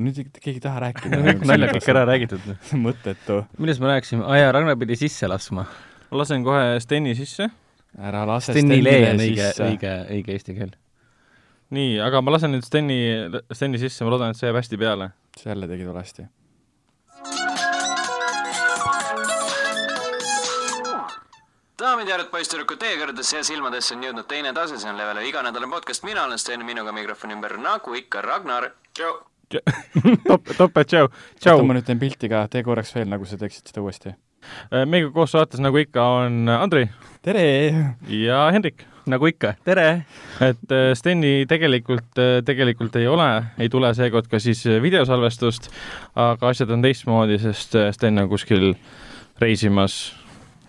nüüd keegi ei taha rääkida kõik naljad kõik ära räägitud. mõttetu. millest me rääkisime? aa jaa, Ragnar pidi sisse laskma. ma lasen kohe Steni sisse. ära lase Stenile on õige, sisse. õige, õige eesti keel. nii, aga ma lasen nüüd Steni, Steni sisse, ma loodan, et see jääb hästi peale. jälle tegid valesti. daamid ja härrad, poisssüdrukud, teie kõrgedesse ja silmadesse on jõudnud teine tase, see on Levele iganädalane podcast, mina olen Sten, minuga mikrofoni ümber nagu ikka Ragnar. top, topet, tšau, oota, tšau. ma nüüd teen pilti ka, tee korraks veel, nagu sa teeksid seda uuesti. meiega koos saates, nagu ikka, on Andri tere! ja Hendrik. nagu ikka, tere! et äh, Steni tegelikult, tegelikult ei ole, ei tule seekord ka siis äh, videosalvestust, aga asjad on teistmoodi, sest äh, Sten on kuskil reisimas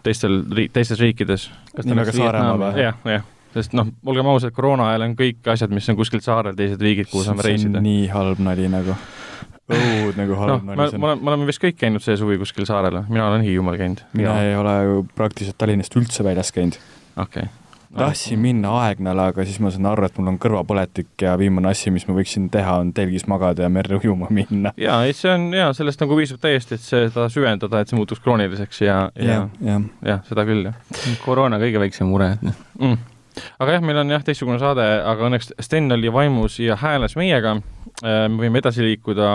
teistel, teistes riikides. kas Nii nagu Saaremaa või? jah, jah, sest noh, olgem ausad, koroona ajal on kõik asjad, mis on kuskil saarel, teised riigid, kuhu saame reisida on. nii halb nali nagu. õud nagu halb me, nali me oleme, me oleme vist kõik käinud see suvi kuskil saarel, mina olen Hiiumaal käinud. mina ei ole ju praktiliselt Tallinnast üldse väljas käinud. okei okay.. tahtsin minna Aegnale, aga siis ma sain aru, et mul on kõrvapõletik ja viimane asi, mis ma võiksin teha, on telgis magada ja merre ujuma minna. jaa, ei see on jaa, sellest nagu piisab täiesti, et seda süvendada, et see muutuks krooniliseks ja, ja jah, jah. jah, seda küll jah koroona kõige väiksem mure, et noh. mm.. Aga jah, meil on jah teistsugune saade, aga õnneks Sten oli vaimus ja hääles meiega. me võime edasi liikuda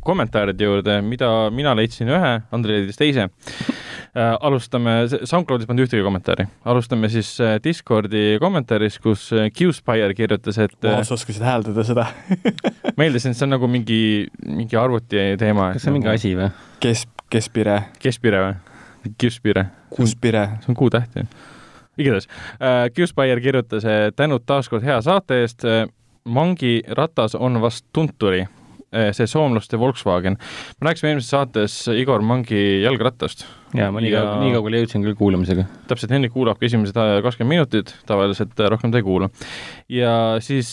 kommentaaride juurde, mida mina leidsin ühe, Andrei leidis teise. alustame, SoundCloudis polnud ühtegi kommentaari, alustame siis äh, Discordi kommentaaris, kus äh, Qspire kirjutas, et äh, vau, sa oskasid hääldada seda. meeldis, et see on nagu mingi, mingi arvuti teema. kas see on mingi? asi või? kes, Kespire, Kespire või? Qspire, Kuspire, see on kuutäht ju. Igatahes äh,, Qspire kirjutas, tänud taaskord hea saate eest äh,. Mangi ratas on vast Tunturi, see soomlaste Volkswagen. me rääkisime eelmises saates Igor Mangi jalgrattast. jaa, ma nii Ja- kaua, nii kaugele jõudsin küll kuulamisega. täpselt, Hendrik kuulabki esimesed äh, kakskümmend minutit, tavaliselt äh, rohkem ta ei kuula. ja siis,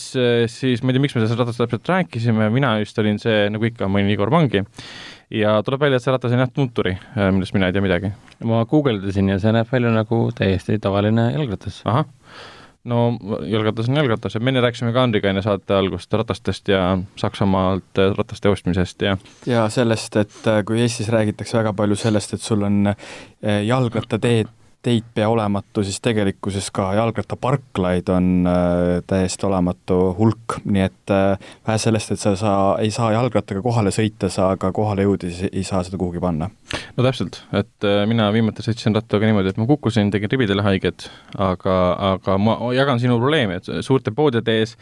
siis ma ei tea, miks me sellest ratast täpselt rääkisime, mina vist olin see, nagu ikka, ma olin Igor Mangi ja tuleb välja, et see ratas on jah Tunturi, millest mina ei tea midagi. ma guugeldasin ja see näeb välja nagu täiesti tavaline jalgratas. ahah, no jalgratas on jalgratas ja me enne rääkisime ka Andriga enne saate algust ratastest ja Saksamaalt äh, rataste ostmisest ja ja sellest, et äh, kui Eestis räägitakse väga palju sellest, et sul on äh, jalgrattateed, teid pea olematu, siis tegelikkuses ka jalgrattaparklaid on äh, täiesti olematu hulk, nii et äh, vähe sellest, et sa, sa ei saa jalgrattaga kohale sõita, sa ka kohale jõudes ei saa seda kuhugi panna. no täpselt, et äh, mina viimati sõitsin rattaga niimoodi, et ma kukkusin, tegin ribidele haiget, aga, aga ma jagan sinu probleemi, et suurte poodide ees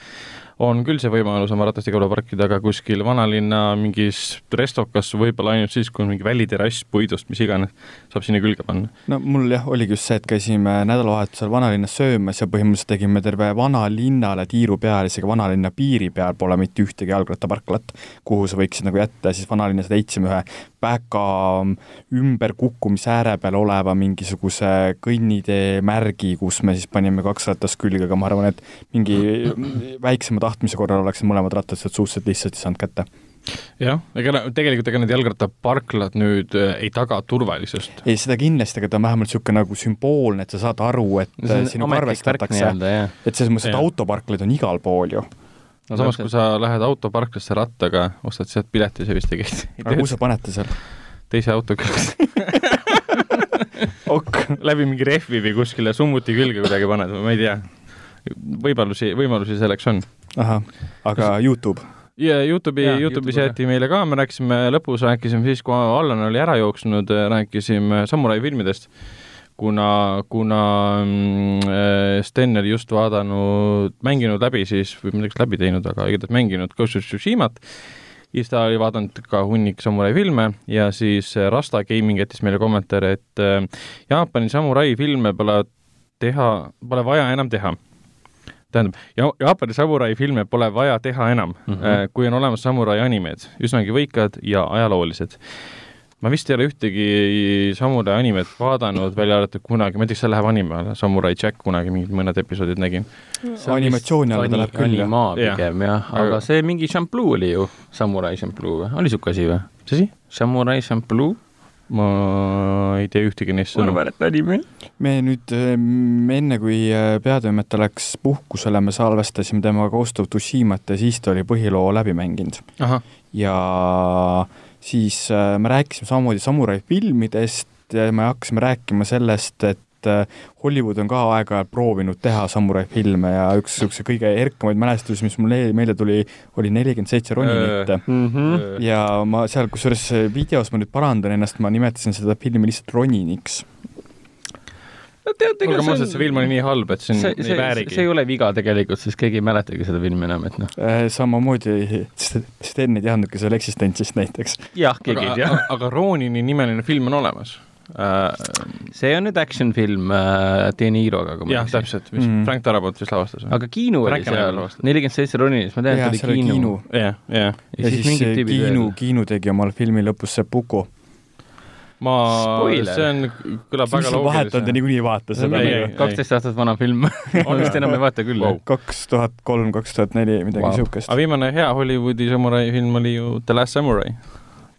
on küll see võimalus oma ratast igal pool parkida, aga kuskil vanalinna mingis restokas võib-olla ainult siis, kui on mingi väliterrass puidust, mis iganes, saab sinna külge panna. no mul jah, oligi just see, et käisime nädalavahetusel vanalinnas söömas ja põhimõtteliselt tegime terve vanalinnale tiiru peale, isegi vanalinna piiri peal pole mitte ühtegi jalgrattaparklat, kuhu sa võiksid nagu jätta ja siis vanalinnas leidsime ühe väga ümberkukkumise ääre peal oleva mingisuguse kõnnitee märgi, kus me siis panime kaks ratast külge, aga ma arvan, et mingi väiksema tahtmise korral oleksid mõlemad rattad sealt suhteliselt lihtsasti saanud kätte. jah, ega tegelikult ega need jalgrattaparklad nüüd äh, ei taga turvalisust. ei, seda kindlasti, aga ta on vähemalt niisugune nagu sümboolne, et sa saad aru, et sinuga arvestatakse, et selles mõttes, et autoparklaid on igal pool ju. no samas, kui sa lähed autoparklasse rattaga, ostad sealt pileti, see vist ei kehti. aga kuhu sa paned ta seal? teise auto külge, ok. läbi mingi rehvi või kuskile summuti külge kuidagi paned, ma ei tea. võimalusi, võimalusi selleks on. ahah, aga Youtube? ja Youtube'i Youtube'is YouTube'i jäeti meile ka, me rääkisime lõpus, rääkisime siis, kui Allan oli ära jooksnud, rääkisime samurai filmidest, kuna, kuna mm, äh, Sten oli just vaadanud, mänginud läbi siis, või midagi läbi teinud, aga igatahes mänginud Ghost of Tsushimat, siis ta oli vaadanud ka hunnik samurai filme ja siis äh, Rasta Gaming jättis meile kommentaari, et äh, Jaapani samurai filme pole teha, pole vaja enam teha tähendab, ja Jaapani samurai filme pole vaja teha enam mm. -hmm. kui on olemas samurai animed, üsnagi võikad ja ajaloolised. ma vist ei ole ühtegi samurai animet vaadanud, välja arvatud kunagi, ma ei tea, kas see läheb anime alla, Samurai Jack kunagi mingid mõned episoodid nägin. animatsiooni alla ta läheb küll, jah. pigem jah, aga see mingi šampluu oli ju, samurai šampluu või, oli siuke asi või? mis asi? samurai šampluu, ma ei tea ühtegi neist sõnu. et anime. me nüüd ähm, enne, kui äh, peatoimetaja läks puhkusele, me salvestasime temaga Ghost of Tsushimat ja siis ta oli põhiloo läbi mänginud. ja siis äh, me rääkisime samamoodi samurai filmidest ja me hakkasime rääkima sellest, et äh, Hollywood on ka aeg-ajalt proovinud teha samurai filme ja üks niisuguse kõige erkamaid mälestusi, mis mulle meelde tuli, oli nelikümmend seitse roninit mm. -hmm. ja ma seal, kusjuures videos ma nüüd parandan ennast, ma nimetasin seda filmi lihtsalt Roniniks. no tead, ega aga see et see film oli nii halb, et see, see, ei väärigi see ei ole viga tegelikult, sest keegi ei mäletagi seda filmi enam, et noh. Äh, samamoodi, Sten ei teadnudki selle eksistentsist näiteks. jah, keegi ei tea. aga, Ronini nimeline film on olemas. See on nüüd action film äh, De Niroga, kui ma jah, täpselt, mis Mm. Frank Darabont vist lavastas. aga Kiinu oli seal nelikümmend seitse Roninist, ma tean, et oli Kiinu. Jah, jah. ja siis see Kiinu Kiinu tegi omal filmi lõpus Seppuku. ma, Spoiler. see on, kõlab väga sa vahetanud ja niikuinii ei vaata seda Ei, ei. kaksteist aastat vana film ma vist enam ei vaata küll kaks tuhat kolm, kaks tuhat neli, midagi niisugust aga. viimane hea Hollywoodi samurai film oli ju The Last Samurai.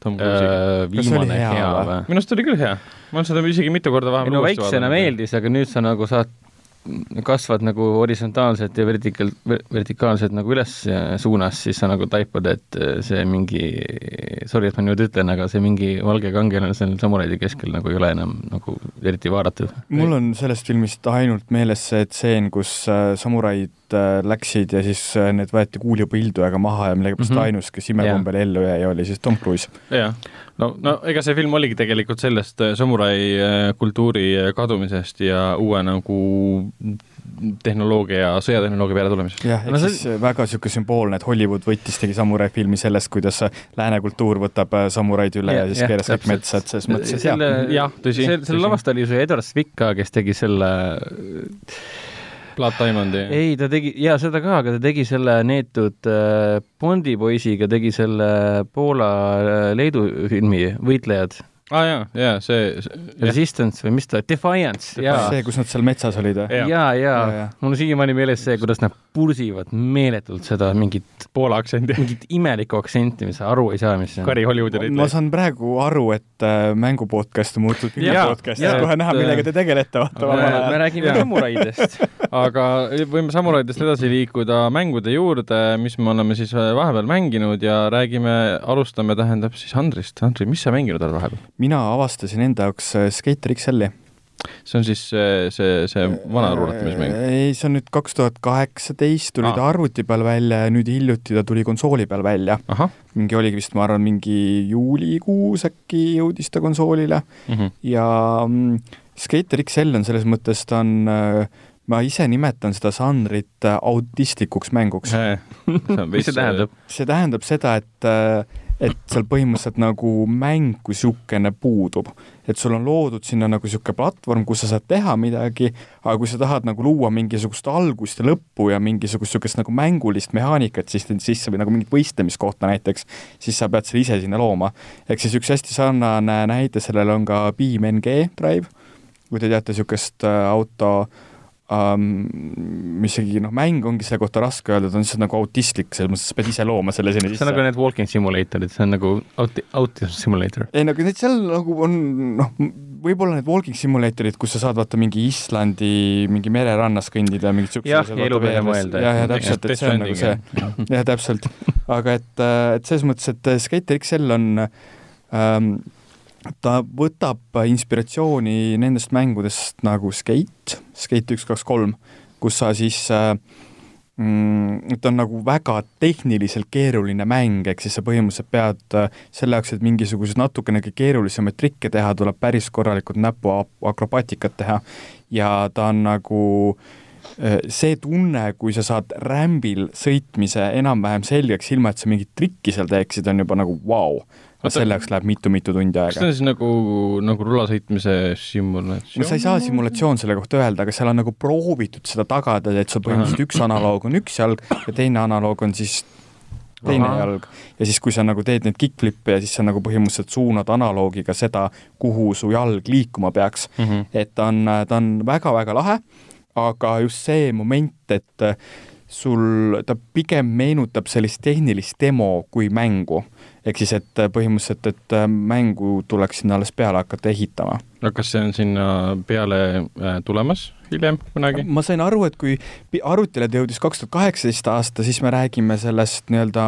Tom Cruise'iga. äh, oli viimane hea hea või? minu arust oli küll hea. ma olen seda isegi mitu korda ei vahepeal no väiksena. meeldis, aga nüüd sa nagu saad, kasvad nagu horisontaalselt ja vertikaal, vertikaalselt nagu üles suunas, siis sa nagu taipad, et see mingi, sorry, et ma niimoodi ütlen, aga see mingi valge kangelane seal samuraidi keskel nagu ei ole enam nagu eriti vaadatud. mul on sellest filmist ainult meeles see tseen, kus äh, samuraid äh, läksid ja siis äh, need võeti kuulipõldujaga maha ja millegipärast mm. -hmm. ainus, kes imekombel ellu jäi, oli siis Tom Cruise. jah, no, no ega see film oligi tegelikult sellest äh, samurai äh, kultuuri äh, kadumisest ja uue nagu tehnoloogia ja sõjatehnoloogia peale tulemisest. jah, ehk No see- siis äh, väga niisugune sümboolne, et Hollywood võttis, tegi samurai filmi sellest, kuidas lääne kultuur võtab samuraid üle ja, ja siis keeras kõik metsa, et selles mõttes, et jah, Jah, tõsi, selle lavastaja oli see Edward Zwick ka, kes tegi selle Blood Diamondi. ei, ta tegi, jaa, seda ka, aga ta tegi selle neetud äh, Bondi poisiga, tegi selle Poola-Leedu filmi Võitlejad, aa ah, jaa, jaa, see, see, Resistance või mis ta, Defiance, jaa. see, kus nad seal metsas olid või? Jah. ja, ja Jaa, jaa. mul on siiamaani meeles see, kuidas nad pursivad meeletult seda mingit, Poola aktsendi. mingit imelikku aktsenti, mis sa aru ei saa, mis see on. Kari Hollywoodi ma reitleja. saan praegu aru, et äh, mängupodcast on muutunud Jaa, filmipodcast, jaa, kohe näha, millega te tegelete, vaata me, vabal me ajal. räägime Jaa. samuraidest. aga võime samuraidest edasi liikuda mängude juurde, mis me oleme siis vahepeal mänginud ja räägime, alustame, tähendab siis Andrist. Andri, mis sa mänginud oled vahepeal? Mina avastasin enda jaoks äh, Skater XL-i. see on siis see, see, see vana ruulatamismäng. ei, see on nüüd kaks tuhat kaheksateist tuli Aa. ta arvuti peal välja ja nüüd hiljuti ta tuli konsooli peal välja. mingi oligi vist, ma arvan, mingi juulikuus äkki jõudis ta konsoolile mm. -hmm. ja Skater XL on selles mõttes, ta on äh, ma ise nimetan seda žanrit äh, autistlikuks mänguks. mis see tähendab? see tähendab seda, et äh, et seal põhimõtteliselt nagu mäng kui niisugune puudub. et sul on loodud sinna nagu niisugune platvorm, kus sa saad teha midagi, aga kui sa tahad nagu luua mingisugust algust ja lõppu ja mingisugust niisugust nagu mängulist mehaanikat siis sisse või nagu mingit võistlemiskohta näiteks, siis sa pead selle ise sinna looma. ehk siis üks hästi sarnane näide sellele on ka BeamNG Drive, kui te teate niisugust äh, auto um, mis isegi noh, mäng ongi selle kohta raske öelda, ta on lihtsalt nagu autistlik, selles mõttes, sa pead ise looma selle sinna see on nagu sisse. need walking simulatorid, see on nagu auti-, autism simulator. ei no aga need seal nagu on noh, võib-olla need walking simulatorid, kus sa saad vaata mingi Islandi mingi mererannas kõndida, mingid siuksed Jah, ja elu peale mõelda, jah, ja täpselt, et see on nagu see, jah, täpselt. aga et, et selles mõttes, et Skater XL on ähm, ta võtab inspiratsiooni nendest mängudest nagu Skate, Skate üks, kaks, kolm, kus sa siis äh, mm, ta on nagu väga tehniliselt keeruline mäng, ehk siis sa põhimõtteliselt pead äh, selle jaoks, et mingisuguseid natukenegi keerulisemaid trikke teha, tuleb päris korralikult näpuakrobaatikat teha ja ta on nagu äh, see tunne, kui sa saad rämbil sõitmise enam-vähem selgeks, ilma et sa mingit trikki seal teeksid, on juba nagu vau wow.. Aga Oota- selle jaoks läheb mitu-mitu tundi kas see aega on. siis nagu, nagu rulasõitmise simulatsioon? no sa ei saa simulatsioon selle kohta öelda, aga seal on nagu proovitud seda tagada, et sul põhimõtteliselt üks analoog on üks jalg ja teine analoog on siis teine Ahah. jalg ja siis, kui sa nagu teed neid kick-flip'e ja siis sa nagu põhimõtteliselt suunad analoogiga seda, kuhu su jalg liikuma peaks. mm. -hmm. et ta on, ta on väga-väga lahe, aga just see moment, et sul, ta pigem meenutab sellist tehnilist demo kui mängu. Ehk siis, et põhimõtteliselt, et äh, mängu tuleks sinna alles peale hakata ehitama. no kas see on sinna peale äh, tulemas hiljem kunagi? ma sain aru, et kui arutile jõudis kaks tuhat kaheksateist aasta, siis me räägime sellest nii-öelda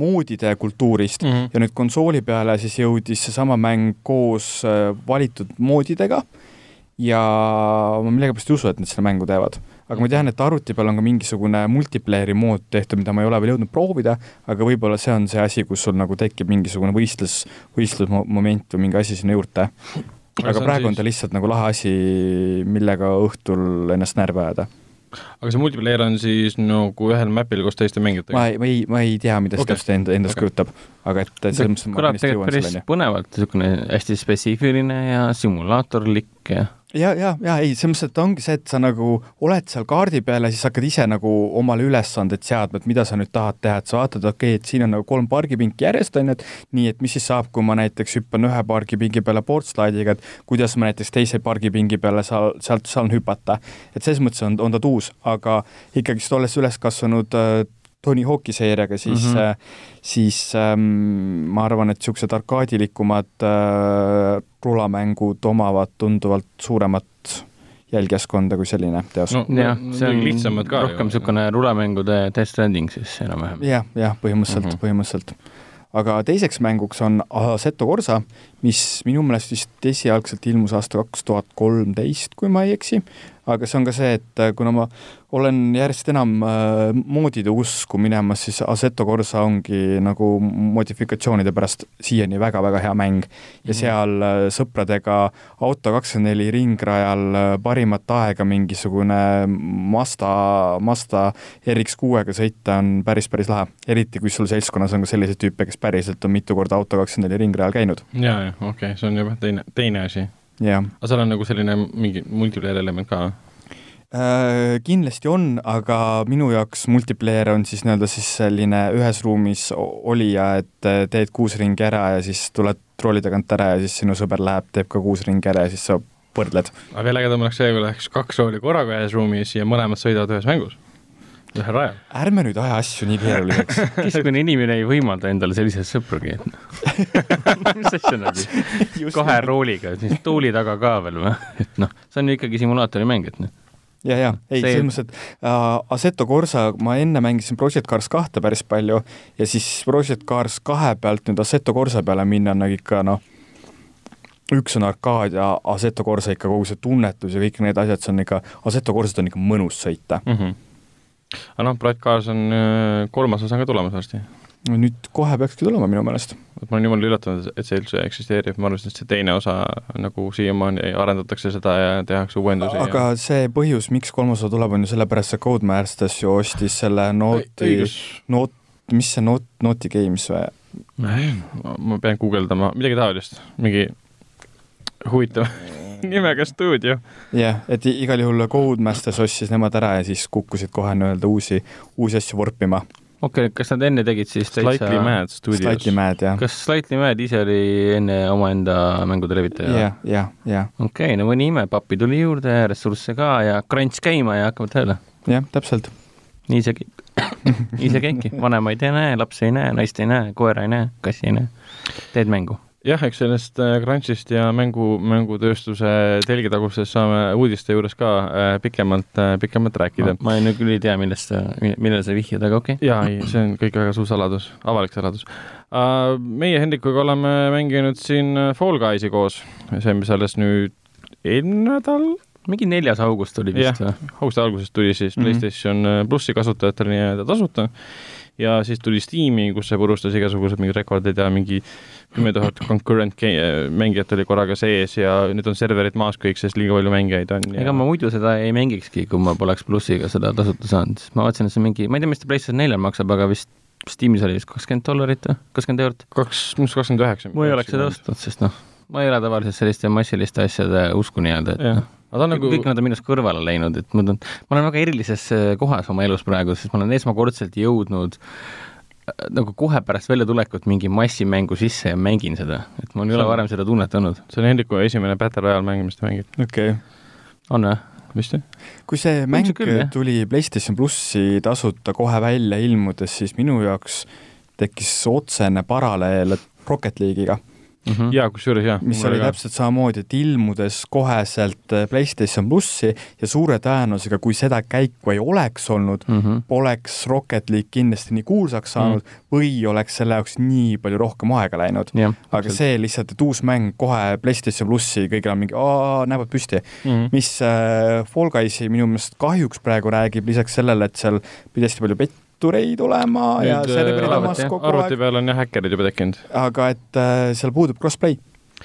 moodide kultuurist mm -hmm. ja nüüd konsooli peale siis jõudis seesama mäng koos äh, valitud moodidega ja ma millegipärast ei usu, et nad seda mängu teevad aga ma tean, et arvuti peal on ka mingisugune multiplayer'i mood tehtud, mida ma ei ole veel jõudnud proovida, aga võib-olla see on see asi, kus sul nagu tekib mingisugune võistlus, võistlusmoment või mingi asi sinna juurde. aga on praegu siis... on ta lihtsalt nagu lahe asi, millega õhtul ennast närvi ajada aga see multiplayer on siis nagu ühel map'il koos teiste mängijatega? ma ei, ma ei, ma ei tea, mida see okay. täpselt enda, endast okay. kujutab, aga et selles mõttes kõlab tegelikult päris põnevalt, niisugune hästi spetsiifiline ja simulaatorlik ja ja, ja, ja ei, selles mõttes, et ongi see, et sa nagu oled seal kaardi peal ja siis hakkad ise nagu omale ülesanded seadma, et mida sa nüüd tahad teha, et sa vaatad, okei okay,, et siin on nagu kolm pargipinki järjest, on ju, et nii, et mis siis saab, kui ma näiteks hüppan ühe pargipingi peale boardslaidiga, et kuidas ma näiteks teise pargipingi peale seal, sealt saan hüpata. et selles mõttes on, on ta uus, aga ikkagist olles üles kasvanud äh, Tony Hawk'i seeriaga, siis mm, -hmm. siis ähm, ma arvan, et niisugused arkaadilikumad äh, rulamängud omavad tunduvalt suuremat jälgijaskonda kui selline teos. no jah, see on lihtsamad ka rohkem niisugune rulemängude Death Stranding siis enam-vähem ja,. jah, jah, põhimõtteliselt mm, -hmm. põhimõtteliselt. aga teiseks mänguks on Assetto Corsa, mis minu meelest vist esialgselt ilmus aasta kaks tuhat kolmteist, kui ma ei eksi, aga see on ka see, et äh, kuna ma olen järjest enam äh, moodide usku minemas, siis Assetto Corsa ongi nagu modifikatsioonide pärast siiani väga-väga hea mäng. ja mhm. seal äh, sõpradega auto kakskümmend neli ringrajal parimat aega mingisugune Mazda, Mazda RX6-ga sõita on päris, päris lahe. eriti, kui sul seltskonnas on ka selliseid tüüpe, kes päriselt on mitu korda auto kakskümmend neli ringrajal käinud. ja, ja okei okay,, see on juba teine, teine asi aga seal on nagu selline mingi multiplayer element ka? Äh, kindlasti on, aga minu jaoks multiplayer on siis nii-öelda siis selline ühes ruumis olija, et äh, teed kuus ringi ära ja siis tuled trooli tagant ära ja siis sinu sõber läheb, teeb ka kuus ringi ära ja siis sa võrdled. aga veel ägedam oleks see, kui läheks kaks rooli korraga ühes ruumis ja mõlemad sõidavad ühes mängus ühel rajal. ärme nüüd aja asju nii keeruliseks keskmine inimene ei võimalda endale selliseid sõprugi mis asja nagu, kahe rooliga, siis tooli taga ka veel või? et noh, see on ju ikkagi simulaatori mäng, et noh ja, ja ei, selles mõttes, et äh, Assetto Corsa, ma enne mängisin Project Cars kahte päris palju ja siis Project Cars kahe pealt nüüd Assetto Corsa peale minna on nagu ikka noh, üks on arkaad ja Assetto Corsa ikka kogu see tunnetus ja kõik need asjad, see on ikka, Assetto Corsat on ikka mõnus sõita mm. -hmm aga noh, Black Cars on äh, kolmas osa ka tulemas varsti. nüüd kohe peakski tulema minu meelest. ma olen jumala üllatunud, et see üldse eksisteerib, ma arvasin, et see teine osa nagu siiamaani arendatakse seda ja tehakse uuendusi. aga ja... see põhjus, miks kolmas osa tuleb, on ju sellepärast, see Codemasters ju ostis selle Noti, Noot, mis see Noot, Noti Games või? ma pean guugeldama, midagi taolist, mingi huvitav nimega stuudio. jah, et igal juhul Codemasters ostis nemad ära ja siis kukkusid kohe nii-öelda uusi, uusi asju vorpima okei okay,, kas nad enne tegid siis täitsa Slightly Mad Studios. Slightly Mad, jah. kas Slightly Mad ise oli enne omaenda mängude levitaja? jah, jah, jah. okei okay,, no mõni ime, pappi tuli juurde, ressursse ka ja crunch käima ja hakkavad tööle. jah, täpselt. nii see käib nii see käibki, vanemaid ei näe, lapsi ei näe, naist ei näe, koera ei näe, kassi ei näe. teed mängu jah, eks sellest äh, crunch'ist ja mängu, mängutööstuse telgitagusest saame uudiste juures ka äh, pikemalt, äh, pikemalt rääkida. ma nüüd küll ei tea, millest sa, millele sa vihjad, aga okei okay.. jaa, ei, see on kõik väga suur saladus, avalik saladus meie Hendrikuga oleme mänginud siin Fall Guysi koos, see, mis alles nüüd eelmine nädal mingi neljas august oli vist või? augusti alguses tuli siis mm -hmm. PlayStation plussi kasutajatele nii-öelda tasuta ja siis tuli Steam'i, kus see purustas igasugused mingid rekordid ja mingi kümme tuhat concurrent mängijat oli korraga sees ja nüüd on serverid maas kõik, sest liiga palju mängijaid on ja.... ega ma muidu seda ei mängikski, kui ma poleks plussiga seda tasuta saanud, sest ma vaatasin, et see mingi, ma ei tea, mis ta PlayStation neljal maksab, aga vist Steamis oli vist kakskümmend dollarit või, kakskümmend eurot? kaks, minu arust kakskümmend üheksa. ma ei oleks seda ostnud, sest noh, ma ei ole tavaliselt selliste massiliste asjade usku nii-öelda, et noh aga ta on nagu kõik nad on minust kõrvale läinud, et ma, ma olen väga erilises kohas oma elus praegu, sest ma olen esmakordselt jõudnud äh, nagu kohe pärast väljatulekut mingi massimängu sisse ja mängin seda, et mul ei ole varem seda tunnet olnud. see on Hendriku esimene Battle Royale mäng, mis ta mängib. okei okay.. on või? vist jah? kui see mäng Ilmselt küll, tuli PlayStation plussi tasuta kohe välja ilmudes, siis minu jaoks tekkis otsene paralleel Rocket League'iga mm -hmm. jaa, kusjuures jah. mis oli täpselt samamoodi, et ilmudes koheselt äh, PlayStation plussi ja suure tõenäosusega, kui seda käiku ei oleks olnud mm, -hmm. poleks Rocket League kindlasti nii kuulsaks saanud mm. või oleks selle jaoks nii palju rohkem aega läinud. jah, aga see lihtsalt, et uus mäng kohe PlayStation plussi, kõigil on mingi näevad püsti mm. -hmm. mis äh, Fall Guysi minu meelest kahjuks praegu räägib, lisaks sellele, et seal pidi hästi palju pettureid olema Nüüd, ja serverid äh, arvuti, kogu arvuti aeg, peal on jah häkkerid juba tekkinud. aga et äh, seal puudub crossplay.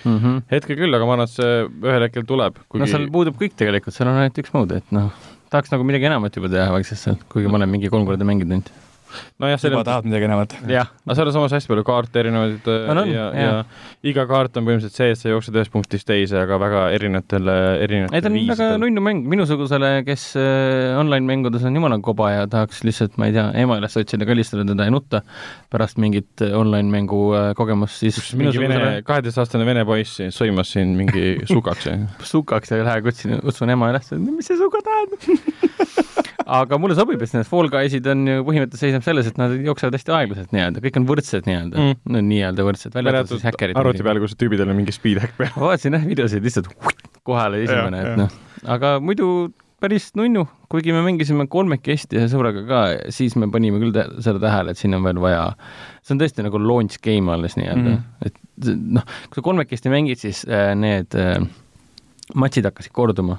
mm -hmm. hetkel küll, aga ma arvan, et see ühel hetkel tuleb kuigi.... no seal puudub kõik tegelikult, seal on ainult üks mood, et noh, tahaks nagu midagi enamat juba teha vaikselt seal, kuigi ma olen mingi kolm korda mänginud ainult. Nojah, juba selles tahad midagi enamat? jah, aga seal on samas hästi palju kaarte erinevaid äh, on, ja, ja iga kaart on põhimõtteliselt see, et sa jooksed ühest punktist teise, aga väga erinevatel, ei ta on väga nunnu mäng, minusugusele, kes äh, online-mängudes on jumala koba ja tahaks lihtsalt, ma ei tea, ema üles otsida, kallistada teda ja nutta pärast mingit äh, online-mängu kogemust, siis kus mingi vene, kaheteistaastane vene poiss sõimas siin mingi sukaks sukaks ja lähe kutsun, kutsun ema üles, mis see suga tähendab aga mulle sobib, et need Fall Guysid on ju põhimõtteliselt seisneb selles, et nad jooksevad hästi aeglaselt nii-öelda, kõik on võrdsed nii-öelda Mm. no nii-öelda võrdsed, välja arvatud siis häkkerid. arvuti peal, kus tüübidel on mingi speed hack peal. ma vaatasin jah videosid lihtsalt kohale esimene, et noh, aga muidu päris nunnu, kuigi me mängisime kolmekesti ühe sõbraga ka, siis me panime küll tä- seda tähele, et siin on veel vaja, see on tõesti nagu launch game alles nii-öelda mm., et see- noh, kui sa kolmekesti mängid, siis äh, need äh, matšid hakkasid korduma.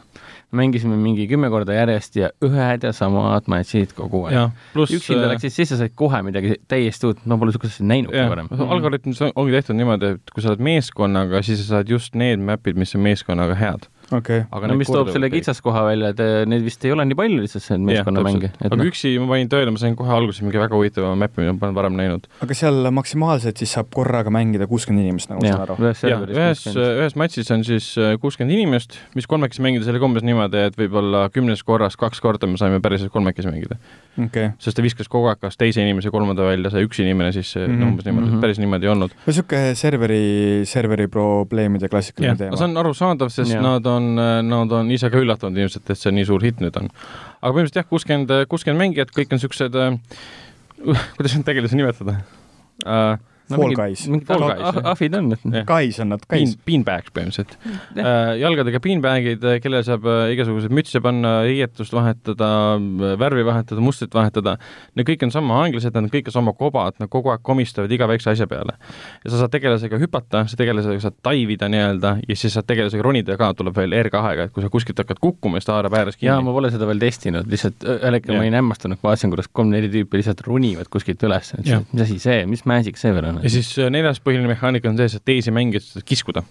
Mängisime mingi kümme korda järjest ja ühed ja samad matšid kogu aeg. üksinda äh, läksid, siis sa said kohe midagi täiesti uut, ma pole niisugust asja näinudki varem. algoritm ongi tehtud niimoodi, et kui sa oled meeskonnaga, siis sa saad just need map'id, mis on meeskonnaga head. Okei okay., aga no mis toob selle. kitsaskoha välja, et äh, neid vist ei ole nii palju lihtsalt, see meeskonnamänge. aga noh, üksi ma panin tööle, ma sain kohe alguses mingi väga huvitava map'i, mida ma pole varem näinud. aga seal maksimaalselt siis saab korraga mängida kuuskümmend inimest, nagu ma saan aru. ühes jah, ühes, ühes matšis on siis äh, kuuskümmend inimest, mis kolmekesi mängides oli ka umbes niimoodi, et võib-olla kümnes korras kaks korda me saime päriselt kolmekesi mängida. Okei okay., sest ta viskas kogu aeg kas teise inimese, kolmanda välja, see üks inimene siis mm. -hmm. umbes niimoodi mm. -hmm. päris niimoodi ei olnud. no niisugune serveri, serveri probleemide klassikaline jah, teema see on arusaadav, sest Jah. nad on, nad on ise ka üllatunud ilmselt, et see nii suur hitt nüüd on. aga põhimõtteliselt jah, kuuskümmend, kuuskümmend mängijat, kõik on niisugused äh, kuidas neid tegelasi nimetada äh,? Fall Guys. mingid Fall Guys, jah. ahvid on. Guys on nad, Guys., beanbags põhimõtteliselt Jah. äh,. jalgadega beanbagid, kellele saab äh, igasuguseid mütse panna, riietust vahetada, värvi vahetada, mustrit vahetada. Need kõik on sama aeglased, nad kõik on sama kobad, nad kogu aeg komistavad iga väikse asja peale. ja sa saad tegelasega hüpata, sa tegelasega saad taivida nii-öelda ja siis saad tegelasega ronida ka, tuleb veel R2-ga, et kui sa kuskilt hakkad kukkuma, siis ta haarab ääres kinni jaa, ma pole seda veel testinud, lihtsalt ühel hetkel ma olin hämmastunud, vaatasin, kuidas kolm-neli tüüpi lihtsalt ronivad kuskilt üles, mis asi see, mis magic see veel on? Ja siis äh, neljas põhiline mehaanika on see, et teisi mängijaid saad kiskuda.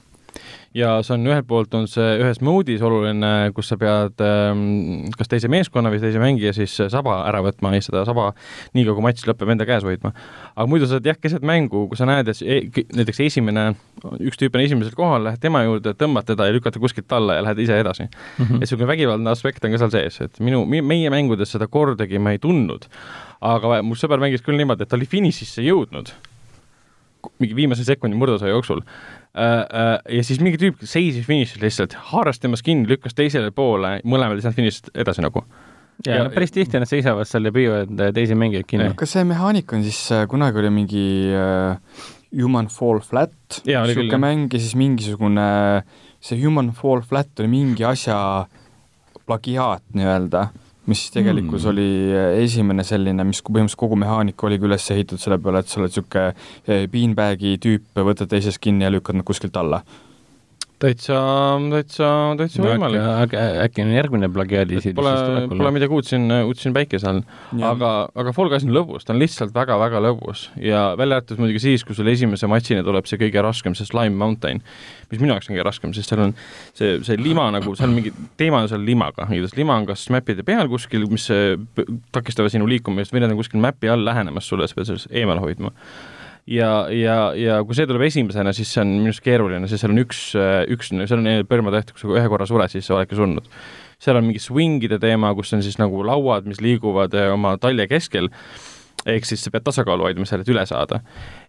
ja see on ühelt poolt on see ühes moodis oluline, kus sa pead ähm, kas teise meeskonna või teise mängija siis äh, saba ära võtma ja seda saba nii kaua, kui matš lõpeb, enda käes hoidma. aga muidu sa oled jah, keset mängu, kui sa näed, et e- näiteks esimene, üks tüüp on esimesel kohal, lähed tema juurde, tõmbad teda ja lükkad ta kuskilt alla ja lähed ise edasi. Mhm. et niisugune vägivaldne aspekt on ka seal sees, et minu, meie mängudes seda kordagi ma ei tundnud. aga mu sõber mängis küll niimoodi, et ta oli finišisse jõudnud mingi viimase sekundi murdosa jooksul äh,. Äh, ja siis mingi tüüp seisis finišis lihtsalt, haaras temast kinni, lükkas teisele poole, mõlemad ei saanud finišist edasi nagu. jaa ja-, päris tihti nad seisavad seal ja püüavad äh, teisi mängijaid kinni. kas see mehaanika on siis, kunagi oli mingi äh, Human Fall Flat, Jaa, oli küll, niisugune mäng ja siis mingisugune, see Human Fall Flat oli mingi asja plagiaat nii-öelda, mis siis tegelikkus Hmm. mm. oli esimene selline, mis põhimõtteliselt kogu mehaanika oligi üles ehitatud selle peale, et sa oled niisugune beanbag'i tüüp, võtad teisest kinni ja lükkad nad kuskilt alla. täitsa, täitsa, täitsa võimalik. äkki äkki on järgmine plagiaadi siis Pole, tulekul pole. midagi uut siin, uut siin päikese all. aga, aga Fall Guys on lõbus, ta on lihtsalt väga-väga lõbus ja välja arvatud muidugi siis, kui sul esimese matšina tuleb see kõige raskem, see Slime Mountain, mis minu jaoks on kõige raskem, sest seal on see, see lima nagu, seal on mingi teema on seal limaga, igatahes lima on kas mäppide peal kuskil, mis takistavad sinu liikumist või need on kuskil mäpi all lähenemas sulle, sa pead sellest eemale hoidma ja, ja, ja kui see tuleb esimesena, siis see on minu arust keeruline, sest seal on üks, üks, seal on põrmatäht, kui sa ühe korra sured, siis sa oledki surnud. seal on mingi swingide teema, kus on siis nagu lauad, mis liiguvad eh, oma talje keskel ehk siis sa pead tasakaalu hoidma seal, et üle saada.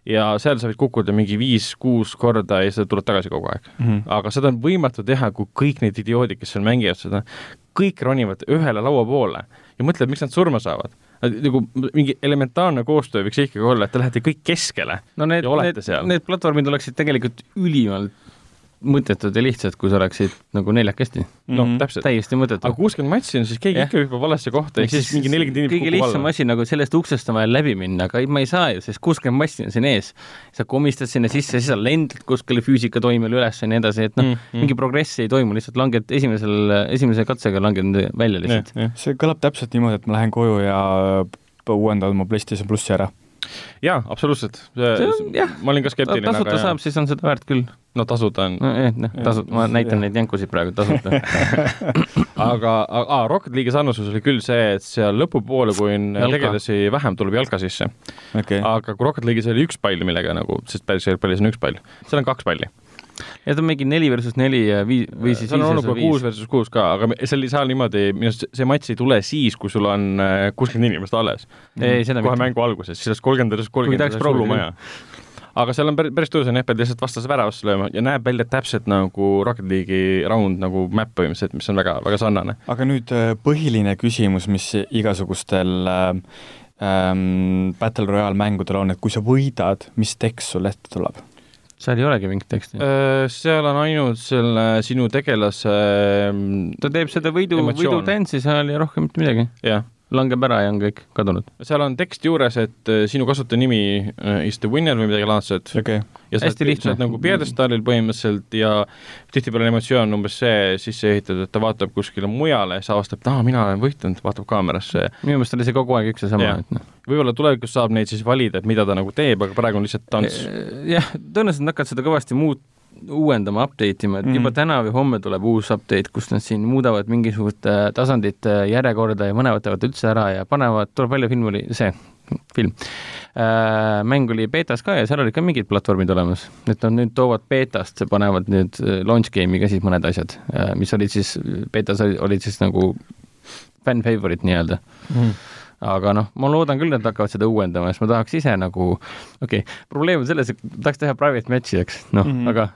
ja seal sa võid kukkuda mingi viis-kuus korda ja sa tuled tagasi kogu aeg mm. -hmm. aga seda on võimatu teha, kui kõik need idioodid, kes seal mängivad seda, kõik ronivad ühele laua poole ja mõtlevad, miks nad surma saavad nagu mingi elementaarne koostöö võiks ikkagi olla, et te lähete kõik keskele no need, ja olete need, seal. Need platvormid oleksid tegelikult ülimalt mõttetud ja lihtsad, kui sa oleksid nagu neljakesti. noh mm -hmm., täpselt. täiesti mõttetu. aga kuuskümmend matši on siis keegi ja. ikka hüppab valesse kohta, ehk siis mingi nelikümmend inimest kõige lihtsam asi nagu sellest uksest on vaja läbi minna, aga ei, ma ei saa ju, sest kuuskümmend matši on siin ees. sa komistad sinna sisse, siis sa lendad kuskile füüsikatoimele üles ja nii edasi, et noh mm, -hmm. mingi progressi ei toimu, lihtsalt langed esimesel, esimese katsega langed välja lihtsalt. see kõlab täpselt niimoodi, et ma lähen koju ja uuendan oma PlayStation plussi ära jaa, absoluutselt. ma olin ka skeptiline. tasuta aga saab, siis on seda väärt küll. no tasuta on. noh, tasuta, ma näitan neid jänkusid praegu tasuta aga, aga Rocket League'i sarnasus oli küll see, et seal lõpupoole, kui on tegelasi vähem, tuleb jalka sisse okay.. aga kui Rocket League'is oli üks pall, millega nagu, sest päris jalgpallis on üks pall, seal on kaks palli ja ta on mingi neli versus neli ja viis või siis seal on olnud ka kuus versus kuus ka, aga see oli seal niimoodi, minu arust see matš ei tule siis, kui sul on äh, kuuskümmend inimest alles. kohe mitte. mängu alguses, siis oleks kolmkümmend versus kolmkümmend hullumaja aga seal on päris, päris tõus on jah, pead lihtsalt vastase väravasse lööma ja näeb välja täpselt nagu Rocket League'i round nagu map põhimõtteliselt, mis on väga, väga sarnane. aga nüüd äh, põhiline küsimus, mis igasugustel äh, ähm, Battle Royale mängudel on, et kui sa võidad, mis tekst sul ette tuleb? Seal ei olegi mingit teksti? Äh, seal on ainult selle sinu tegelase mm, ta teeb seda võidu, võidutantsi seal ja rohkem mitte midagi. jah langeb ära ja on kõik kadunud. seal on tekst juures, et äh, sinu kasutajanimi uh, is the winner või midagi laadset okay.. ja sa oled, oled nagu pjedestaalil põhimõtteliselt ja tihtipeale on emotsioon umbes see sisse ehitatud, et ta vaatab kuskile mujale, siis avastab, et aa, mina olen võitnud, vaatab kaamerasse. minu meelest oli see kogu aeg üks ja sama, et noh. võib-olla tulevikus saab neid siis valida, et mida ta nagu teeb, aga praegu on lihtsalt tants. jah, tõenäoliselt nad hakkavad seda kõvasti muut-, uuendama, update ima, et mm -hmm. juba täna või homme tuleb uus update, kus nad siin muudavad mingisugust äh, tasandit äh, järjekorda ja mõne võtavad üldse ära ja panevad, tuleb välja film oli, see, film äh,. mäng oli beetas ka ja seal olid ka mingid platvormid olemas, et nad nüüd toovad beetast, panevad nüüd äh, launch game'i ka siis mõned asjad mis olid siis, beetas olid siis nagu fan favorite nii-öelda mm. aga noh, ma loodan küll, et nad hakkavad seda uuendama, sest ma tahaks ise nagu, okei okay,, probleem on selles, et tahaks teha private match'i, eks, noh mm, -hmm. aga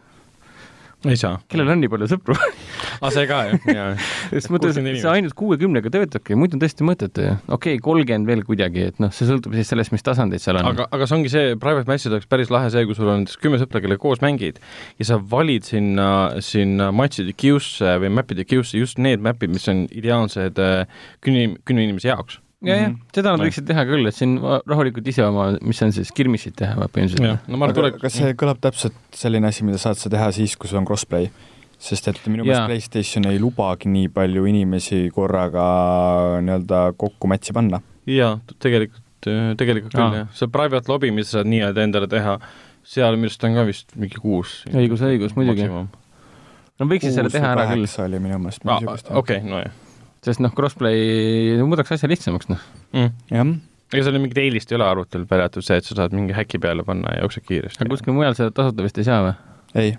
ei saa. kellel on nii palju sõpru aa, ah, see ka jah, jaa. sest mõtlesin, et see ainult kuuekümnega töötabki, muidu on tõesti mõttetu ju. okei okay,, kolmkümmend veel kuidagi, et noh, see sõltub siis sellest, mis tasandid seal on. aga, aga see ongi see, private match'id oleks päris lahe see, kui sul on näiteks kümme sõpra, kellega koos mängid ja sa valid sinna, sinna match'ide queue'sse või map'ide queue'sse just need map'id, mis on ideaalsed äh, künni, künni inimese jaoks ja, jah, mhm. seda nad võiksid teha küll, et siin rahulikult ise oma, mis see on siis, skirmisid teha põhimõtteliselt. No, aga tuleb... kas see kõlab täpselt selline asi, mida saad sa teha siis, kui sul on crossplay? sest et minu meelest PlayStation ei lubagi nii palju inimesi korraga nii-öelda kokku matši panna. jaa, tegelikult, tegelikult küll jah, see private lobby, mis sa saad nii-öelda endale teha, seal minu arust on ka vist mingi kuus. õigus, õigus, muidugi. no võiksid selle teha ära küll. oli minu meelest. okei, nojah sest noh, crossplay muudaks asja lihtsamaks, noh mm.. jah. ega seal mingit eelist ei ole arvutil jäetud see, et sa saad mingi häki peale panna ja jooksed kiiresti. aga kuskil mujal seda tasuta vist ei saa või? ei.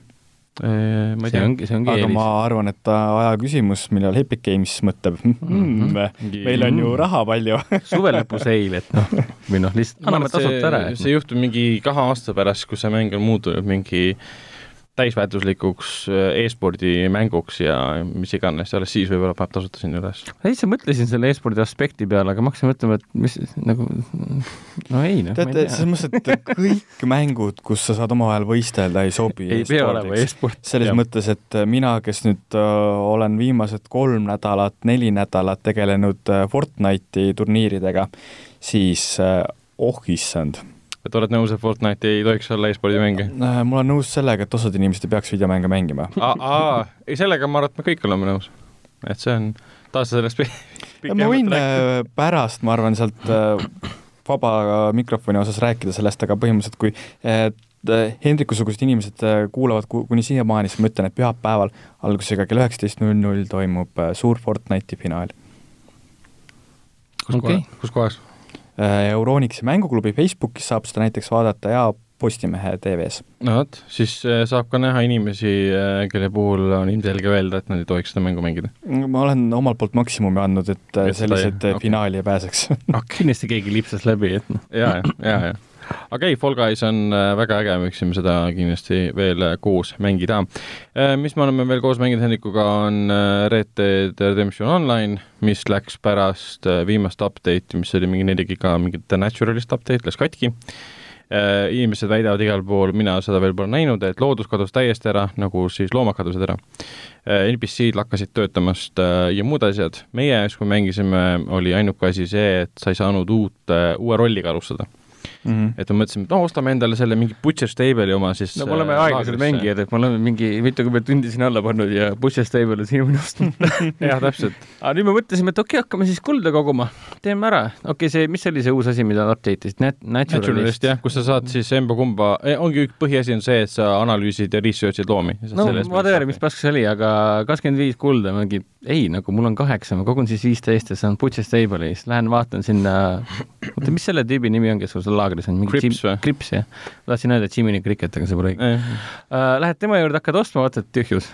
ma ei tea. see ongi, see ongi aga eelis. ma arvan, et aja küsimus, millal Epic Games mõtleb mm, -hmm. meil on ju raha palju suve lõpu seil, et noh, või noh, lihtsalt anname tasuta ära. see juhtub mingi kahe aasta pärast, kui see mäng on muutunud mingi täisväärtuslikuks äh, e-spordi mänguks ja mis iganes, alles siis võib-olla paneb tasuta sinna üles. ma ise mõtlesin selle e-spordi aspekti peale, aga ma hakkasin mõtlema, et mis nagu, no ei noh. teate, selles mõttes, et kõik mängud, kus sa saad omavahel võistelda, ei sobi ei pea olema e-sport. selles ja. mõttes, et mina, kes nüüd uh, olen viimased kolm nädalat, neli nädalat tegelenud uh, Fortnite'i turniiridega, siis uh, oh issand et oled nõus, et Fortnite ei tohiks olla e-spordimäng? Äh, ma olen nõus sellega, et osad inimesed ei peaks videomänge mängima. aa, ei sellega ma arvan, et me kõik oleme nõus. et see on, taas sellest ma võin rääkida. Äh, pärast, ma arvan, sealt äh, vaba mikrofoni osas rääkida sellest, aga põhimõtteliselt kui Hendriku-sugused inimesed kuulavad kuni siiamaani, siis ma ütlen, et pühapäeval algusega kell üheksateist null null toimub suur Fortnite'i finaal. kus okay. kohas, kus kohas? Äh, Euronixi mänguklubi Facebookis saab seda näiteks vaadata ja Postimehe TV-s. no vot, siis äh, saab ka näha inimesi, kelle puhul on ilmselge öelda, et nad ei tohiks seda mängu mängida. ma olen omalt poolt maksimumi andnud, et äh, sellised ei- okay. finaali ei pääseks. kindlasti keegi lipsas läbi, et noh, ja, ja, ja, ja. Aga ei, Fall Guys on äh, väga äge, me võiksime seda kindlasti veel äh, koos mängida. mis me oleme veel koos mänginud Hendrikuga, on äh, Red Dead Redemption Online, mis läks pärast äh, viimast update'i, mis oli mingi neli giga mingit The Naturalist update, läks katki. inimesed väidavad igal pool, mina seda veel pole näinud, et loodus kadus täiesti ära, nagu siis loomad kadusid ära. NPC-d lakkasid töötamast äh, ja muud asjad. meie kui mängisime, oli ainuke asi see, et sa ei saanud uut, uue rolliga alustada. Mm -hmm. et me mõtlesime, et no ostame endale selle mingi Butcher Stable'i oma siis no me oleme äh, aeglased mängijad, et me oleme mingi mitukümmend tundi sinna alla pannud ja Pusher Stable on siia ostnud. jah, täpselt. aga nüüd me mõtlesime, et okei okay,, hakkame siis kulda koguma, teeme ära. okei okay,, see, mis oli see uus asi, mida nad update isid, Nat-, Naturalist Naturalist jah, kus sa saad siis emba-kumba, ongi üks põhiasi on see, et sa analüüsid ja research'id loomi. no whatever, mis pask see oli, aga kakskümmend viis kulda, ma mingi ei, nagu mul on kaheksa, ma kogun siis viisteist ja saan Butcher Stable'i, siis lähen vaatan sinna, oota, mis selle tüübi nimi on, kes sul seal laagris on? Crips või? Krips jah, tahtsin öelda Jiminy Cricket, aga see pole õige. äh, lähed tema juurde, hakkad ostma, vaatad tühjus.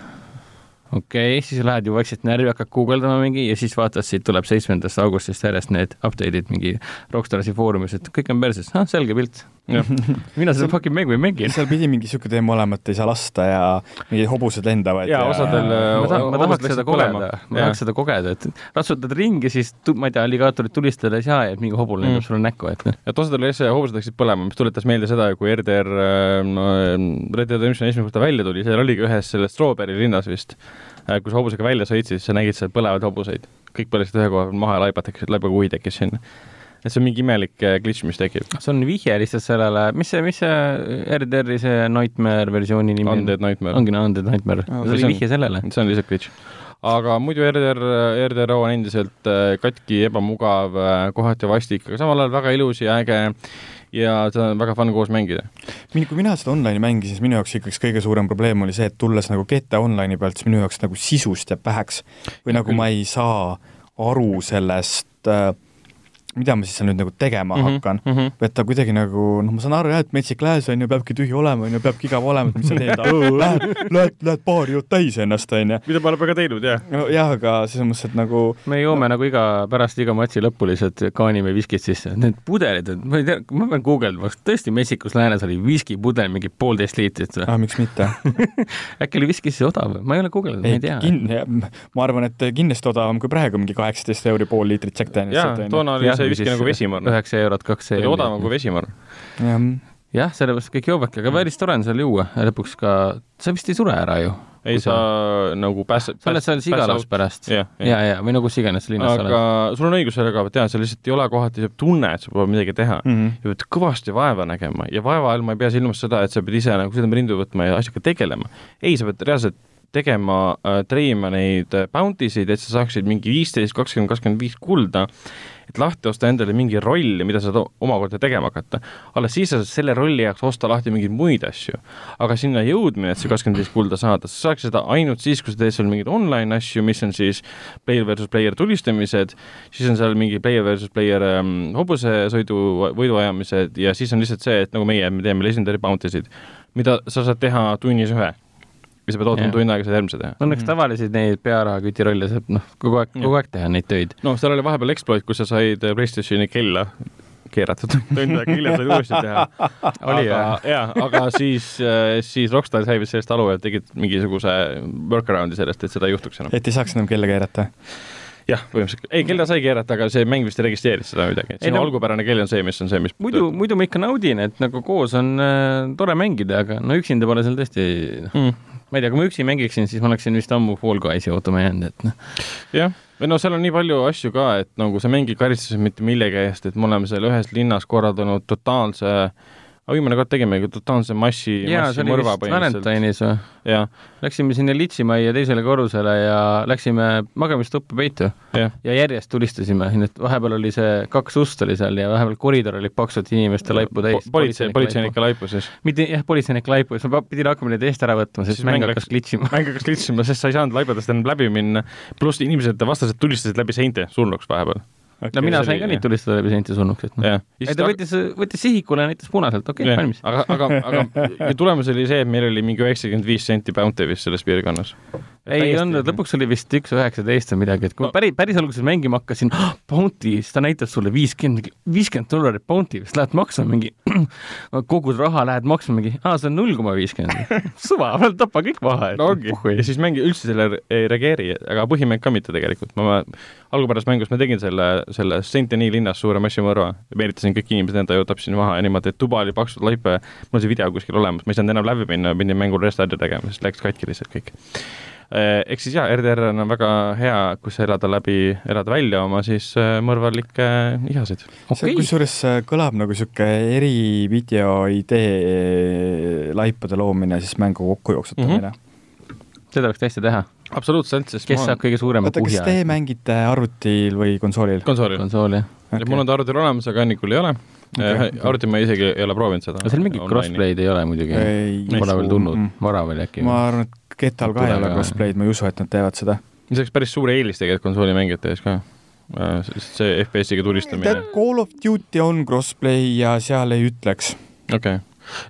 okei okay,, siis lähed ju vaikselt närvi, hakkad guugeldama mingi ja siis vaatad, siit tuleb seitsmendast augustist järjest need update'id mingi Rockstarsi foorumis, et kõik on perses, ah selge pilt. mina seda fucking mängu ei mängi. seal pidi mingi siuke teema olema, et ei saa lasta ja mingid hobused lendavad Jaa, osadel, ma äh, tahan, ma tahaks seda kogeda, ma tahaks seda kogeda, et ratsutad ringi, siis ma ei tea, alligaatorit tulistada ei saa ja mingi hobul lendab Mm. sulle näkku, et noh. et osadel asja hobused läksid põlema, mis tuletas meelde seda, kui RDR, Red Dead Redemption esimene kord ta välja tuli, seal oligi ühes selles Strawberry linnas vist, kui sa hobusega välja sõitsid, siis sa nägid seal põlevaid hobuseid. kõik põlesid ühe koha peal maha ja laibad tekkisid, laibakuhi tekkis sinna. Et see on mingi imelik äh, glitch, mis tekib. see on vihje lihtsalt sellele, mis see, mis see RDR-i see Nightmare versiooni nimi on? Undead Nightmare. ongi no, Undead Nightmare, Aa, see see oli on- vihje sellele. see on lihtsalt glitch. aga muidu RDR, RDRO on endiselt äh, katki, ebamugav, kohati vastik, aga samal ajal väga ilus ja äge ja seda on väga fun koos mängida. Min- kui mina seda online'i mängisin, siis minu jaoks ikkagi kõige suurem probleem oli see, et tulles nagu GTA Online'i pealt, siis minu jaoks nagu sisust jääb väheks või nagu küll. ma ei saa aru sellest äh, mida ma siis seal nüüd nagu tegema mm -hmm, hakkan mm. -hmm. et ta kuidagi nagu, noh, ma saan aru jah, et metsik lääs on ju, peabki tühi olema, on ju, peabki igav olema, et mis sa teed, lähed, lähed, lähed baari, jood täis ennast, on ju. mida me oleme ka teinud, jah. nojah, aga selles mõttes, et nagu me joome nagu iga, pärast iga matši lõppu lihtsalt kaanime viskit sisse. Need pudelid, ma ei tea, ma pean guugeldama, kas tõesti Metsikus läänes oli viskipudel mingi poolteist liitrit või? ah,, miks mitte. äkki oli viski siis odav või? ma ei ole guugeldanud, ma ei tea. kin-, ma arvan, et kindlasti odavam kui praegu mingi kaheksateist euri pool liitrit Jack jaa Danielsat, toona oli see viski nagu vesimarn. üheksa eurot kaks see oli odavam kui vesimarn. jah, jah, sellepärast kõik joovadki, aga päris tore on seal juua ja lõpuks ka, sa vist ei sure ära ju. ei, sa nagu pääs-. sa oled seal Sigalas pärast. jah, ja, ja või no kus iganes linnas sa oled. aga sul on õigus selle koha pealt jah, seal lihtsalt ei ole kohati see tunne, et sa pead midagi teha mm. -hmm. ja pead kõvasti vaeva nägema ja vaeva all ma ei pea silmas seda, et sa pead ise nagu südame rindu võtma ja asjaga tegelema. ei, sa pead reaalselt tegema äh,, treima neid äh, bounty sid, et sa saaksid mingi viisteist, kakskümmend, kakskümmend viis kulda, et lahti osta endale mingi roll, mida sa omakorda tegema hakata. alles siis sa saad selle rolli jaoks osta lahti mingeid muid asju. aga sinna jõudmine, et see kakskümmend viis kulda saada, sa saaks seda ainult siis, kui sa teed seal mingeid online asju, mis on siis player versus player tulistamised, siis on seal mingi player versus player ähm, hobusesõidu võiduajamised ja siis on lihtsalt see, et nagu meie, me teeme legendary bounty sid, mida sa saad teha tunnis ühe. Ja sa pead ootama Jah. tund aega seda järgmise teha. Õnneks tavalisi neid pearahaküti rolle saab noh, kogu aeg, kogu aeg teha neid töid. noh, seal oli vahepeal exploit, kus sa said äh, Playstationi kella keeratud, tund aega hiljem said uuesti teha. Oli aga jaa, aga siis, siis Rockstar sai vist sellest aru ja tegid mingisuguse workaround'i sellest, et seda ei juhtuks enam. et ei saaks enam kella keerata. jah, põhimõtteliselt, ei kella sai keerata, aga see mäng vist ei registreerinud seda midagi, Ei sinu no- algupärane kell on see, mis on see, mis muidu, muidu ma ikka naudin, et nagu koos on äh, tore mängida, aga no üksinda pole seal tõesti, noh, mm. Ma ei tea, kui ma üksi mängiksin, siis ma oleksin vist ammu Fall Guysi ootama jäänud, et noh, jah, või no seal on nii palju asju ka, et nagu sa mängid karistuses mitte millegi eest, et me oleme seal ühes linnas korraldanud totaalse, viimane kord tegimegi totaalse massi, massimõrva vist põhimõtteliselt. Jah, Läksime sinna litsimajja teisele korrusele ja läksime magamistuppa peitu jah, ja järjest tulistasime, nii et vahepeal oli see kaks ust oli seal ja vahepeal koridor oli paksult inimeste laipu täis. politsei, politseinike laipu siis. mitte jah, politseinik laipu, siis ma pidin hakkama neid eest ära võtma, sest Siis mäng hakkas glitšima. mäng hakkas klitsima, sest sa ei saanud laibadest enam läbi minna, pluss inimesed, vastased tulistasid läbi seinte surnuks vahepeal. No mina sain ka neid tulistada läbi seinte surnuks, et noh. ei ta võttis, võttis sihikule, näitas punaselt, okei okay,, valmis. aga, aga, aga ja tulemus oli see, et meil oli mingi üheksakümmend viis senti bounty vist selles piirkonnas. Ei olnud, lõpuks oli vist üks üheksateist või midagi, et kui No. no. päris, päris alguses mängima hakkasin oh,, Bounty, siis ta näitas sulle viiskümmend, viiskümmend dollarit Bounty, siis lähed maksma mingi, kogud raha, lähed maksma mingi, aa, see on null koma viiskümmend. suva, tapa kõik maha, no ongi, ja siis mängi üldse selle ei reageeri, aga põhimäng ka mitte tegelikult, ma, ma algupärases mängus ma tegin selle, selle Saint-Denis linnas suure massimõrva, meelitasin kõik inimesed enda ju tapsin maha ja niimoodi, et tuba oli paksult laipe, mul on see video kuskil olemas, ma ei saanud enam läbi minna, pidin mängul restardi tegema, sest läks katki lihtsalt kõik. Ehk siis jaa, RDR on väga hea, kus elada läbi, elada välja oma siis äh, mõrvalikke ihasid. see okei, kusjuures äh, kõlab nagu niisugune erivideo idee laipade loomine, siis mängu kokkujooksutamine mm. -hmm. seda võiks tõesti teha. absoluutselt, sest kes ma saab kõige suurema oota, kas kuhja te mängite arvutil või konsoolil? konsoolil konsooli? okay., mul on ta arvutil olemas, aga Annikul ei ole okay.. arvutil ma isegi ei ole proovinud seda. seal mingit crossplay'd ei ole muidugi. ei Pole veel tulnud Mm., vara veel äkki. ma arvan, et GTA-l ka ei ole ka. crossplay'd, ma ei usu, et nad teevad seda. mis oleks päris suur eelis tegelikult konsoolimängijate ees ka. sest see FPS-iga tulistamine tead, Call of Duty on crossplay ja seal ei ütleks. okei okay..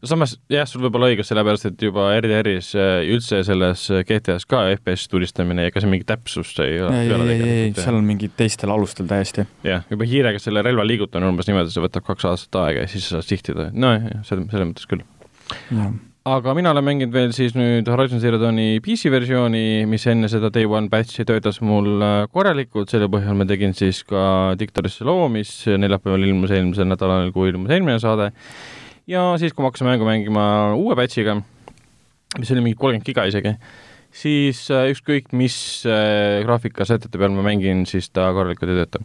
samas jah, sul võib olla õigus, sellepärast et juba RDR-is äh, üldse selles äh, GTA-s ka FPS tulistamine ja ega see mingi täpsus ei ole. ei, ei, ei, ei, seal on mingid teistel alustel täiesti. jah, juba hiirega selle relva liigutamine umbes niimoodi, see võtab kaks aastat aega ja siis sa saad sihtida. nojah, selles, selles mõttes küll. Aga mina olen mänginud veel siis nüüd Horizon Zero Dawni PC versiooni, mis enne seda Day One patch'i töötas mul äh, korralikult, selle põhjal ma tegin siis ka Dictorisse loo, mis neljapäeval ilmus eelmisel nädalal, kui ilmus eelmine saade. ja siis, kui ma hakkasin mängu mängima uue patch'iga, mis oli mingi kolmkümmend giga isegi, siis äh, ükskõik mis äh, graafikasätete peal ma mängin, siis ta korralikult ei tööta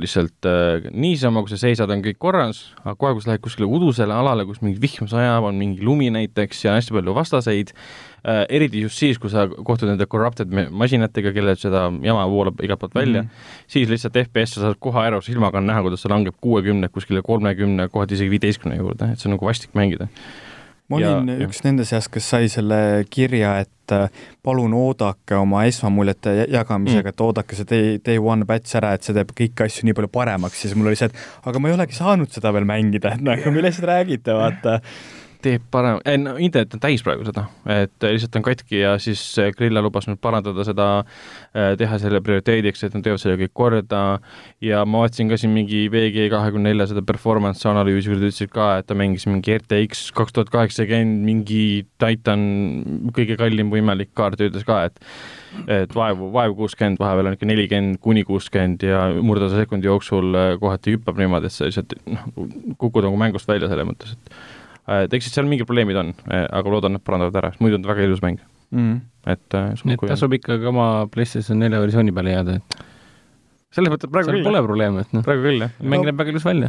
lihtsalt äh, niisama, kui sa seisad, on kõik korras, aga kohe, kui sa lähed kuskile udusele alale, kus mingi vihm sajab, on mingi lumi näiteks ja hästi palju vastaseid äh,, eriti just siis, kui sa kohtud nende corrupted masinatega, kellel seda jama voolab igalt poolt välja mm, -hmm. siis lihtsalt FPS sa saad kohe aru, silmaga on näha, kuidas see langeb kuuekümne kuskile kolmekümne, kohati isegi viieteistkümne juurde, et see on nagu vastik mängida. Ma Ja- olin ja. üks nende seast, kes sai selle kirja, et äh, palun oodake oma esmamuljete ja- jagamisega, et oodake see day, day one batch ära, et see teeb kõiki asju nii palju paremaks, siis mul oli see, et aga ma ei olegi saanud seda veel mängida, et nagu millest te räägite, vaata. Teeb parem, ei no internet on täis praegu seda, et äh, lihtsalt on katki ja siis äh, Grilla lubas nüüd parandada seda, teha selle prioriteediks, et nad teevad selle kõik korda. Ja ma vaatasin ka siin mingi VG kahekümne nelja seda performance analüüsi, kus nad ütlesid ka, et ta mängis mingi RTX kaks tuhat kaheksakümmend, mingi Titan, kõige kallim võimalik kaart, ütles ka, et et vaevu, vaevu kuuskümmend, vahepeal on ikka nelikümmend kuni kuuskümmend ja murdase sekundi jooksul äh, kohati hüppab niimoodi, et sa lihtsalt noh, kukud nagu mängust välja selles mõttes, et et eks siis seal mingid probleemid on, aga loodan, et parandavad ära, sest muidu on ta väga ilus mäng, Mm. et äh, nii et tasub ikkagi oma PlayStation nelja versiooni peale jääda, et selles mõttes praegu seal küll, pole probleemi, et noh, praegu küll jah. mäng näeb väga ilus välja.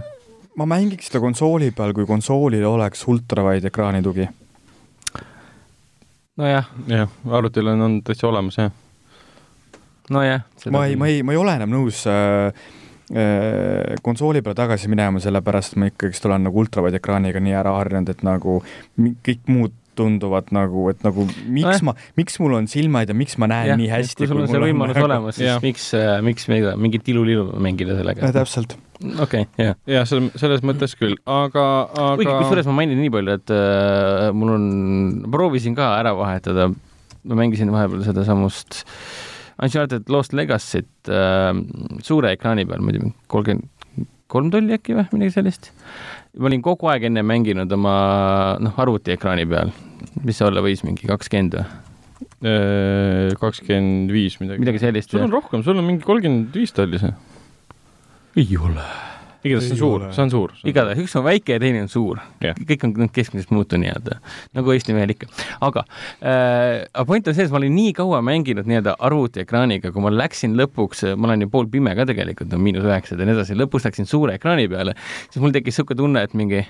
ma mängiks seda konsooli peal, kui konsoolil oleks ultrawide ekraanitugi. nojah, jah, arvutil on, on täitsa olemas jah. nojah. ma ei, ma ei, ma ei ole enam nõus äh, äh, konsooli peale tagasi minema, sellepärast ma ikkagist olen nagu ultrawide ekraaniga nii ära harjunud, et nagu kõik muud tunduvad nagu, et nagu miks Nojah. ma, miks mul on silmad ja miks ma näen nii hästi. kui sul on see võimalus olemas, siis Jah. miks, miks me mingit ilu-lilu mängida sellega? täpselt. okei, jah. jah, selles, selles mõttes küll, aga, kuigi aga kusjuures ma mainin nii palju, et äh, mul on, proovisin ka ära vahetada, ma mängisin vahepeal sedasamust Uncharted Lost Legacy't äh, suure ekraani peal, ma ei tea, kolmkümmend kolm tolli äkki või midagi sellist. ma olin kogu aeg enne mänginud oma noh, arvutiekraani peal, mis see olla võis, mingi kakskümmend või äh, kakskümmend viis midagi. midagi sellist. sul on rohkem, sul on mingi kolmkümmend viis tolli see. ei ole. Igatahes see on suur see on suur. igatahes üks on väike ja teine on suur Jah. kõik on need keskmisest muutu nii-öelda nagu Eesti mehel ikka aga äh, aga point on see et ma olin nii kaua mänginud nii-öelda arvutiekraaniga kui ma läksin lõpuks ma olen ju poolpime ka tegelikult no miinus üheksad ja nii edasi lõpuks läksin suure ekraani peale siis mul tekkis niisugune tunne et mingi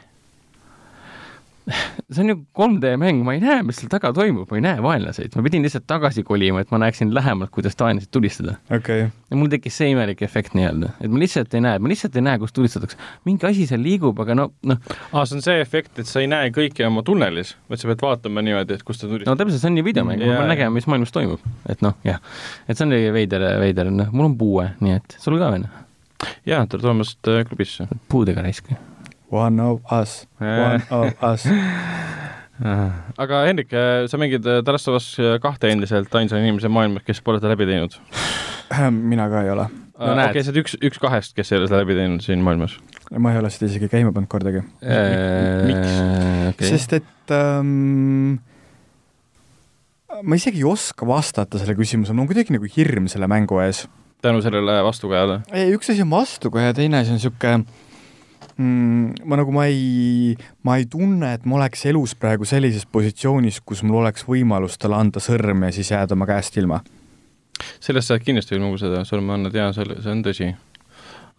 see on ju 3D mäng, ma ei näe, mis seal taga toimub, ma ei näe vaenlaseid, ma pidin lihtsalt tagasi kolima, et ma näeksin lähemalt, kuidas vaenlased tulistada. okei okay.. ja mul tekkis see imelik efekt nii-öelda, et ma lihtsalt ei näe, ma lihtsalt ei näe, kus tulistatakse. mingi asi seal liigub, aga no, noh. aa, see on see efekt, et sa ei näe kõike oma tunnelis, vaid sa pead vaatama niimoodi, et kus ta tulistab. no täpselt, see on ju videomäng, ma pean nägema, mis maailmas toimub, et noh, jah. et see on veider, veider, noh, mul on puue, nii et sul ka või noh? jaa, tere tulemast äh, klubisse. puudega raisk. One of us, one of us. aga Hendrik, sa mängid äh, The Last of Us kahte endiselt ainsa inimese maailmas, kes pole seda läbi teinud. mina ka ei ole. No okei sa oled üks, üks kahest, kes ei ole seda läbi teinud siin maailmas. ma ei ole seda isegi käima pannud kordagi. Miks? okay.? sest et ähm, ma isegi ei oska vastata selle küsimusele, mul on kuidagi nagu hirm selle mängu ees. tänu sellele vastukajale. ei, üks asi on vastukaja, teine asi on sihuke mm,, ma nagu, ma ei, ma ei tunne, et ma oleks elus praegu sellises positsioonis, kus mul oleks võimalus talle anda sõrm ja siis jääda oma käest ilma. sellest sa kindlasti võid mulle seda sõrme anda, jaa, see, see on tõsi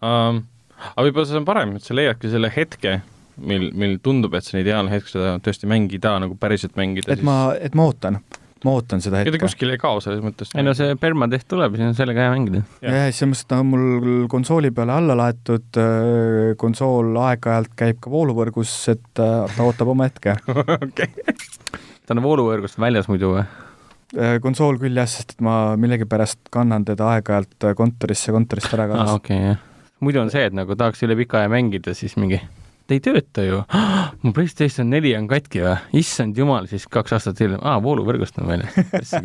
um,. aga võib-olla see on parem, et sa leiadki selle hetke, mil, mil tundub, et see on ideaalne hetk seda tõesti mängida nagu päriselt mängida. et ma, et ma ootan, ma ootan seda ega ta hetke. kuskil ei kao selles mõttes. ei no see permadeht tuleb ja siis on sellega hea mängida. jah. ja, ja selles mõttes ta on mul konsooli peale alla laetud, konsool aeg-ajalt käib ka vooluvõrgus, et äh, ta ootab oma hetke. ta on vooluvõrgust väljas muidu või? konsool küll jah, sest et ma millegipärast kannan teda aeg-ajalt kontorisse, kontorist ära aa, kaasas. okei, jah. muidu on see, et nagu tahaks üle pika aja mängida, siis mingi ta ei tööta ju. mu Playstation neli on katki või? issand jumal, siis kaks aastat hiljem, aa, vooluvõrgust on väljas.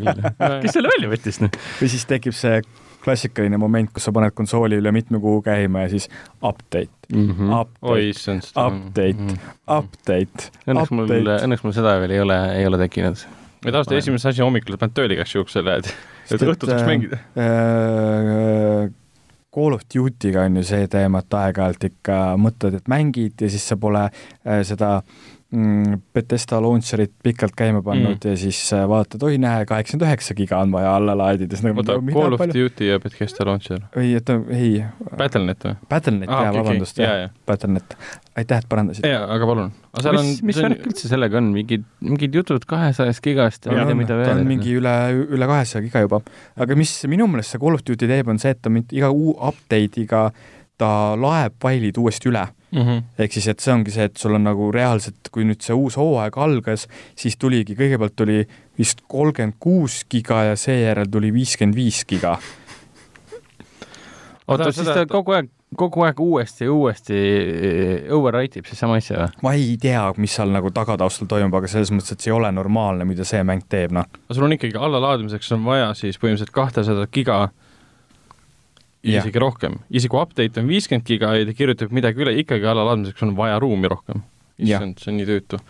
kes selle välja võttis, noh? või siis tekib see klassikaline moment, kus sa paned konsooli üle mitme kuu käima ja siis update, Mhm. oi update, update, update, õnneks mul, update. õnneks mul seda veel ei ole, ei ole tekkinud. ja tavaliselt esimese asi hommikul paned tööle igaks juhuks selle, et, et, õhtul saaks äh, mängida. äh, Call of Duty'ga on ju see teema, et aeg-ajalt ikka mõtled, et mängid ja siis sa pole äh, seda mm, Betesta launcher'it pikalt käima pannud mm. ja siis äh, vaatad, oi näe, kaheksakümmend üheksa giga on vaja alla laadida, siis nagu oota, mida Call of palju- Duty ja Bethesda Launcher. ei, oota, ei, Battlenet või? Battlenet ah,, jaa okay,, vabandust, jah jaa., Battlenet. aitäh, et parandasid. jaa, aga palun. aga seal on mis, mis värk üldse sellega on, mingid, mingid jutud kahesajast gigast ja ma ei tea, mida ta veel on. mingi üle, üle kahesaja giga juba. aga mis minu meelest see Call of Duty teeb, on see, et ta mind iga uu- update'iga ta laeb failid uuesti üle. mm. -hmm. ehk siis, et see ongi see, et sul on nagu reaalselt, kui nüüd see uus hooaeg algas, siis tuligi, kõigepealt tuli vist kolmkümmend kuus giga ja seejärel tuli viiskümmend viis giga. oota, siis ta kogu aeg, kogu aeg uuesti ja uuesti overwrite ib siis sama asja või? ma ei tea, mis seal nagu tagataustal toimub, aga selles mõttes, et see ei ole normaalne, mida see mäng teeb, noh. aga sul on ikkagi allalaadimiseks on vaja siis põhimõtteliselt kahtesadat giga ja isegi rohkem. isegi kui update on viiskümmend giga ja ta kirjutab midagi üle, ikkagi allalaadimiseks on vaja ruumi rohkem. Issand, see on nii tüütu.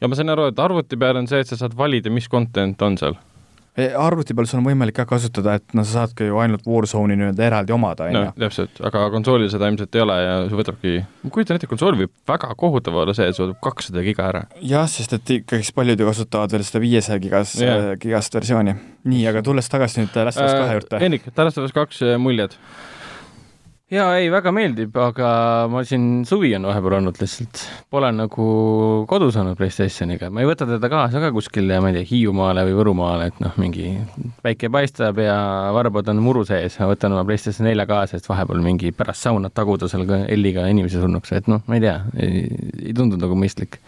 ja ma sain aru, et arvuti peal on see, et sa saad valida, mis content on seal. E, arvuti peal sul on võimalik ka kasutada, et no sa saadki ju ainult Warzone'i nii-öelda eraldi omada, no onju. täpselt, aga konsoolil seda ilmselt ei ole ja see võtabki, ma kujutan ette, konsool võib väga kohutav olla see, et see võtab kakssada giga ära. jah, sest et ikkagist paljud ju kasutavad veel seda viiesaja gigas Jah., gigast versiooni. nii, aga tulles tagasi nüüd Last of Us kahe juurde. Hendrik, Last of Us kaks äh, muljed. jaa, ei, väga meeldib, aga ma siin suvi on vahepeal olnud lihtsalt, pole nagu kodus olnud Playstationiga, ma ei võta teda kaasa ka kuskile, ma ei tea, Hiiumaale või Võrumaale, et noh, mingi päike paistab ja varbad on muru sees, ma võtan oma Playstation nelja kaasa, et vahepeal mingi pärast saunat taguda seal ka L-iga inimesi surnuks, et noh, ma ei tea, ei tundunud nagu mõistlik.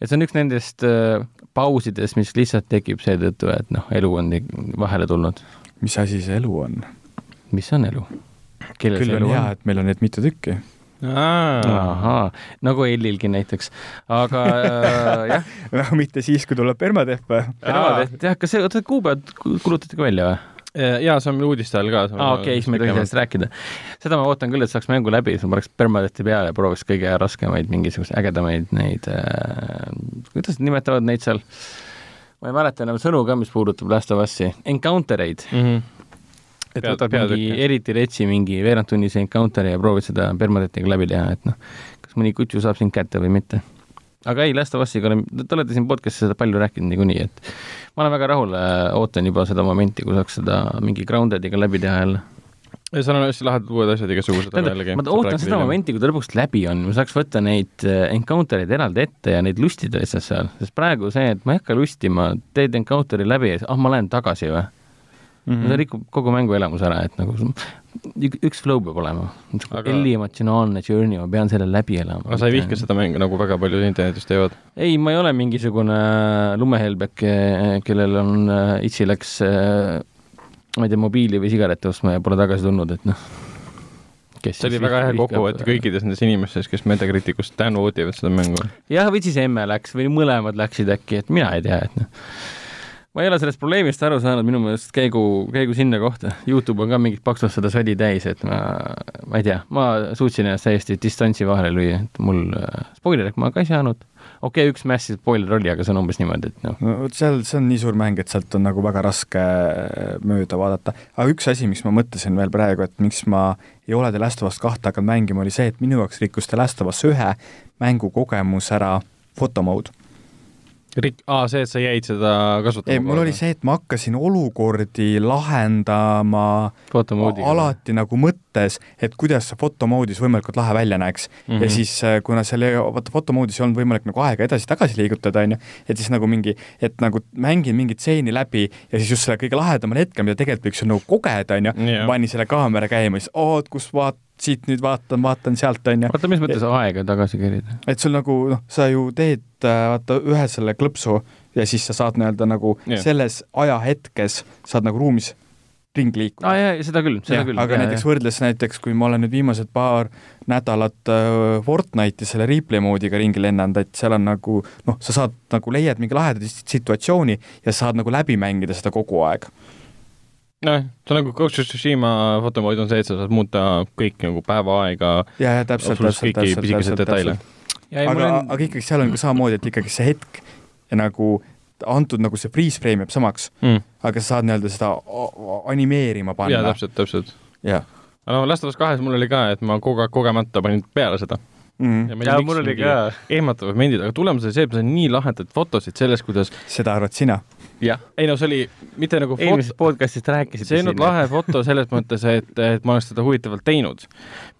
et see on üks nendest äh, pausidest, mis lihtsalt tekib seetõttu, et noh, elu on vahele tulnud. mis asi see elu on? mis on elu? Kellel küll on hea et meil on neid mitu tükki. ahaa, nagu Ellilgi näiteks, aga äh, jah, no mitte siis, kui tuleb permadeht või? jah, kas see, oota, kuupäevad kulutati ka välja või? jaa, see on meil uudiste all ka. aa, okei, siis me ei tohi sellest rääkida. seda ma ootan küll, et saaks mängu läbi, siis ma paneks permadehti peale ja prooviks kõige raskemaid mingisuguseid ägedamaid neid äh,, kuidas nad nimetavad neid seal, ma ei mäleta enam sõnu ka, mis puudutab Last of Us'i, encounter eid, mm. -hmm. Et Pead- võtad mingi peatükki. eriti retsi mingi veerandtunnise encounter'i ja proovid seda permadehtiga läbi teha, et noh, kas mõni kutsu saab sind kätte või mitte aga ei, Last of Us'iga olen, te olete siin podcast'is seda palju rääkinud niikuinii, et ma olen väga rahul, ootan juba seda momenti, kui saaks seda mingi Groundediga läbi teha jälle. ja seal on hästi lahedad uued asjad igasugused, aga jällegi. ma ootan seda. momenti, kui ta lõpuks läbi on, ma saaks võtta neid äh, encounter eid eraldi ette ja neid lustida lihtsalt seal, sest praegu see, et ma ei hakka lustima, teed encounter'i läbi ja siis ah, ma lähen tagasi või mm. -hmm. see rikub kogu mängu elamuse ära, et nagu ük- üks flow peab olema. Aga- Elli emotsionaalne journey, ma pean selle läbi elama. aga sa ei vihka seda mängu, nagu väga paljud internetis teevad? ei, ma ei ole mingisugune lumehelbek, kellel on äh, itsi läks äh, ma ei tea, mobiili või sigarette ostma ja pole tagasi tulnud, et noh, kes see oli väga hea kokkuvõte kõikides nendes inimestes, kes Metacriticust download ivad seda mängu. jah, või siis emme läks või mõlemad läksid äkki, et mina ei tea, et noh. Ma ei ole sellest probleemist aru saanud, minu meelest käigu, käigu sinna kohta. Youtube on ka mingit paksust seda sodi täis, et ma, ma ei tea, ma suutsin ennast täiesti distantsi vahele lüüa, et mul äh, spoilerit ma ka ei saanud. okei okay,, üks massive spoiler oli, aga see on umbes niimoodi, et noh, no vot seal, see on nii suur mäng, et sealt on nagu väga raske mööda vaadata. aga üks asi, miks ma mõtlesin veel praegu, et miks ma ei ole The Last of Us kahte hakanud mängima, oli see, et minu jaoks rikkus The Last of Us ühe mängukogemus ära fotomode. Rik-, aa, see, et sa jäid seda kasutama. ei, mul oli see, et ma hakkasin olukordi lahendama alati nagu mõttes, et kuidas see fotomoodis võimalikult lahe välja näeks mm. Mhm. -hmm. ja siis, kuna seal ei, vaata fotomoodis ei olnud võimalik nagu aega edasi-tagasi liigutada, on ju, et siis nagu mingi, et nagu mängin mingit stseeni läbi ja siis just selle kõige lahedamal hetkel, mida tegelikult võiks ju nagu kogeda, on ju, panin selle kaamera käima, siis oot, kus vaat-, siit nüüd vaatan, vaatan sealt, on ju. oota, mis mõttes aega tagasi kerida? et sul nagu noh, sa ju teed äh, vaata ühe selle klõpsu ja siis sa saad nii-öelda nagu yeah. selles ajahetkes saad nagu ruumis ringi liikuda aa jaa, seda küll, seda jah, küll. aga näiteks võrdles näiteks, kui ma olen nüüd viimased paar nädalat äh, Fortnite'i selle replay moodiga ringi lennanud, et seal on nagu noh, sa saad nagu leiad mingi laheda situatsiooni ja saad nagu läbi mängida seda kogu aeg. noh, see on nagu Ghost of Tsushima fotomood on see, et sa saad muuta kõik nagu päevaaega, ja, ja täpselt, absoluutselt täpselt, täpselt, täpselt, detaile täpselt.. aga, aga ikkagi seal on ka samamoodi, et ikkagi see hetk ja nagu antud nagu see freeze frame jääb samaks, mm.. aga sa saad nii-öelda seda animeerima jaa, panna. täpselt, täpselt. jah. aga no Last of Us kahes mul oli ka, et ma kogu aeg kogemata panin peale seda. Mm. jaa, mul oli ka. ehmatavad momendid, aga tulemus oli see, et ma sain nii lahedaid fotosid sellest, kuidas seda arvad sina? Ei no see oli mitte nagu foto eelmisest, podcast'ist rääkisite see ei olnud lahe foto selles mõttes, et, et ma oleks seda huvitavalt teinud.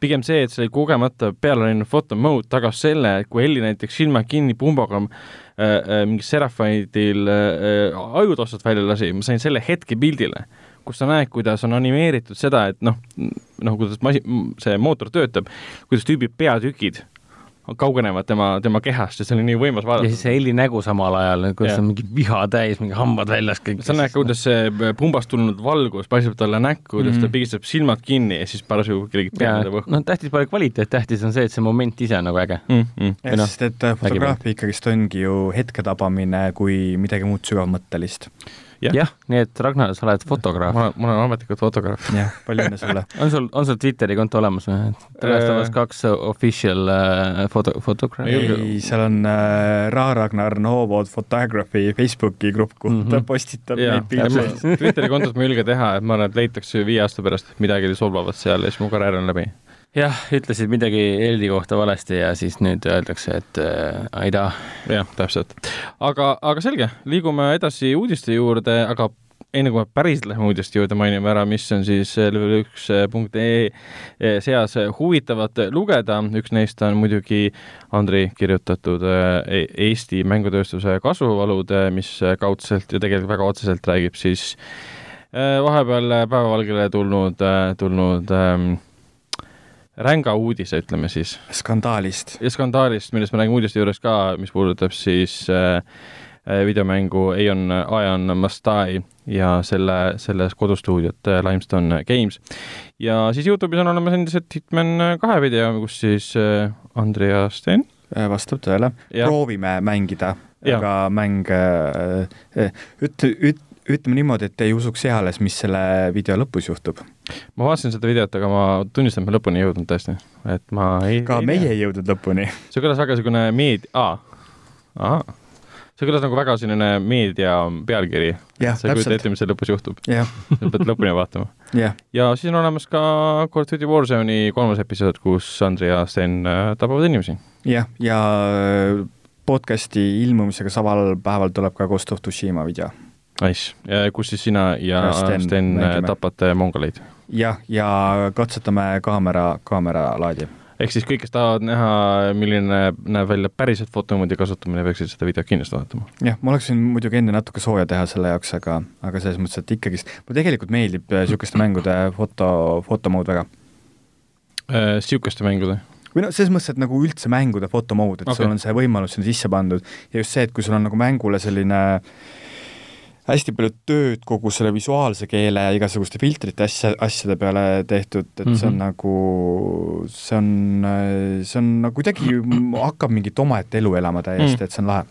pigem see, et see oli kogemata peale läinud foto mode tagas selle, et kui Elli näiteks silmad kinni pumbaga äh, äh, mingi Seraphidil äh, ajutossad välja lasi, ma sain selle hetke pildile, kus sa näed, kuidas on animeeritud seda, et noh, noh, kuidas masin, see mootor töötab, kuidas tüübi peatükid kaugenevad tema, tema kehast ja see oli nii võimas ja vaadata siis see Elli nägu samal ajal, kuidas Jah. on mingi viha täis, mingi hambad väljas kõik. sa näed ka, kuidas see pumbast tulnud valgus paistab talle näkku, kuidas mm -hmm. ta Mhm. pigistab silmad kinni ja siis parasjagu kellegi peale ja õhku noh, tähtis pole kvaliteet, tähtis on see, et see moment ise on nagu äge. mm. -hmm. Või noh, sest et äh, fotograafia ikkagist ongi ju hetke tabamine kui midagi muud sügavmõttelist. Jah. jah, nii et Ragnar, sa oled fotograaf. ma, ma olen ametlikult fotograaf. jah, palju õnne sulle. on sul, on sul Twitteri konto olemas või? Of Us kaks official äh, foto, fotograaf Ei seal on äh, Ra Ragnar Novod Photography Facebooki grupp, kuhu mm -hmm. ta postitab jaa neid, pilte. Twitteri kontot ma ei julge teha, et ma arvan, et leitakse viie aasta pärast midagi solvavat seal ja siis mu karjäär on läbi. jah, ütlesid midagi Eldi kohta valesti ja siis nüüd öeldakse, et äh, Aida, jah, täpselt. aga, aga selge, liigume edasi uudiste juurde, aga enne kui me päriselt läheme uudiste juurde, mainime ära, mis on siis level üks punkt ee seas huvitavat lugeda, üks neist on muidugi Andri kirjutatud eh, Eesti mängutööstuse kasvuvalud, mis kaudselt ja tegelikult väga otseselt räägib siis eh, vahepeal päevavalgele tulnud, tulnud ähm, ränga uudise, ütleme siis skandaalist. ja skandaalist, millest me räägime uudiste juures ka, mis puudutab siis äh, äh, videomängu Aeon, Aeon Must Die ja selle, selles kodustuudiot äh, Limestone Games. ja siis Youtube'is on olemas endiselt Hitman kahe video, kus siis äh, Andri ja Sten vastab tõele. proovime mängida, aga mäng äh, äh, ütle, üt-, ütleme niimoodi, et ei usuks eales, mis selle video lõpus juhtub. Ma vaatasin seda videot, aga ma tunnistan, et ma lõpuni ei jõudnud tõesti, et ma ei ka ei meie ei jõudnud lõpuni. see kõlas väga niisugune meedia, aa, ahah, see kõlas nagu väga selline meedia pealkiri. sa ei kujuta ette, mis seal lõpus juhtub, sa pead lõpuni vaatama. jah, ja siis on olemas ka Call of Duty Warzone'i kolmas episood, kus Andri ja Sten äh, tapavad inimesi. jah, ja äh, podcasti ilmumisega samal päeval tuleb ka Ghost of Tsushima video. Nice, kus siis sina ja, Ja ja Sten, Sten äh, mängime. tapate mongoleid. jah, ja katsetame kaamera, kaameralaadi. ehk siis kõik, kes tahavad näha, milline näeb välja päriselt fotomoodi kasutamine, peaksid seda videot kindlasti vaatama. jah, ma oleksin muidugi enne natuke sooja teha selle jaoks, aga, aga selles mõttes, et ikkagist mulle tegelikult meeldib niisuguste mängude foto, fotomood väga. Niisuguste mängude. või noh, selles mõttes, et nagu üldse mängude fotomood, et okay. Sul on see võimalus sinna sisse pandud ja just see, et kui sul on nagu mängule selline hästi palju tööd kogu selle visuaalse keele ja igasuguste filtrite asja, asjade peale tehtud, et mm -hmm. see on Mhm. nagu, see on, see on nagu kuidagi hakkab mingit omaette elu elama täiesti Mm. mm., et see on lahe.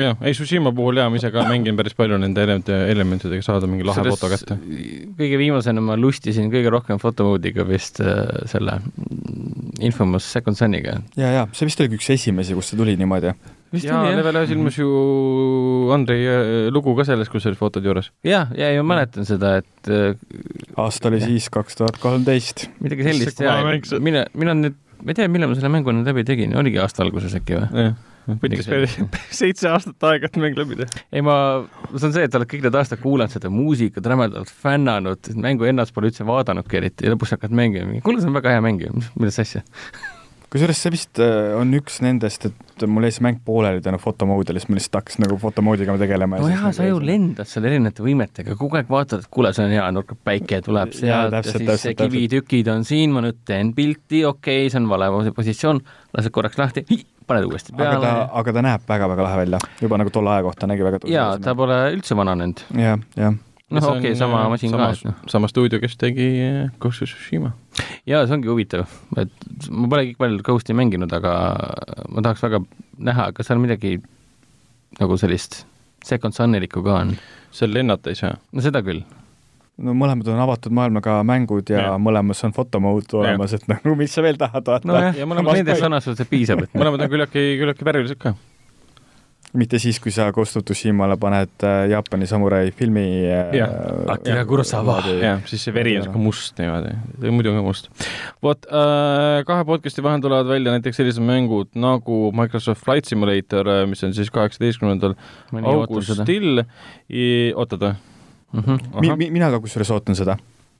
jah, ei Tsushima puhul jaa, ma ise ka mängin päris palju nende elemente- elementidega saada mingi lahe Selles- foto kätte. kõige viimasena ma lustisin kõige rohkem fotomoodiga vist äh, selle mm, Infamous Second Soniga. ja, ja see vist oligi üks esimesi, kus see tuli niimoodi. Vist jaa, oli jah, Level ühes ilmus ju Andrei äh, lugu ka sellest, kus olid fotod juures. ja, ja ma mäletan seda, et äh, aasta oli siis kaks tuhat kolmteist. midagi sellist See ja kohe mäng see- mina, mina nüüd, ma ei tea, millal ma selle mängu nüüd läbi tegin, oligi aasta alguses äkki või? võttis seitse aastat aega, et mäng läbi teha. ei, ma, see on see, et sa oled kõik need aastad kuulanud seda muusikat, rämedalt fännanud, mängu ennast pole üldse vaadanudki eriti ja lõpuks hakkad mängima, kuule, see on väga hea mäng ju, milles asja. kusjuures see vist äh, on üks nendest, et mul jäi see mäng pooleli tänu fotomoodile, siis ma lihtsalt hakkasin nagu fotomoodiga tegelema. no jaa, sa ju lendad seal erinevate võimetega, kogu aeg vaatad, et kuule, see on hea, nurkab päike tuleb sealt ja, ja siis täpselt, kivitükid on siin, ma nüüd teen pilti, okei okay,, see on vale positsioon, lased korraks lahti, paned uuesti aga ta peale., aga ta näeb väga-väga lahe välja, juba nagu tolle aja kohta nägi väga jaa, ta pole üldse vananenud. jah, jah. noh, okei okay,, sama masin ka, et noh. sama stuudio, kes tegi äh, Ghost of Tsushima. jaa, see ongi huvitav, et ma pole kõik palju Ghosti mänginud, aga ma tahaks väga näha, kas seal midagi nagu sellist Second Sunilikku ka on. seal lennata ei saa. no seda küll. no mõlemad on avatud maailmaga mängud ja, ja. mõlemas on fotomood olemas, et nagu mis sa veel tahad vaata nojah ja ja,, mõlemad- nendest sõnastusest piisab, et mõlemad on küllaltki, küllaltki värvilised ka. Mitte siis, kui sa Ghost of Tsushimale paned äh, Jaapani samurai filmi äh, Jah. Akira Kurosawa. jah, siis see veri on siuke must niimoodi, muidu on ka must. vot äh, kahe podcast'i vahel tulevad välja näiteks sellised mängud nagu Microsoft Flight Simulator, mis on siis kaheksateistkümnendal augustil. oota ta, Mm -hmm. mi,. Mi, mina ka kusjuures ootan seda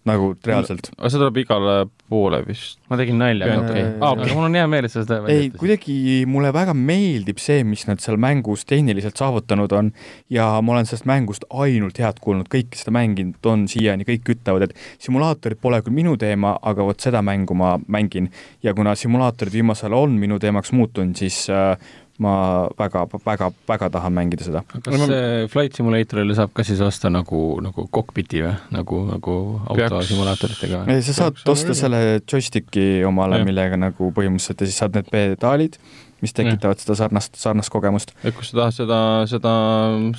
nagu reaalselt. aga see tuleb igale poole vist. ma tegin nalja, aga okei okay.. okei. aga mul on hea meel, et sa seda ei, kuidagi mulle väga meeldib see, mis nad seal mängus tehniliselt saavutanud on ja ma olen sellest mängust ainult head kuulnud, kõik seda mänginud on siiani, kõik ütlevad, et simulaatorid pole küll minu teema, aga vot seda mängu ma mängin ja kuna simulaatorid viimasel ajal on minu teemaks muutunud, siis äh, ma väga, väga, väga tahan mängida seda. kas see Flight Simulatorile saab ka siis osta nagu, nagu cockpit'i või nagu, nagu autosimulaatoritega või? sa saad Peaks osta selle joystick'i omale, millega nagu põhimõtteliselt ja siis saad need pedaalid, mis tekitavad seda sarnast, sarnast kogemust. et kui sa tahad seda, seda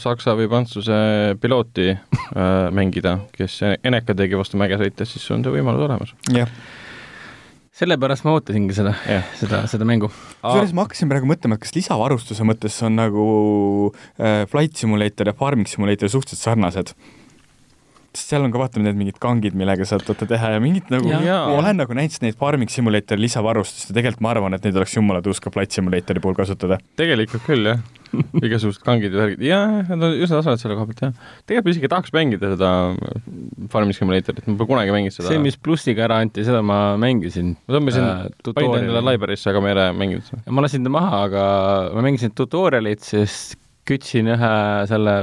Saksa või Prantsuse pilooti äh, mängida, kes Eneka tegi vastu mäge sõites, siis on see võimalus olemas. jah, sellepärast ma ootasingi seda seda, seda mängu. kusjuures ma hakkasin praegu mõtlema, et kas lisavarustuse mõttes on nagu äh, Flight Simulator ja Farming Simulator suhteliselt sarnased sest seal on ka vaata need mingid kangid, millega saad vaata teha ja mingid nagu, ma olen nagu näinud neid Farming Simulatori lisavarustust ja tegelikult ma arvan, et neid oleks jumala tuus ka Flight Simulatori puhul kasutada. tegelikult küll, jah. igasugused kangid ja värgid, jaa, nad on üsna tasemel selle koha pealt, jah. tegelikult ma isegi tahaks mängida seda Farming Simulatorit, ma pole kunagi mänginud seda. see, mis plussiga ära anti, seda ma mängisin. ma tõmbasin äh, panin endale library'sse, aga ma ei ole mänginud seda. ma lasin ta maha, aga ma mängisin tutorial'it, siis kütsin ühe selle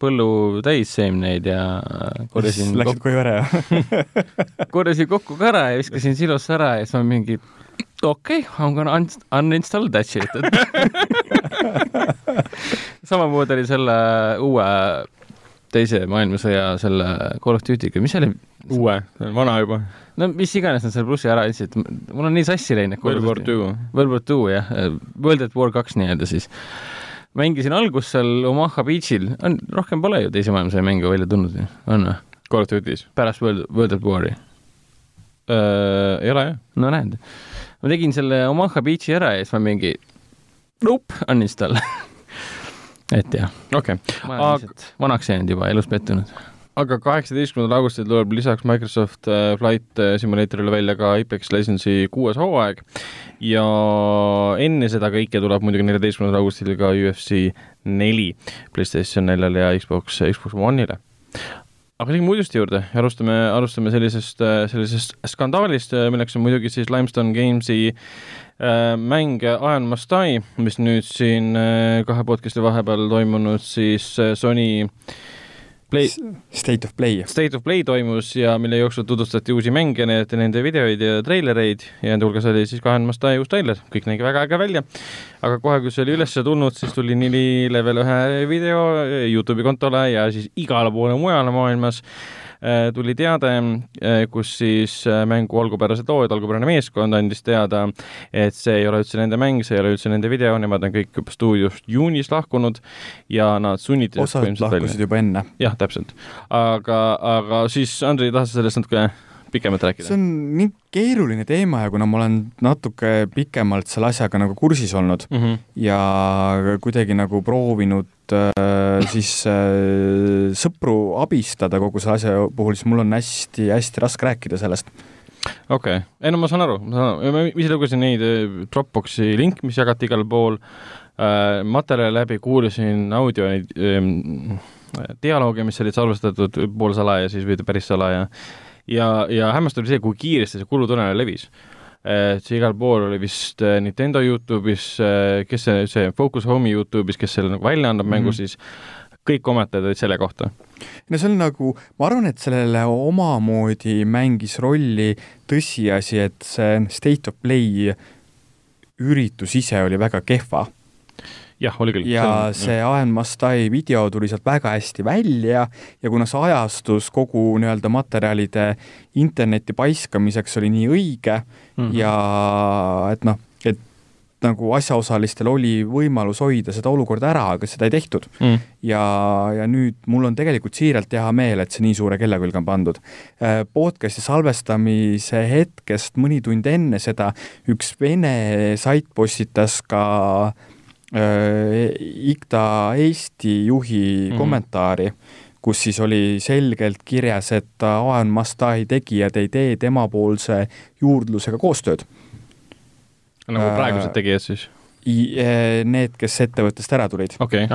põllu täis seemneid ja korjasin Läksid koju ära ja korjasin kokku ka ära ja viskasin silosse ära ja siis ma mingi okei okay,, I m gonna un uninstall that shit. samamoodi oli selle uue teise maailmasõja selle Call of Duty'ga, mis see oli? uue, vana juba. no mis iganes nad selle plussi ära andsid, mul on nii sassi läinud. World War Two. World War Two jah, World at War kaks nii-öelda siis. mängisin algust seal Omaha Beachil, on, rohkem pole ju teise maailmasõja mänge välja tulnud ju, on või? Call of Duty's pärast World, World at War'i. äh,. ei ole jah. no näed, ma tegin selle Omaha Beach'i ära ja siis ma mingi nope, uninstall. et jah, okei okay., vanaks jäänud juba, elus pettunud. aga kaheksateistkümnendal augustil tuleb lisaks Microsoft äh, Flight äh, Simulatorile välja ka Apex Legendsi kuues hooaeg ja enne seda kõike tuleb muidugi neljateistkümnendal augustil ka UFC neli PlayStation neljale ja Xbox, Xbox One'ile aga liigume uudiste juurde, alustame, alustame sellisest, sellisest skandaalist, milleks on muidugi siis Limestone Gamesi äh, mäng Iron Must Die, mis nüüd siin äh, kahe podcast'i vahepeal toimunud siis äh, Sony Play, State of Play. State of Play toimus ja mille jooksul tutvustati uusi mänge, need, nende videoid ja treilereid ja nende hulgas oli siis kahe Must Die uus treiler, kõik nägi väga äge välja. aga kohe, kui see oli üles tulnud, siis tuli neli level ühe video Youtube'i kontole ja siis igale poole mujale maailmas Äh, tuli teade, äh, kus siis äh, mängu algupärased loojad, algupärane meeskond andis teada, et see ei ole üldse nende mäng, see ei ole üldse nende video, nemad on kõik juba stuudiost juunis lahkunud ja nad sunniti osad lahkusid juba enne. jah, täpselt. aga, aga siis Andrei, tahad sa sellest natuke pikemalt rääkida? see on nii keeruline teema ja kuna ma olen natuke pikemalt selle asjaga nagu kursis olnud mm -hmm. ja kuidagi nagu proovinud Äh, siis äh, sõpru abistada kogu selle asja puhul, siis mul on hästi-hästi raske rääkida sellest okei okay., ei no ma saan aru, ma saan aru, ma ise lugesin neid äh, Dropboxi link, mis jagati igal pool äh,, materjale läbi, kuulasin audio neid äh, dialoogi, mis olid salvestatud poolsalaja, siis või päris salaja. ja, ja hämmastav oli see, kui kiiresti see kulutunne levis et see igal pool oli vist äh, Nintendo Youtube'is, äh, kes see, see Focus Home'i Youtube'is, kes selle nagu välja annab mm -hmm. mängu, mhm. siis kõik kommentaarid olid selle kohta. no see on nagu, ma arvan, et sellele omamoodi mängis rolli tõsiasi, et see State of Play üritus ise oli väga kehva jah, oli küll. ja see, see Must Die video tuli sealt väga hästi välja ja kuna see ajastus kogu nii-öelda materjalide internetti paiskamiseks oli nii õige mm -hmm. ja et noh, et nagu asjaosalistel oli võimalus hoida seda olukorda ära, aga seda ei tehtud mm.. ja, ja nüüd mul on tegelikult siiralt hea meel, et see nii suure kella külge on pandud. Äh, podcast'i salvestamise hetkest mõni tund enne seda üks vene sait postitas ka äh, Äh, IKTA Eesti juhi mm -hmm. kommentaari, kus siis oli selgelt kirjas, et Aen Mastai tegijad ei tee temapoolse juurdlusega koostööd. nagu praegused tegijad siis? Eh, need, kes ettevõttest ära tulid. Okay..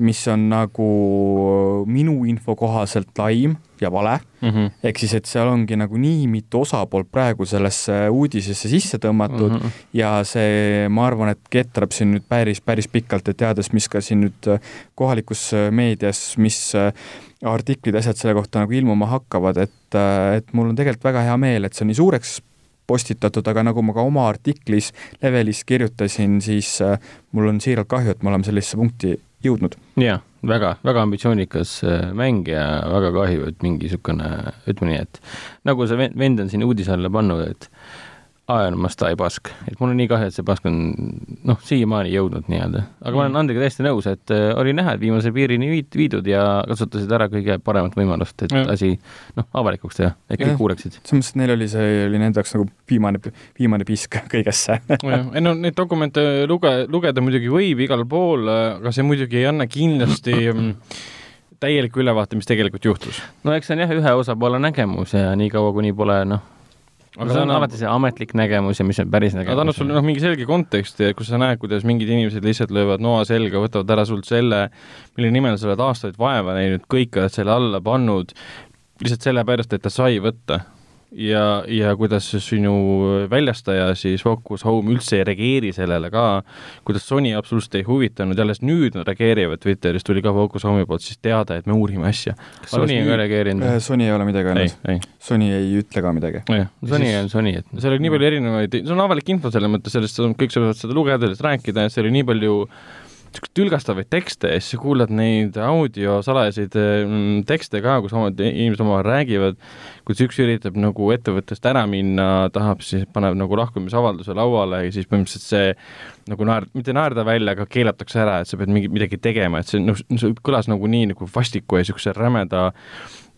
mis on nagu minu info kohaselt laim ja vale. Mm -hmm.. ehk siis, et seal ongi nagu nii mitu osapoolt praegu sellesse uudisesse sisse tõmmatud mm -hmm. ja see, ma arvan, et ketrab siin nüüd päris, päris pikalt, et teades, mis ka siin nüüd kohalikus meedias, mis artiklid, asjad selle kohta nagu ilmuma hakkavad, et, et mul on tegelikult väga hea meel, et see nii suureks postitatud, aga nagu ma ka oma artiklis Levelis kirjutasin, siis äh, mul on siiralt kahju, et me oleme sellisesse punkti jõudnud. jah, väga, väga ambitsioonikas äh, mäng ja väga kahju, et mingi niisugune, ütleme nii, et nagu see vend on siin uudise alla pannud, et Iron Must Die pask, et mul on nii kahju, et see pask on noh, siiamaani jõudnud nii-öelda, aga mm. ma olen mm. Andriga täiesti nõus, et äh, oli näha, et viimase piirini viid, viidud ja kasutasid ära kõige paremat võimalust, et mm. asi noh, avalikuks teha, et kõik kuuleksid. selles mõttes, et neil oli see, oli nende jaoks nagu viimane, viimane piisk kõigesse ei no neid dokumente luge-, lugeda muidugi võib igal pool, aga see muidugi ei anna kindlasti mm, täielikku ülevaate, mis tegelikult juhtus. no eks see on jah, ühe osapoole nägemus ja niikaua, kuni pole noh, aga see on alati see ametlik nägemus ja mis on päris nägemus. ta annab sulle noh, mingi selge konteksti, kus sa näed, kuidas mingid inimesed lihtsalt löövad noa selga, võtavad ära sult selle, mille nimel sa oled aastaid vaeva näinud, kõik oled selle alla pannud, lihtsalt sellepärast, et ta sai võtta ja, ja kuidas sinu väljastaja siis Focus Home üldse ei reageeri sellele ka, kuidas Sony absoluutselt ei huvitanud alles nüüd nad reageerivad, Twitteris tuli ka Focus Home'i poolt siis teada, et me uurime asja. kas Sony on ka reageerinud? Äh, Sony ei ole midagi öelnud. Sony ei ütle ka midagi. Sony on Sony, et seal oli nii palju erinevaid, see on avalik info selles mõttes, sellest kõik saavad seda lugeda, sellest rääkida, seal oli nii palju niisuguseid tülgastavaid tekste ja siis sa kuulad neid audio salajaseid mm, tekste ka, kus omad inimesed omavahel räägivad, kuidas üks üritab nagu ettevõttest ära minna, tahab siis, paneb nagu lahkumisavalduse lauale ja siis põhimõtteliselt see nagu naer-, mitte naerda välja, aga keelatakse ära, et sa pead mingi, midagi tegema, et see noh, see kõlas nagu nii nagu vastiku ja niisuguse rämeda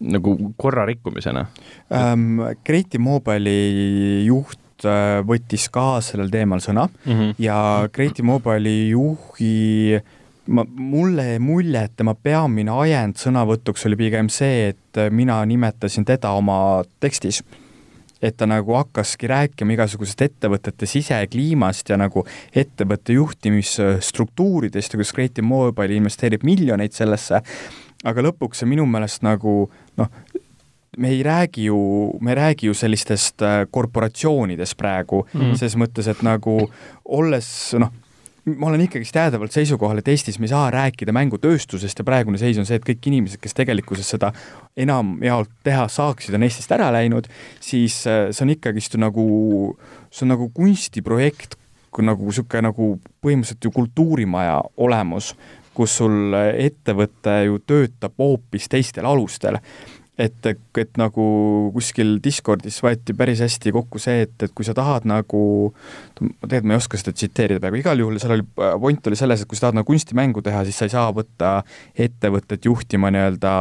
nagu korra rikkumisena ähm,. Creative Mobile'i juht võttis ka sellel teemal sõna mm -hmm. ja Creative Mobile'i juhi ma, mulle jäi mulje, et tema peamine ajend sõnavõtuks oli pigem see, et mina nimetasin teda oma tekstis. et ta nagu hakkaski rääkima igasugusest ettevõtete sisekliimast ja nagu ettevõtte juhtimisstruktuuridest ja kuidas Creative Mobile investeerib miljoneid sellesse, aga lõpuks see minu meelest nagu noh, me ei räägi ju, me ei räägi ju sellistest äh, korporatsioonidest praegu mm, ses mõttes, et nagu olles noh, ma olen ikkagist jäädavalt seisukohal, et Eestis me ei saa rääkida mängutööstusest ja praegune seis on see, et kõik inimesed, kes tegelikkuses seda enamjaolt teha saaksid, on Eestist ära läinud, siis äh, see on ikkagist ju nagu, see on nagu kunstiprojekt, nagu niisugune nagu põhimõtteliselt ju kultuurimaja olemus, kus sul ettevõte ju töötab hoopis teistel alustel et, et nagu kuskil Discordis võeti päris hästi kokku see, et, et kui sa tahad nagu, ma tegelikult ma ei oska seda tsiteerida praegu, igal juhul seal oli, point oli selles, et kui sa tahad nagu kunstimängu teha, siis sa ei saa võtta ettevõtet juhtima nii-öelda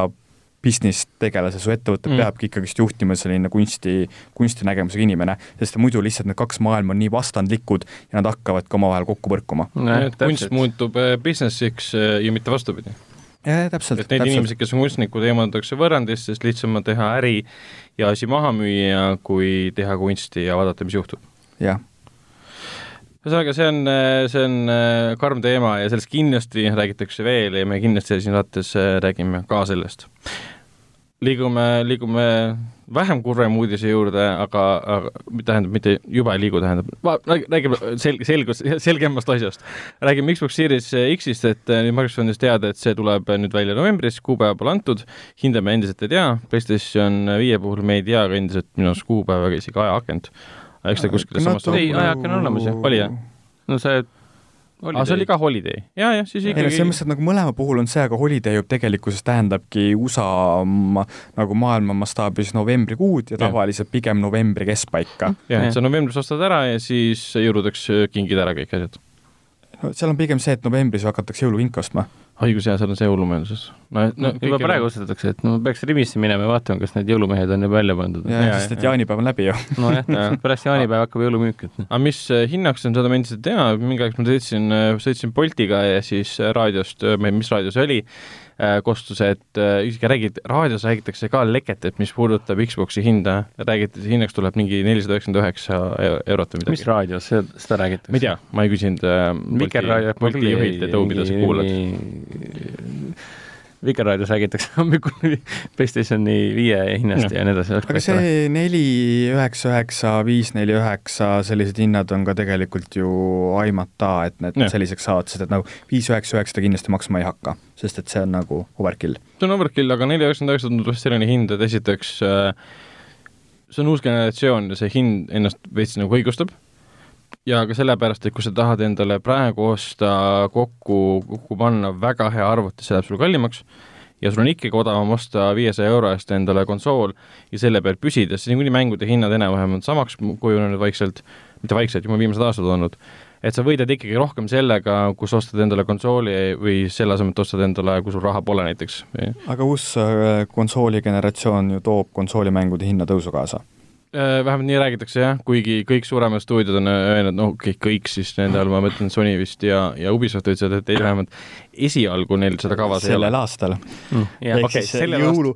business tegelase, su ettevõtet mm. peabki ikkagist juhtima selline kunsti, kunstinägemusega inimene, sest muidu lihtsalt need kaks maailma on nii vastandlikud ja nad hakkavadki omavahel kokku põrkuma no,. kunst muutub eh, business'iks eh, ja mitte vastupidi ja täpselt. et need täpselt. inimesed, kes on kunstnikud, eemaldatakse võrrandist, sest lihtsam on teha äri ja asi maha müüa, kui teha kunsti ja vaadata, mis juhtub. jah. ühesõnaga, see on, see on äh, karm teema ja sellest kindlasti räägitakse veel ja me kindlasti siin saates äh, räägime ka sellest. Liigume, liigume vähem kurvema uudise juurde, aga, aga tähendab, mitte juba ei liigu, tähendab, räägime selg-, selgus, selgemast asjast. räägime Xbox Series X-ist, et nüüd Microsoft andis teada, et see tuleb nüüd välja novembris, kuupäeva pole antud, hinda me endiselt ei tea, PlayStation viie puhul me ei tea ka endiselt minu arust kuupäeva ega isegi ajaakent. eks ta kuskil samas ei, ajaaken on olemas ju. oli jah? no see aa, see oli ka holiday ja,? jaa, jah, siis ikkagi ei no selles mõttes, et nagu mõlema puhul on see, aga holiday ju tegelikkuses tähendabki USA ma, nagu maailma mastaabis novembrikuud ja, ja. tavaliselt pigem novembri keskpaika. jah, et sa novembris ostad ära ja siis jõuludeks kingid ära kõik asjad. no seal on pigem see, et novembris hakatakse jõulukinke ostma õigus, jaa, seal on see jõulumeelsus. no, no juba praegu ostetakse, et no peaks Rimisse minema ja vaatama, kas need jõulumehed on juba välja pandud. jaa, sest et jaanipäev on läbi ju. nojah, pärast jaanipäeva hakkab jõulumüük, et aga mis äh, hinnaks on, seda ma endiselt ei tea, mingi aeg ma sõitsin, äh, sõitsin Boltiga ja siis äh, raadiost, mis raadio see oli, Äh, kostus, et äh, isegi räägid, raadios räägitakse ka leket, et mis puudutab Xbox'i hinda, räägiti, hinnaks tuleb mingi nelisada üheksakümmend üheksa eurot või midagi. mis raadios seda räägitakse? ma ei tea, ma ei küsinud äh, Vikerraadio Bolti juhilt, et õu, mida sa kuulad. Vikerraadios räägitakse hommikul PlayStationi viie hinnast ja, ja nii edasi. aga see neli üheksa üheksa, viis neli üheksa, sellised hinnad on ka tegelikult ju aimata, et need ja. selliseks saavad, sest et nagu viis üheksa üheksa ta kindlasti maksma ei hakka, sest et see on nagu overkill. see on overkill, aga neli üheksakümmend üheksa tundub vist selline hind, et esiteks äh, see on uus generatsioon ja see hind ennast veits nagu õigustab ja ka sellepärast, et kui sa tahad endale praegu osta kokku, kokku panna väga hea arvuti, see läheb sulle kallimaks, ja sul on ikkagi odavam osta viiesaja euro eest endale konsool ja selle peal püsida, sest niikuinii mängude hinnad enam-vähem on samaks kujunenud vaikselt, mitte vaikselt, juba viimased aastad olnud, et sa võidad ikkagi rohkem sellega, kus ostad endale konsooli või selle asemel, et ostad endale, kui sul raha pole näiteks. aga uus äh, konsooli generatsioon ju toob konsoolimängude hinna tõusu kaasa vähemalt nii räägitakse jah, kuigi kõik suuremad stuudiod on öelnud, noh, kõik, kõik siis nende all, ma mõtlen Sony vist ja, ja Ubisoft ütlesid, et ei, vähemalt esialgu neil seda kavas ei ole. sellel aastal mm.. ehk okay, siis jõulu,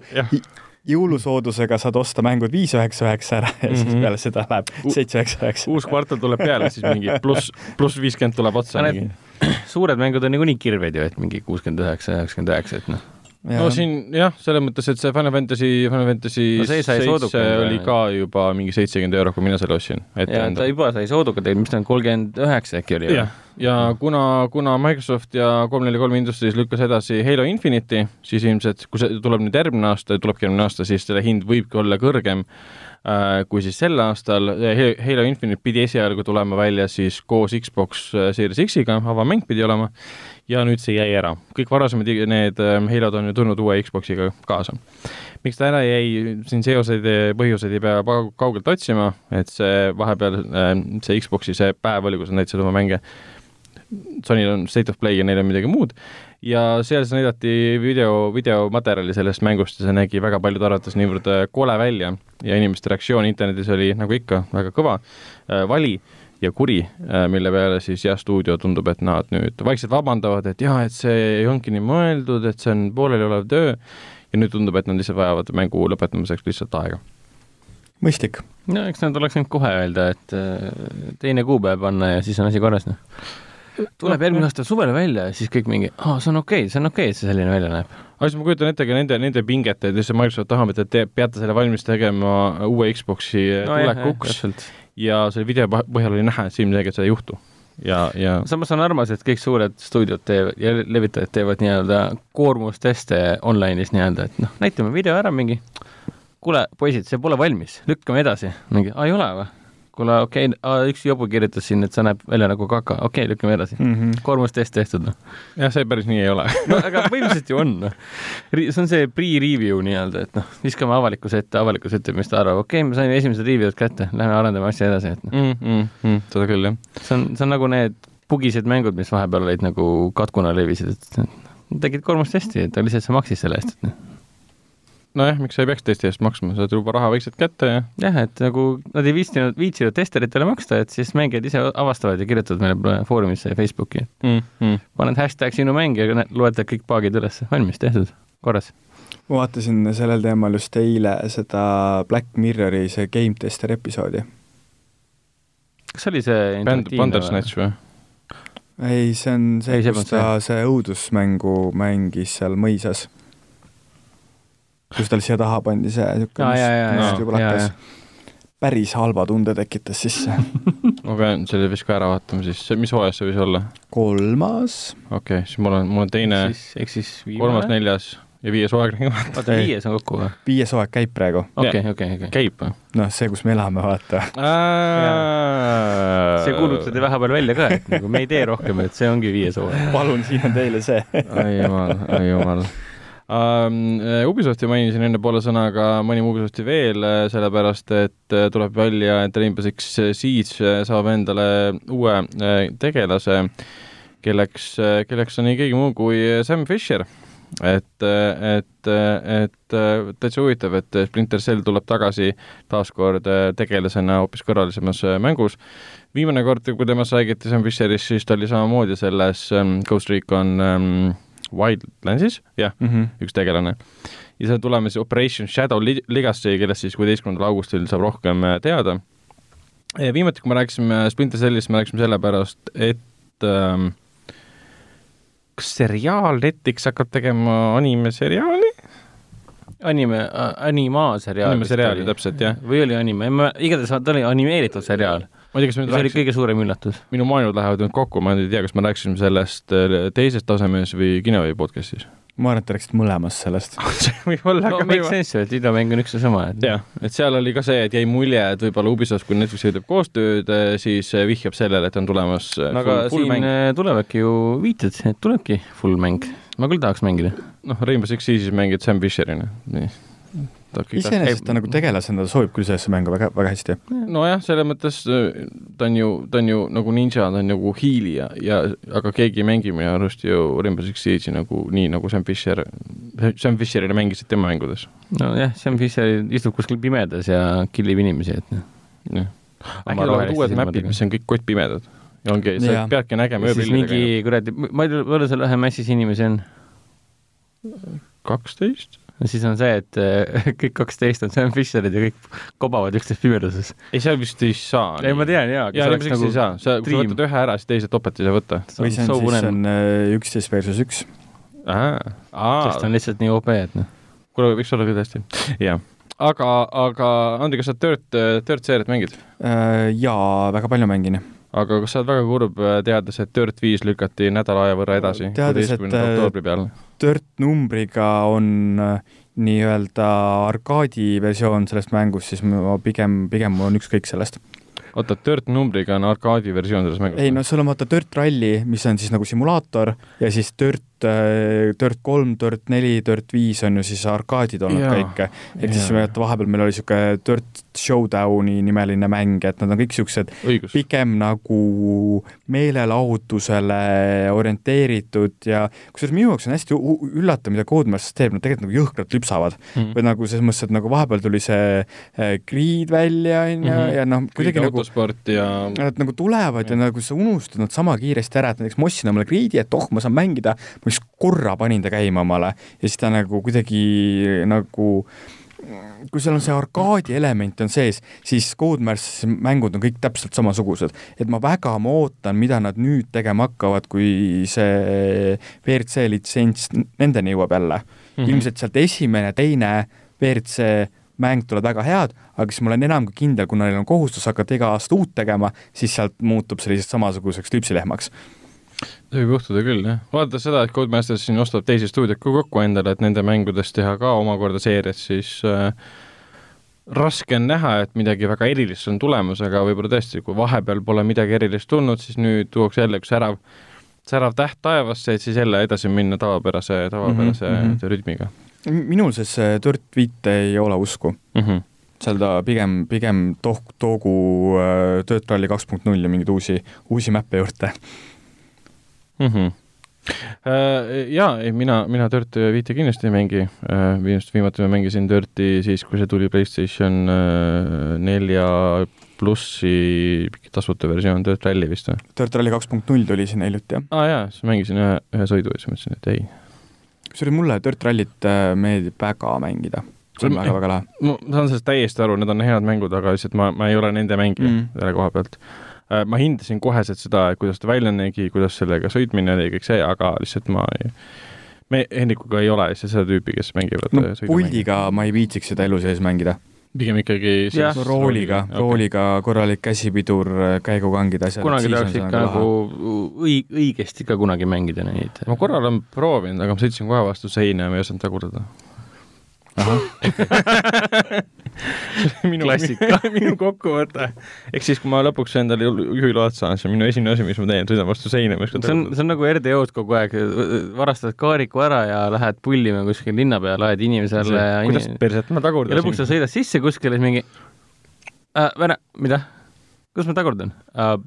jõulusoodusega saad osta mängud viis üheksa üheksa ära ja mm -hmm. siis mhm. peale seda läheb seitse üheksa üheksa. uus kvartal tuleb peale, siis mingi pluss, pluss viiskümmend tuleb otsa. suured mängud on niikuinii kirved ju, et mingi kuuskümmend üheksa, üheksakümmend üheksa, et noh no siin jah, selles mõttes, et see Final Fantasy, Final Fantasy no seitse oli ka juba mingi seitsekümmend eurot, kui mina selle ostsin. ja ta juba sai sooduga tegelikult, mis ta on, kolmkümmend üheksa äkki oli? jah, ja kuna, kuna Microsoft ja kolm neli kolm Industries lükkas edasi Halo Infinite'i, siis ilmselt, kui see tuleb nüüd järgmine aasta, tulebki järgmine aasta, siis selle hind võibki olla kõrgem äh, kui siis sel aastal. Halo Infinite pidi esialgu tulema välja siis koos Xbox Series X-iga, avamäng pidi olema ja nüüd see jäi ära. kõik varasemad need ähm, Halod on ju tulnud uue Xboxiga kaasa. miks ta ära jäi, siin seoseid ja põhjuseid ei pea kaugelt otsima, et see vahepeal, ähm, see Xboxi see päev oli, kus nad näitasid oma mänge, Sonyl on State of Play ja neil on midagi muud, ja seal siis näidati video, videomaterjali sellest mängust ja see nägi väga paljude arvates niivõrd äh, kole välja ja inimeste reaktsioon internetis oli nagu ikka väga kõva, äh, vali ja kuri, äh, mille peale siis jah, stuudio tundub, et nad nüüd vaikselt vabandavad, et jaa, et see ei olnudki nii mõeldud, et see on pooleliolev töö ja nüüd tundub, et nad lihtsalt vajavad mängu lõpetamiseks lihtsalt aega. mõistlik. no eks nad oleks võinud kohe öelda, et äh, teine kuupäev panna ja siis on asi korras, noh tuleb no, järgmine aasta suvele välja ja siis kõik mingi, aa, see on okei okay,, see on okei okay,, et see selline välja näeb. aga siis ma kujutan ette ka nende, nende pinget, et lihtsalt Microsoft tahab, et te peate selle valmis tegema uue Xbox'i no, tulekuks ja selle video põhjal oli näha, et see ilmselgelt seda ei juhtu. ja, ja samas on armas, et kõik suured stuudiod teevad ja levitajad teevad nii-öelda koormusteste online'is nii-öelda, et noh, näitame video ära mingi, kuule, poisid, see pole valmis, lükkame edasi. mingi, aa ei ole või? kuule, okei okay,, üks jobu kirjutas siin, et see näeb välja nagu kaka, okei okay,, lükkame edasi mm. mm. -hmm. koormustest tehtud, noh. jah, see päris nii ei ole. no aga põhimõtteliselt ju on, noh. see on see pre-review nii-öelda, et noh, viskame avalikkuse ette, avalikkus ütleb, mis ta arvab, okei okay,, me saime esimesed review'd kätte, lähme arendame asja edasi, et noh, mm,. Mm, mm, seda küll, jah. see on, see on nagu need bugised mängud, mis vahepeal olid nagu katkuna levisid, et tegid koormustesti, et lihtsalt see maksis selle eest, et noh nojah, miks sa ei peaks testi eest maksma, saad juba raha vaikselt kätte ja jah, et nagu nad ei viitsinud, viitsinud testeritele maksta, et siis mängijad ise avastavad ja kirjutavad meile Foorumisse ja Facebooki, mm,. Mm. paned hashtag sinu mäng ja loetad kõik paagid üles, valmis, tehtud, korras. ma vaatasin sellel teemal just eile seda Black Mirrori see Game Tester episoodi. kas see oli see Band, Bandersnatch või? ei, see on see kus ta see õudusmängu mängis seal mõisas. Kus tal siia taha pandi see niisugune jaa, niisugune jaa, plakas. päris halba tunde tekitas sisse. ma pean selle vist ka ära vaatama siis, mis hooajas see võis olla? kolmas, okei okay,, siis mul on, mul on teine, kolmas, neljas ja viies hooaeg nägemata. oota, viies on kokku või? viies hooaeg käib praegu. okei, okei, okei. käib või? noh, see, kus me elame, vaata. see kuulutati vahepeal välja ka, et nagu me ei tee rohkem, et see ongi viies hooaeg. palun, siin on teile see. ai jumal, ai jumal um,. Ubisofti mainisin enne poole sõnaga, mainime Ubisofti veel, sellepärast et äh, tuleb välja, et Rainbow Six Siege saab endale uue äh, tegelase, kelleks, kelleks on ei keegi muu kui Sam Fisher. et, et, et äh, täitsa huvitav, et Splinter Cell tuleb tagasi taaskord äh, tegelasena hoopis kõrvalisemas äh, mängus viimane kord, kui temast räägiti Sam Fisherist, siis ta oli samamoodi selles um, Ghost Recon um, Wildlandsis, jah, Mhm. üks tegelane. ja seal tuleme siis Operation Shadow Legacy, kellest siis kuueteistkümnendal augustil saab rohkem äh, teada. viimati, kui me rääkisime Splinter Cellist, me rääkisime sellepärast, et ähm, kas seriaal Netflix hakkab tegema animeseriaali? anime, animaaseriaal. animeseriaali, täpselt, jah. või oli anime, igatahes ta oli animeeritud seriaal. Ma ei tea, kas me see nüüd oli kõige suurem üllatus. minu maailmad lähevad nüüd kokku, ma nüüd ei tea, kas me rääkisime sellest äh, teises tasemes või Kinevei podcast'is. ma arvan, et te rääkisite mõlemast sellest. see võib olla no ka make sense et videomäng on üks ja sama, et jah, et seal oli ka see, et jäi mulje, et võib-olla Ubisoft, kui Netflix teeb koostööd, siis äh, vihjab sellele, et on tulemas äh, no aga full, full siin mäng. äh, tulevadki ju viited, et tulebki full mäng. ma küll tahaks mängida. noh, Rainbow Six Siege'is mängid Sam Fisherina, nii. Iseenesest ta nagu tegelasena sobib küll sellesse mängu väga, väga hästi. nojah, selles mõttes äh, ta on ju, ta on ju nagu ninja, ta on nagu hiili ja, aga keegi ei mängi minu arust ju Rainbow Six Siege'i nagu nii, nagu Sam Fisher, Sam Fisherile mängisid tema mängudes. nojah, Sam Fisher istub kuskil pimedas ja killib inimesi, et noh. äkki tulevad uued map'id, mis on kõik kottpimedad ja ongi, sa peadki nägema ööpillidega mingi. kuradi, ma ei tea, palju seal ühe mässis inimesi on? kaksteist? Ja siis on see, et äh, kõik kaksteist on Sam Fisherid ja kõik kobavad üksteist pimeduses. ei, seal vist ei saa. ei, ma tean jaa, jaa, Rainbow Six ei saa, sa, kui sa võtad ühe ära, siis teised topelt ei saa võtta. või see on siis, on äh, üksteist versus üks. sest ta on lihtsalt nii OP, et noh. kuule, võiks olla küll tõesti. jah. aga, aga Andri, kas sa Dirt, Dirt seeriat mängid? Äh, jaa, väga palju mängin. aga kas sa oled väga kurb, teades, et Dirt viis lükati nädala aja võrra edasi, Teades, et, äh, oktoobri peale? Dirt numbriga on äh, nii-öelda arkaadi versioon sellest mängust, siis ma pigem, pigem mul on ükskõik sellest. oota, Dirt numbriga on arkaadi versioon selles mängus? ei no sul on vaata Dirt Rally, mis on siis nagu simulaator ja siis Dirt, Dirt kolm, Dirt neli, Dirt viis on ju siis arkaadid olnud Jaa. kõik. et siis vahepeal meil oli niisugune Dirt Showdowni nimeline mäng, et nad on kõik niisugused pigem nagu meelelahutusele orienteeritud ja kusjuures minu jaoks on hästi u- üllatav, mida Codemasters teeb, nad tegelikult nagu jõhkralt lüpsavad Mhm. või nagu selles mõttes, et nagu vahepeal tuli see äh, Creed välja onju Mhm. ja noh, kuidagi nagu autosport ja Nad nagu tulevad ja nagu sa unustad nad sama kiiresti ära, et näiteks ma ostsin omale Creed'i, et oh, ma saan mängida, ma just korra panin ta käima omale ja siis ta nagu kuidagi nagu kui seal on see arkaadi element on sees, siis Codemastersi mängud on kõik täpselt samasugused. et ma väga, ma ootan, mida nad nüüd tegema hakkavad, kui see WRC litsents nendeni jõuab jälle mm. -hmm. ilmselt sealt esimene, teine WRC mäng tulevad väga head, aga siis ma olen enam kui kindel, kuna neil on kohustus hakata iga aasta uut tegema, siis sealt muutub selliseks samasuguseks lüpsilehmaks see võib juhtuda küll, jah. vaadates seda, et Codemasters siin ostab teisi stuudioid ka kokku endale, et nende mängudest teha ka omakorda seeriat, siis äh, raske on näha, et midagi väga erilist on tulemas, aga võib-olla tõesti, kui vahepeal pole midagi erilist tulnud, siis nüüd tuuakse jälle üks särav, särav täht taevasse, et siis jälle edasi minna tavapärase, tavapärase mm -hmm. rütmiga minul see Dirt viit ei ole usku mm. -hmm. seal ta pigem, pigem toh-, toogu äh, Dirt Rally kaks punkt null ja mingeid uusi, uusi mäppe juurde mm. -hmm. Jaa, ei mina, mina Dirt viite kindlasti ei mängi, viimast, viimati ma mängisin Dirti siis, kui see tuli PlayStation äh, nelja plussi tasuta versioon, Dirt Rally vist või? Dirt Rally kaks punkt null tuli siin hiljuti, jah. aa ah, jaa, siis mängisin ühe, ühe sõidu ja siis mõtlesin, et ei kusjuures mulle Dirt Rallyt äh, meeldib väga mängida. see on väga-väga lahe. ma saan sellest täiesti aru, need on head mängud, aga lihtsalt ma, ma ei ole nende mängija mm. selle koha pealt. Äh, ma hindasin koheselt seda, kuidas ta välja nägi, kuidas sellega sõitmine oli, kõik see, aga lihtsalt ma ei me Hendrikuga ei ole lihtsalt seda tüüpi, kes mängivad no äh, puldiga ma ei viitsiks seda elu sees mängida pigem ikkagi siis no, rooliga okay., rooliga korralik käsipidur, käigukangid, asjad. kunagi tahaks ikka nagu õi-, õigesti ka kunagi mängida neid. ma korra olen proovinud, aga ma sõitsin kohe vastu seina ja ma ei osanud tagurdada minu, minu kokkuvõte. ehk siis, kui ma lõpuks endale juhiload saan, siis on minu esimene asi, mis ma teen, sõidan vastu seina. see on, see on nagu RDO-s kogu aeg, varastad kaariku ära ja lähed pullima kuskil linna peal, ajad inimesele ja kuidas perset ma tagurdasin? ja lõpuks sa sõidad sisse kuskile, siis mingi äh,, mida? kuidas ma tagurdan äh,?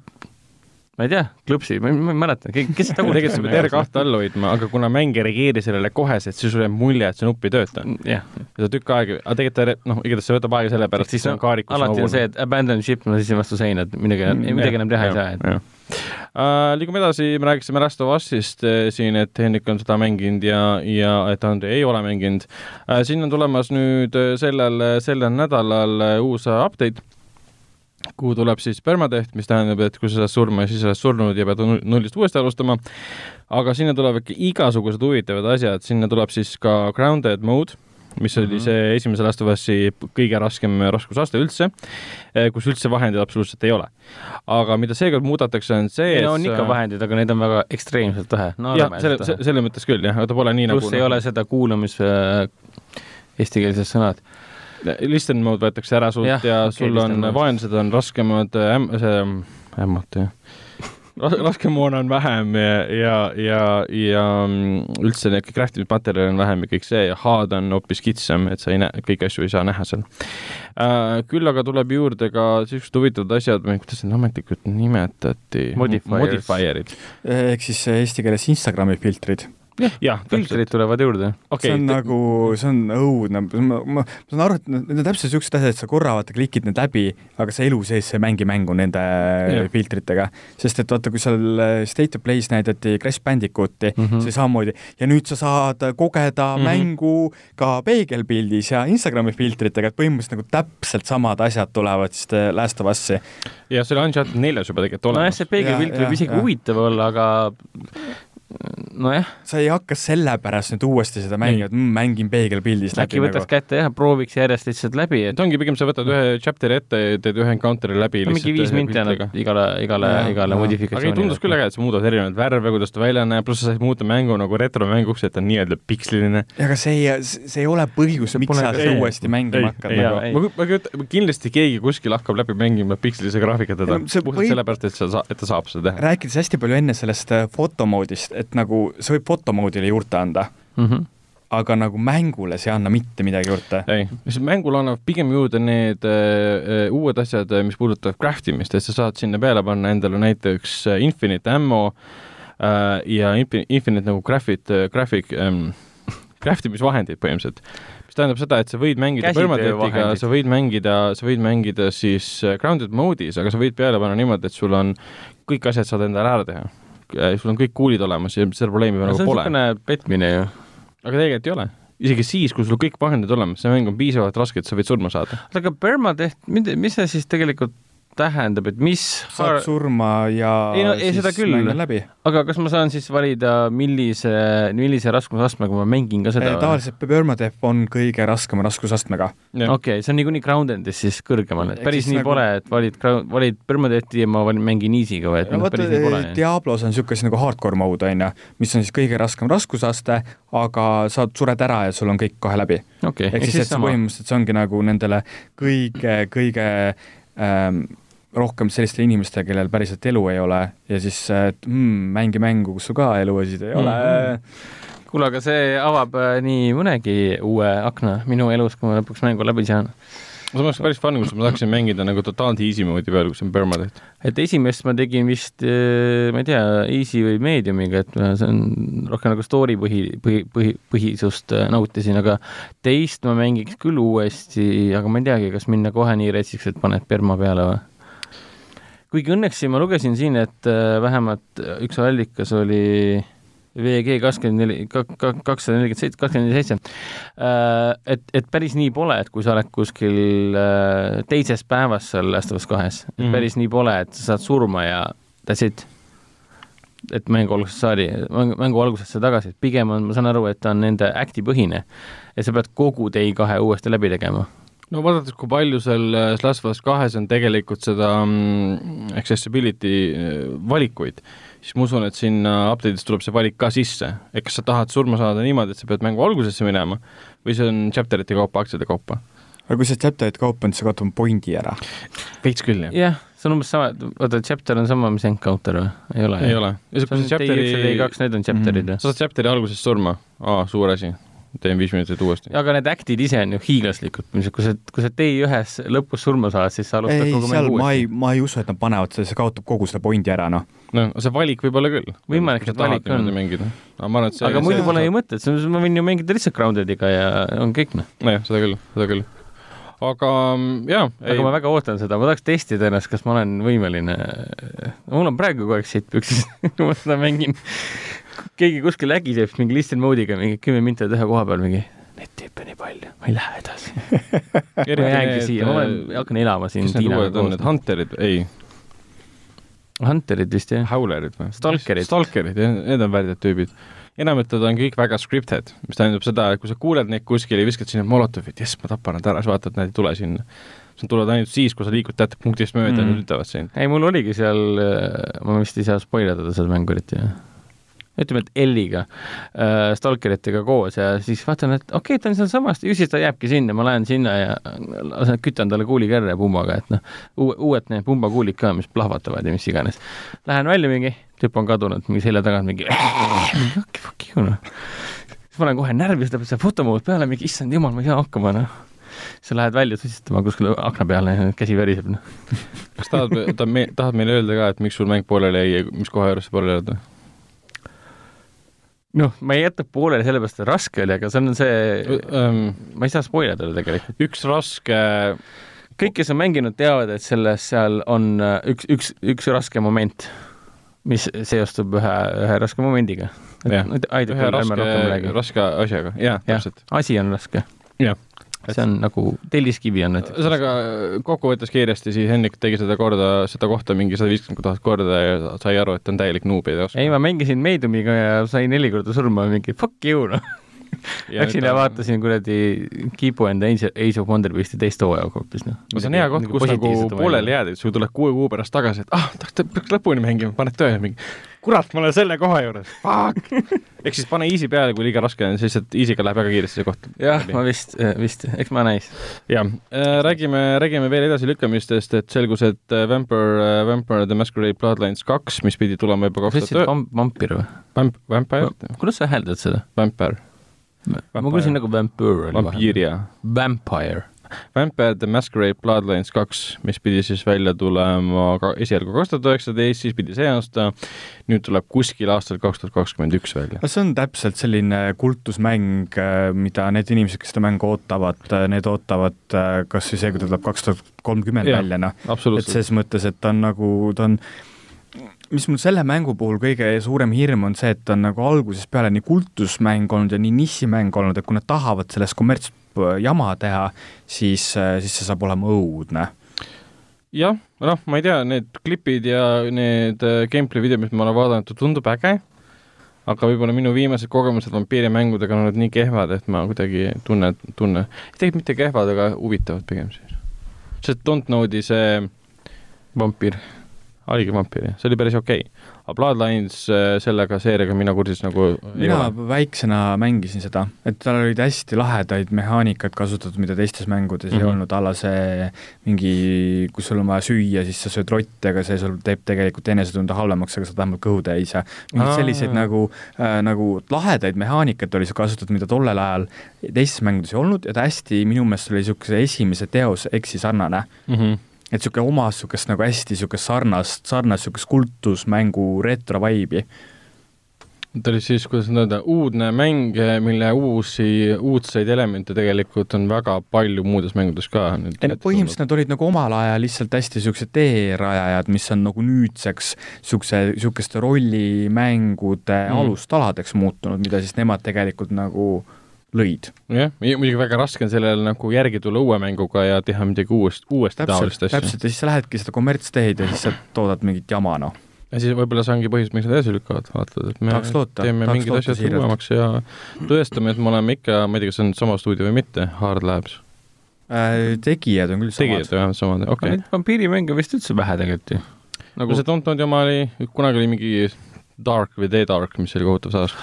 Ma ei tea, klõpsi, ma ei mäleta, kes seda tegelikult sa pead R2 all hoidma, aga kuna mäng ei reageeri sellele koheselt, siis sul jääb mulje, et see nupp ei tööta. jah. ja sa tükk aega, aga tegelikult noh, igatahes see võtab aega sellepärast, et see on kaarikus alati on see, et abandon ship, ma siis vastu seina, et midagi, midagi enam teha ei saa, et Uh, liigume edasi, me rääkisime Last of Usist uh, siin, et Hendrik on seda mänginud ja, ja et Andrei ei ole mänginud uh,. siin on tulemas nüüd sellel, sellel nädalal uus update kuhu tuleb siis permadeath, mis tähendab, et kui sa saad surma, siis sa oled surnud ja pead nullist uuesti alustama. aga sinna tulevad ikka igasugused huvitavad asjad, sinna tuleb siis ka grounded mode, mis oli mm -hmm. see esimese Last of Us'i kõige raskem raskusaste üldse, eh, kus üldse vahendeid absoluutselt ei ole. aga mida seekord muudetakse, on see no on ikka vahendid, aga neid on väga ekstreemselt vähe no,. jah, selle, selles mõttes küll jah, aga ta pole nii Plus nagu pluss ei ole seda kuulamis äh, eestikeelsed sõnad listen mode võetakse ära sult ja, ja okay, sul on, vaenlased on raskemad äm,, see, ämmad jah laskemoon on vähem ja, ja, ja, ja mm, üldse need craft imismaterjali on vähem ja kõik see ja haad on hoopis kitsam, et sa ei näe, kõiki asju ei saa näha seal äh,. küll aga tuleb juurde ka siuksed huvitavad asjad, kuidas neid ametlikult nimetati? Modifierid. ehk siis eesti keeles Instagrami filtrid jah, filtrid tulevad juurde okay.. see on nagu, see on õudne, ma, ma, ma saan aru, et need on täpselt niisugused asjad, et sa korra vaata klikid need läbi, aga sa elu sees ei mängi mängu nende ja. filtritega. sest et vaata, kui seal äh, State of Play's näidati Crash Bandicooti mm, -hmm. see samamoodi, ja nüüd sa saad kogeda mm -hmm. mängu ka peegelpildis ja Instagrami filtritega, et põhimõtteliselt nagu täpselt samad asjad tulevad siis äh, Last of Us'i. ja see oli Uncharted neljas juba tegelikult olemas. nojah, see peegelpilt võib isegi huvitav olla, aga nojah. sa ei hakka sellepärast nüüd uuesti seda mängima, et mm, mängin peegelpildis läbi. äkki võtaks nagu. kätte jah, prooviks järjest lihtsalt läbi et.... ongi pigem, sa võtad ühe chapter'i ette, teed ühe encounter'i läbi no,. mingi viis minti annab igale, igale, igale modifikatsioonile. aga tundus küll äge, et sa muudad erinevaid värve, kuidas ta välja näeb, pluss sa said muuta mängu nagu retromänguks, et ta on nii-öelda piksliline. aga see ei, see ei ole põhjus, miks sa seda uuesti mängima hakkad. Nagu. ma kujutan, kindlasti keegi kuskil hakkab läbi mängima pikslise graafika teda, puhtalt sellepärast, et sa, et ta saab seda teha. rääkides hästi palju enne sellest äh, fotomoodist, et nagu sa võib fotomoodile juurde anda mm. -hmm aga nagu mängule see ei anna mitte midagi juurde. ei, mis mängule annab pigem juurde need äh, uued asjad, mis puudutavad craft imist, et sa saad sinna peale panna endale näiteks äh, infinite ammo äh, ja infinite nagu graphic, graphic ähm, craft imisvahendid põhimõtteliselt mis tähendab seda, et sa võid mängida permadeath'iga, sa võid mängida, sa võid mängida siis äh, grounded mode'is, aga sa võid peale panna niimoodi, et sul on kõik asjad saad endale ära teha Äh, sul on kõik kuulid olemas ja seda probleemi nagu pole. see on niisugune petmine ju. aga tegelikult ei ole. isegi siis, kui sul kõik vahendid olemas, see mäng on piisavalt raske, et sa võid surma saada. aga permadeath, mis see siis tegelikult tähendab, et mis saad surma ja Ei no- ei, seda küll. aga kas ma saan siis valida, millise, millise raskusastmega ma mängin ka seda? tavaliselt Permadeath on kõige raskema raskusastmega. okei okay,, see on niikuinii Grounded'is siis kõrgemal, et päris nii nagu- pole, et valid, valid Permadeathi ja ma valin, mängin easy'ga või et no vaata päris nii pole. Diablos on niisugune asi nagu hardcore mode on ju, mis on siis kõige raskem raskusaste, aga sa sured ära ja sul on kõik kohe läbi. okei, ehk siis, et see põhimõtteliselt see ongi nagu nendele kõige, kõige ähm, rohkem sellistele inimestele, kellel päriselt elu ei ole ja siis, et mm, mängi mängu, kus sul ka elusid ei ole mm. kuule, aga see avab äh, nii mõnegi uue akna minu elus, kui ma lõpuks mängu läbi saan. samas päris fun, kus ma tahaksin mängida nagu totaalselt easy mode'i peal, kus on permadeath. et esimest ma tegin vist, ma ei tea, easy või medium'iga, et ma- see on rohkem nagu story põhi, põhi, põhi, põhisust äh, nautisin, aga teist ma mängiks küll uuesti, aga ma ei teagi, kas minna kohe nii retsiks, et paned perma peale või? Kuigi õnneks ma lugesin siin, et äh, vähemalt üks allikas oli VG kakskümmend neli, kakssada nelikümmend seitse, kakskümmend seitse, et, et päris nii pole, et kui sa oled kuskil äh, teises päevas seal Last of Us kahes, et Mhm. päris nii pole, et sa saad surma ja that's it. et mängu algusest saadi, mängu algusesse tagasi, et pigem on, ma saan aru, et ta on nende act'i põhine ja sa pead kogu Day kahe uuesti läbi tegema. No vaadates, kui palju seal äh, of Us kahes on tegelikult seda mm, accessibility äh, valikuid, siis ma usun, et sinna update'is tuleb see valik ka sisse. et kas sa tahad surma saada niimoodi, et sa pead mängu algusesse minema või see on chapter'ite kaupa, aktsiate kaupa. aga kui see chapter'it kaupa on, siis sa kaotad pointi ära. veits küll, jah. jah, see on umbes sama, oota, chapter on sama, mis encounter või? ei ole? ei ole. ja see kui on sa Day üks ja Day chapter'i, kaks, need on chapter'id Mhm. sa saad chapter'i alguses surma, aa, suur asi, teen viis minutit uuesti. aga need act'id ise on ju hiiglaslikud, kui sa, kui sa Day ühes lõpus surma saad, siis sa alustad ei, kogu mängu ma ei, uuesti. ma ei usu, et nad panevad selle, see kaotab kogu selle pointi ära, noh. no see valik võib olla küll. Võimalik, et valik on. mängida. aga ma arvan, et see aga muidu pole ju mõtet, ma võin ju mängida lihtsalt Groundediga ja on kõik noh. nojah, seda küll, seda küll. aga mm, jaa, aga ma väga ootan seda, ma tahaks testida ennast, kas ma olen võimeline, mul on praegu kogu aeg sitt püksis, kui ma seda mängin. Keegi kuskil ägiseb mingi listen mode'iga mingi kümme minti ühe koha peal mingi, neid tüüpe nii palju, ma ei lähe edasi. ma jäängi siia, ma olen, hakkan elama siin kes need uued on, need. Hunterid, ei, Hunterid vist jah. Howlerid või? Stalkerid. Stalkerid, jah, need on värdjad tüübid. enamjaolt on kõik väga scripted, mis tähendab seda, et kui sa kuuled neid kuskil ja viskad sinna molotovit, jess, ma tapan nad ära, siis vaatad, nad ei tule sinna. Nad tulevad ainult siis, kui sa liigud teatud punktist mööda mm. Mm. ja nad ütlevad sind. ei, mul oligi seal, ma vist ei saa spoilerdada seda mängu eriti, ütleme, et Elliga äh,, stalkeritega koos ja siis vaatan, et okei okay,, ta on sealsamas, ju siis ta jääbki sinna, ma lähen sinna ja lasen, kütan talle kuulikerre pumbaga, et noh, uue, uued need pumbakuulid ka, mis plahvatavad ja mis iganes. Lähen välja mingi, tüüp on kadunud, mingi selja tagant mingi, fuck, fuck you noh. siis ma olen kohe närvis, ta peab see fotomood peale, mingi issand jumal, ma ei saa hakkama noh. sa lähed välja susitama kuskile akna peale ja käsi väriseb noh. kas tahad, tahad me,, tahad meile öelda ka, et miks sul mäng pooleli jäi ja mis koha juures sa pooleli oled või? noh, ma ei jäta pooleli sellepärast, et raske oli, aga see on see, Um, ma ei saa spoilerdada tegelikult. üks raske, kõik, kes on mänginud, teavad, et selles seal on äh, üks, üks, üks raske moment, mis seostub ühe, ühe raske momendiga. Ühe raske, raske asjaga, jaa, täpselt., asi on raske. jah. See on nagu telliskivi on näiteks. ühesõnaga kokkuvõttes kiiresti siis Hendrik tegi seda korda, seda kohta mingi sada viiskümmend tuhat korda ja sai aru, et on täielik noob ja ei oska. ei, ma mängisin Mediumiga ja sain neli korda surma, mingi fuck you noh. Läksin ja vaatasin kuradi Kiibu enda Age of Wonder Beast'i teist hooaega hoopis noh. see on hea koht, kus nagu pooleli jääd, et sul tuleb kuue kuu pärast tagasi, et ah, peaks lõpuni mängima, paned tööle mingi kurat, ma olen selle koha juures, fuck. ehk siis pane easy peale, kui liiga raske on, siis lihtsalt easy'ga läheb väga kiiresti see koht. jah, ma vist, vist, eks ma näis. jah, räägime, räägime veel edasilükkamistest, et selgus, et äh, Vampire, Vampire the Masquerade Bloodlines kaks, mis pidi tulema juba kaks tuhat vamp-, vampir või? Vamp-, Vampire, kuidas sa hääldad seda? Vampire, ma kuulsin nagu vampire vampiiria. Vampire. Vampire the Masquerade Bloodlines kaks, mis pidi siis välja tulema ka esialgu kaks tuhat üheksateist, siis pidi see aasta, nüüd tuleb kuskil aastal kaks tuhat kakskümmend üks välja. no see on täpselt selline kultusmäng, mida need inimesed, kes seda mängu ootavad, need ootavad äh, kas või see, kui ta tuleb kaks tuhat kolmkümmend välja, noh. et ses mõttes, et ta on nagu, ta on mis mul selle mängu puhul kõige suurem hirm on see, et ta on nagu algusest peale nii kultusmäng olnud ja nii nišimäng olnud, et kui nad tahavad sellest kommertsjama teha, siis, siis see saab olema õudne. jah, noh, ma ei tea, need klipid ja need äh, gameplay videod, mis ma olen vaadanud, tundub äge, aga võib-olla minu viimased kogemused vampiirimängudega on olnud nii kehvad, et ma kuidagi tunne, tunne, tegelikult mitte kehvad, aga huvitavad pigem siis. see Don't Know'di see vampiir. haige vampiir, jah, see oli päris okei okay aga Bloodlines äh, sellega seeriaga mina kursis nagu mina väiksena mängisin seda, et tal olid hästi lahedaid mehaanikaid kasutatud, mida teistes mängudes mm -hmm. ei mhm. olnud, alla see mingi, kus sul on vaja süüa, siis sa sööd rotti, aga see sul teeb tegelikult enesetunde halvemaks, aga saad vähemalt kõhu täis ja mingeid selliseid nagu äh,, nagu lahedaid mehaanikaid oli seal kasutatud, mida tollel ajal teistes mängudes ei olnud ja ta hästi, minu meelest oli niisuguse esimese teos eksi sarnane mm. -hmm et niisugune omas niisugust nagu hästi niisugust sarnast, sarnast niisugust kultusmängu retro vibe'i. ta oli siis, kuidas nüüd öelda, uudne mäng, mille uusi, uudseid elemente tegelikult on väga palju muudes mängudes ka. ei no põhimõtteliselt nad olid nagu omal ajal lihtsalt hästi niisugused teerajajad, mis on nagu nüüdseks niisuguse, niisuguste rollimängude mm. alustaladeks muutunud, mida siis nemad tegelikult nagu lõid. jah, muidugi väga raske on sellele nagu järgi tulla uue mänguga ja teha midagi uuest, uuesti taolist asja. täpselt, ja siis sa lähedki seda kommertsteed ja siis sa toodad mingit jama, noh. ja siis võib-olla see ongi põhjus, miks nad edasi lükkavad, vaatad, et me loota, teeme mingid asjad siiralt. uuemaks ja tõestame, et me oleme ikka, ma ei tea, kas see on sama stuudio või mitte, Hard Labs äh,. tegijad on küll samad. tegijad vähemalt samad, okei okay.. Vampiirimänge vist üldse vähe tegelikult ju nagu.... no see Don't Don't oma oli, kunagi oli mingi Dark või The Dark, mis oli kohutav saas.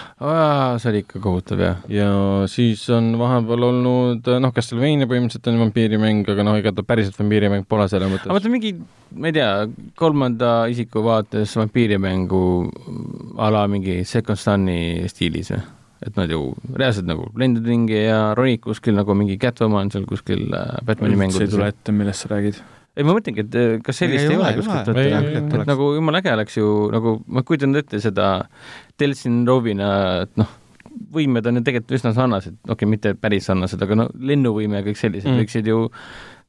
see oli ikka kohutav, jah. ja siis on vahepeal olnud, noh, Castlevania põhimõtteliselt on vampiirimäng, aga noh, ega ta päriselt vampiirimäng pole selle mõttes. aga vaata mingi, ma ei tea, kolmanda isiku vaates vampiirimängu a la mingi Second Sun'i stiilis või? et nad ju reaalselt nagu lendad ringi ja ronid kuskil nagu mingi Catwoman seal kuskil äh, Batman'i mängudes. ei tule ette, millest sa räägid ei, ma mõtlengi, et eh, kas sellist ei, ei ole kuskilt võtta, et nagu jumala äge oleks ju nagu, ma kujutan ette seda Delsin Rovina, et noh, võimed on ju tegelikult üsna sarnased, okei okay,, mitte päris sarnased, aga no lennuvõime ja kõik sellised mm. võiksid ju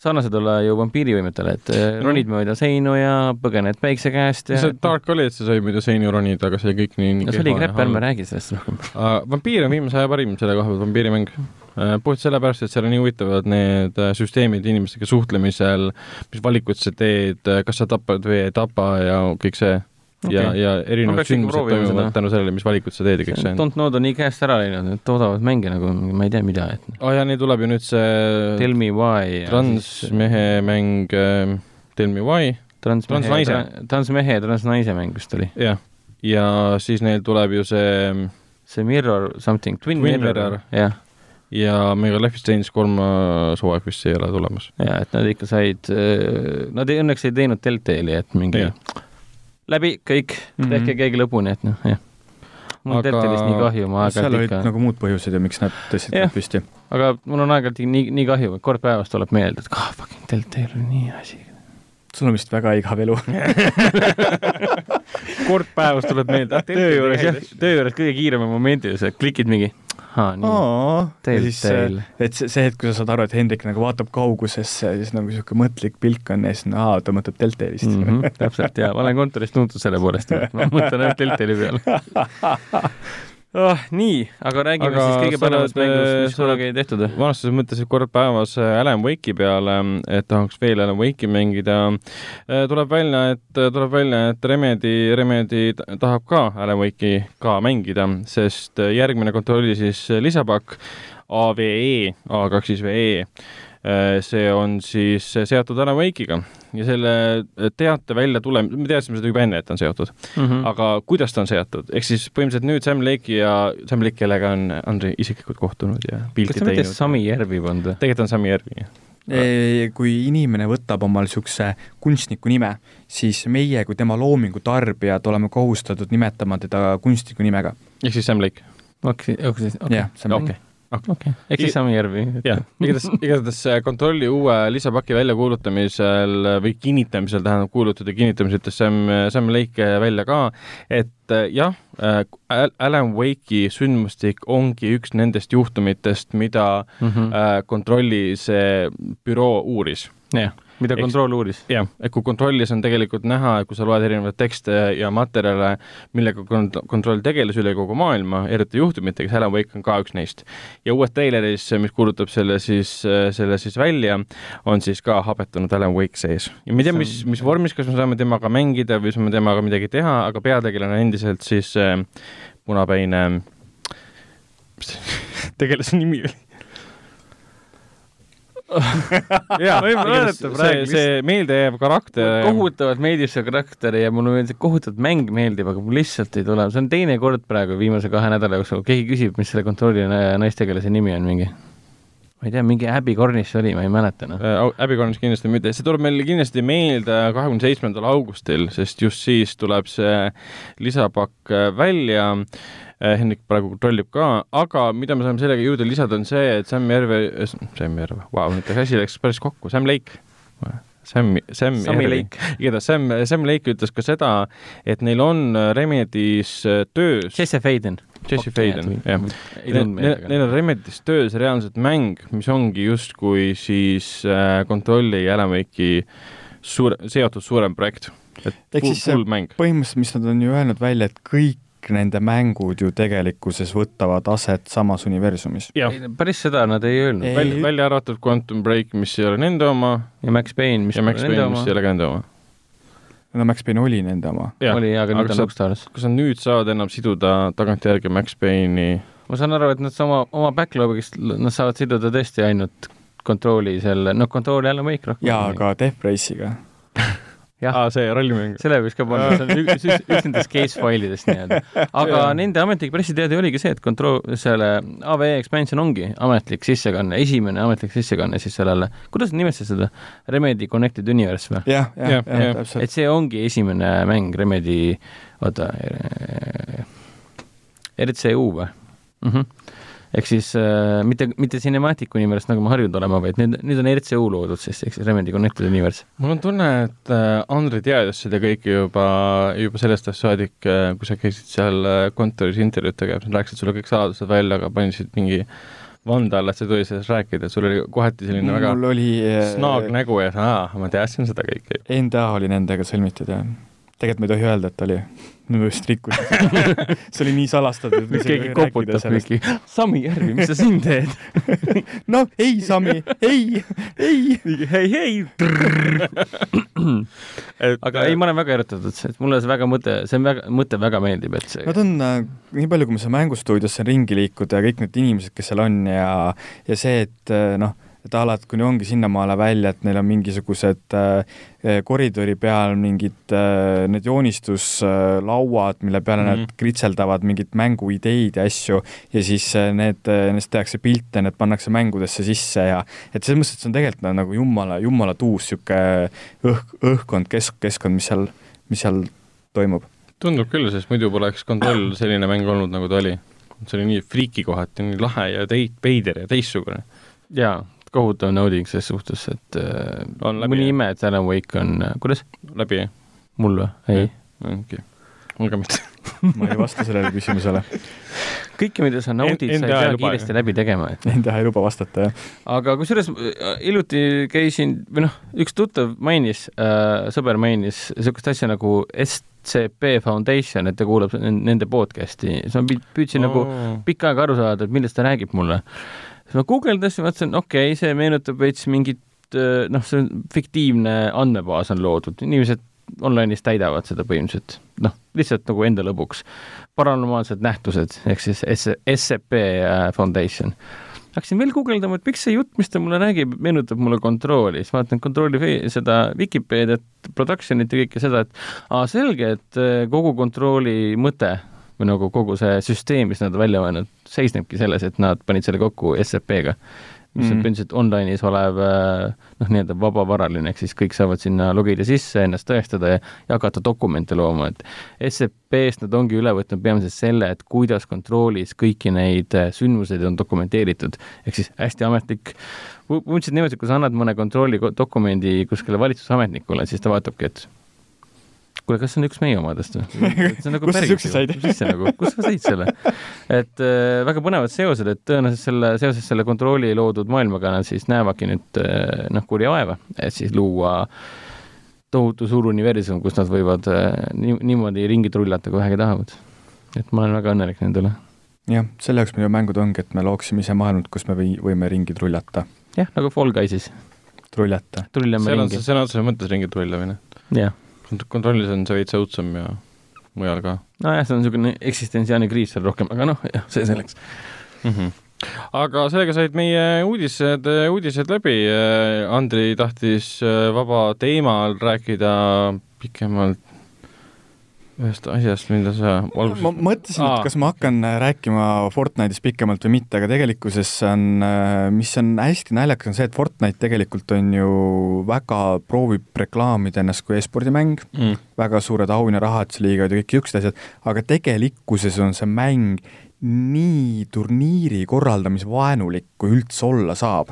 sarnased olla ju vampiirivõimetele, et mm. ronid mööda seinu ja põgened päikse käest ja see Dark oli, et sa sai mööda seinu ronida, aga see kõik nii, no see oli krepp, ärme räägi sellest rohkem uh,. vampiir on viimase aja parim selle koha pealt, vampiirimäng uh,. puht sellepärast, et seal on nii huvitavad need uh, süsteemid inimestega suhtlemisel, mis valikuid sa teed, kas sa tapad või ei tapa ja kõik see okay. ja, ja erinevad sündmused toimuvad tänu sellele, mis valikud sa teed ja kõik see. Don't Know'd on nii käest ära läinud, need toodavad mänge nagu ma ei tea mida, et aa oh, jaa, nii tuleb ju nüüd see Tell me why transmehe mäng äh, Tell me why transnaise transmehe ja transnaise mäng vist oli. jah, ja siis neil tuleb ju see see Mirror something, Twin, Twin Mirror, mirror., jah ja Mega Life is Strange kolmas hooaeg vist ei ole tulemas. jaa, et nad ikka said, äh, nad ei, õnneks ei teinud Deltali, et mingi ja läbi, kõik mm, -hmm. tehke keegi lõpuni, et noh, jah. mul aga... Deltalist nii kahju, ma aeg-ajalt ikka seal olid nagu muud põhjused ja miks nad tõstsid yeah. püsti. aga mul on aeg-ajalt nii, nii kahju, kord päevas tuleb meelde, et ah, fucking Deltal oli nii asi. sul on vist väga igav elu kord päevas tuleb meelde, ah, töö juures jah, töö juures kõige kiiremal momendil, sa klikid mingi. Teil, teil. et see, see hetk, kui sa saad aru, et Hendrik nagu vaatab kaugusesse ja siis nagu niisugune mõtlik pilk on ja siis no aa, ta mõtleb Deltalist mm. -hmm, täpselt, jaa, ma olen kontoris tuntud selle poolest, ma mõtlen ainult Deltali peale oh,. nii, aga räägime aga siis kõige paremast mängust, mis kunagi tehtud. vanastuse mõttes kord päevas äh, Alan Wake'i peale, et tahaks veel Alan Wake'i mängida. Äh, tuleb välja, et, tuleb välja, et Remedi, Remedi tahab ka Alan Wake'i ka mängida, sest järgmine kontrolli siis lisapakk AVE, A2 siis VE Äh, see on siis seotud Alan Wake'iga ja selle teate välja tule-, me teadsime seda juba enne, et on seotud mm. -hmm. aga kuidas ta on seotud, ehk siis põhimõtteliselt nüüd Sam Lake'i ja Sam Lake, kellega on Andrei isiklikult kohtunud ja pilti teinud. kas ta mitte Sami Järvi polnud või? tegelikult on Sami Järvi, jah kui inimene võtab omal niisuguse kunstniku nime, siis meie kui tema loomingu tarbijad oleme kohustatud nimetama teda kunstniku nimega. ehk siis Sam Lake? okei, okei, okei. Okei okei okay., ehk siis Samijärvi. jah, igatahes, igatahes kontrolli uue lisapaki väljakuulutamisel või kinnitamisel, tähendab kuulutada kinnitamisel ütles Sam, Sam Lake välja ka, et jah, Alan Wake'i sündmustik ongi üks nendest juhtumitest, mida mm -hmm. kontrolli see büroo uuris. jah mida kontroll uuris? jah, et kui kontrollis on tegelikult näha, kui sa loed erinevaid tekste ja materjale, millega kont-, kontroll tegeles üle kogu maailma, eriti juhtumitega, siis Alan Wake on ka üks neist. ja uues treileris, mis kuulutab selle siis, selle siis välja, on siis ka habetunud Alan Wake sees. ja ma ei tea, mis, mis vormis, kas me saame temaga mängida või saame temaga midagi teha, aga peategelane on endiselt siis äh, punapäine, tegelase nimi oli? Jaa, see, see meeldejääv karakter. kohutavalt meeldib see karakter ja mulle meeldib, kohutavalt mäng meeldib, aga mul lihtsalt ei tule, see on teine kord praegu viimase kahe nädala jooksul, keegi küsib, mis selle kontrolli na- naistegelase nimi on mingi. ma ei tea, mingi Abby Cornish oli, ma ei mäleta noh. Äh, Abby Cornish kindlasti mitte, see tuleb meil kindlasti meelde kahekümne seitsmendal augustil, sest just siis tuleb see lisapakk äh, välja. Hendrik praegu kontrollib ka, aga mida me saame sellega juurde lisada, on see, et Sam Järve, Sam Järve, vau, nüüd läks asi läks päris kokku, Sam Lake. Sam, Sam Sammy Järvi. Lake. igatahes Sam, Sam Lake ütles ka seda, et neil on Remedis äh, töös Jesse Faden. Jesse Faden, jah. ei Neil, on Remedis töös reaalselt mäng, mis ongi justkui siis äh, kontrolli ja Elemaki suure, seotud suurem projekt. et Ehk full, siis see- full mäng. põhimõtteliselt, mis nad on ju öelnud välja, et kõik nende mängud ju tegelikkuses võtavad aset samas universumis. jah, päris seda nad ei öelnud. Ei. välja, välja arvatud Quantum Break, mis ei ole nende oma ja Max Payne, mis ja Max Payne, nende mis oma. ei ole ka nende oma. no Max Payne oli nende oma. oli, aga nüüd kas on sa- Rockstars. kas nad nüüd saavad enam siduda tagantjärgi Max Payne'i? ma saan aru, et nad sama, oma backlog'ist, nad saavad siduda tõesti ainult kontrolli selle, noh, kontrolli jälle Wake rohkem. jaa, aga Death Race'iga. Jah, aa, see rallimäng. selle võiks ka panna, see on üks, üks, üks nendest case failidest nii-öelda. aga nende ametlik pressiteade oligi see, et kontroll, selle AVE expansion ongi ametlik sissekanne, esimene ametlik sissekanne siis sellele, kuidas nad nimetasid seda, Remedy Connected Universe või? jah, jah, Jah, jah, jah. täpselt. et see ongi esimene mäng Remedy, oota, RCU või mm? -hmm. Ehk siis äh, mitte, mitte Cinematic Universe, nagu me harjunud olema, vaid nüüd, nüüd on RCU loodud siis, ehk siis Remedy Connected Universe. mul on tunne, et äh, Andrei teadis seda kõike juba, juba sellest ajast saadik, kui sa käisid seal äh, kontoris intervjuud tegemas, nad rääkisid sulle kõik saladused välja, aga panin mingi vande alla, et sa ei tohi sellest rääkida, sul oli kohati selline väga mul oli snaag nägu ja aa, ma teadsin seda kõike. NDA oli nendega sõlmitud ja tegelikult ma ei tohi öelda, et oli. ma just rikkusin see oli nii salastatud. nüüd keegi koputab mingi, Sami Järvi, mis sa siin teed? noh, ei, Sami, ei, ei. hei, hei. aga ei, ma olen väga erutatud, et mulle see väga mõte, see on väga, mõte väga meeldib, et see Nad on äh, nii palju, kui ma saan mängustuudiosse ringi liikuda ja kõik need inimesed, kes seal on ja, ja see, et äh, noh, et alati kuni ongi sinnamaale välja, et neil on mingisugused äh, koridori peal mingid äh, need joonistuslauad, mille peale mm -hmm. Mhm. nad kritseldavad mingeid mänguideid ja asju ja siis äh, need, nendest tehakse pilte, need pannakse mängudesse sisse ja et selles mõttes, et see on tegelikult nagu jumala, jumala tuus niisugune õhk, õhkkond, kesk, keskkond, mis seal, mis seal toimub. tundub küll, sest muidu poleks kontroll selline mäng olnud, nagu ta oli. see oli nii friiki kohati, nii lahe ja tei-, veider ja teistsugune. jaa, kohutav nauding selles suhtes, et äh, On läbi, mõni ime, et Alan Wake on, kuidas? läbi, jah? mul või? ei. okei. mul ka mitte. ma ei vasta sellele küsimusele. kõike, mida sa naudid, sa ei pea kiiresti jah. läbi tegema, et Nende ei luba vastata, jah. aga kusjuures äh, hiljuti käisin, või noh, üks tuttav mainis äh,, sõber mainis niisugust asja nagu SCP Foundation, et ta kuulab nende podcast'i, siis ma püüd- püüdsin nagu pikka aega aru saada, et millest ta räägib mulle. Siis ma guugeldasin, vaatasin, okei okay,, see meenutab veits mingit noh, see on fiktiivne andmebaas on loodud, inimesed online'is täidavad seda põhimõtteliselt, noh, lihtsalt nagu enda lõbuks. paranormaalsed nähtused ehk siis S-, SCP äh, Foundation. Hakkasin veel guugeldama, et miks see jutt, mis ta mulle räägib, meenutab mulle kontrolli, siis vaatan kontrolli seda Vikipeediat, production'it ja kõike seda, et aa, selge, et kogu kontrolli mõte või nagu kogu see süsteem, mis nad on välja mõelnud, seisnebki selles, et nad panid selle kokku SCP-ga, mis on Mhm. põhimõtteliselt online'is olev äh, noh, nii-öelda vabavaraline, ehk siis kõik saavad sinna logida sisse, ennast tõestada ja, ja hakata dokumente looma, et SCP-st nad ongi üle võtnud peamiselt selle, et kuidas kontrollis kõiki neid äh, sündmuseid on dokumenteeritud, ehk siis hästi ametlik, põhimõtteliselt niimoodi, kui sa annad mõne kontrolli ko- dokumendi kuskile valitsusametnikule, siis ta vaatabki, et kuule, kas see on üks meie omadest või? see on nagu said? mis see nagu, kust sa said selle? et äh, väga põnevad seosed, et tõenäoliselt selle, seoses selle kontrolli loodud maailmaga nad siis näevadki nüüd äh, noh, kurja vaeva, et siis luua tohutu suur universum, kus nad võivad äh, nii, niimoodi ringi trullata, kui vähegi tahavad. et ma olen väga õnnelik nende üle. jah, selle jaoks meil ju mängud ongi, et me looksime ise maailmat, kus me või, võime ringi trullata. jah, nagu Fall Guysis, trullata. trullame ringi see, sõna otseses mõttes ringi trullamine. jah kontrollis on see veits õudsem ja mujal ka nojah, see on niisugune eksistentsiaalne kriis seal rohkem, aga noh, jah, see selleks. mm. -hmm. aga sellega said meie uudised, uudised läbi. Andri tahtis äh, vaba teemal rääkida pikemalt ühest asjast, mida sa ma alguses mõtlesin, et kas ma hakkan äh, rääkima Fortnite'ist pikemalt või mitte, aga tegelikkuses on, mis on hästi naljakas, on see, et Fortnite tegelikult on ju väga, proovib reklaamida ennast kui e-spordimäng, mm. väga suured auhinnarahad, liigad ja kõik niisugused asjad, aga tegelikkuses on see mäng nii turniiri korraldamise vaenulik, kui üldse olla saab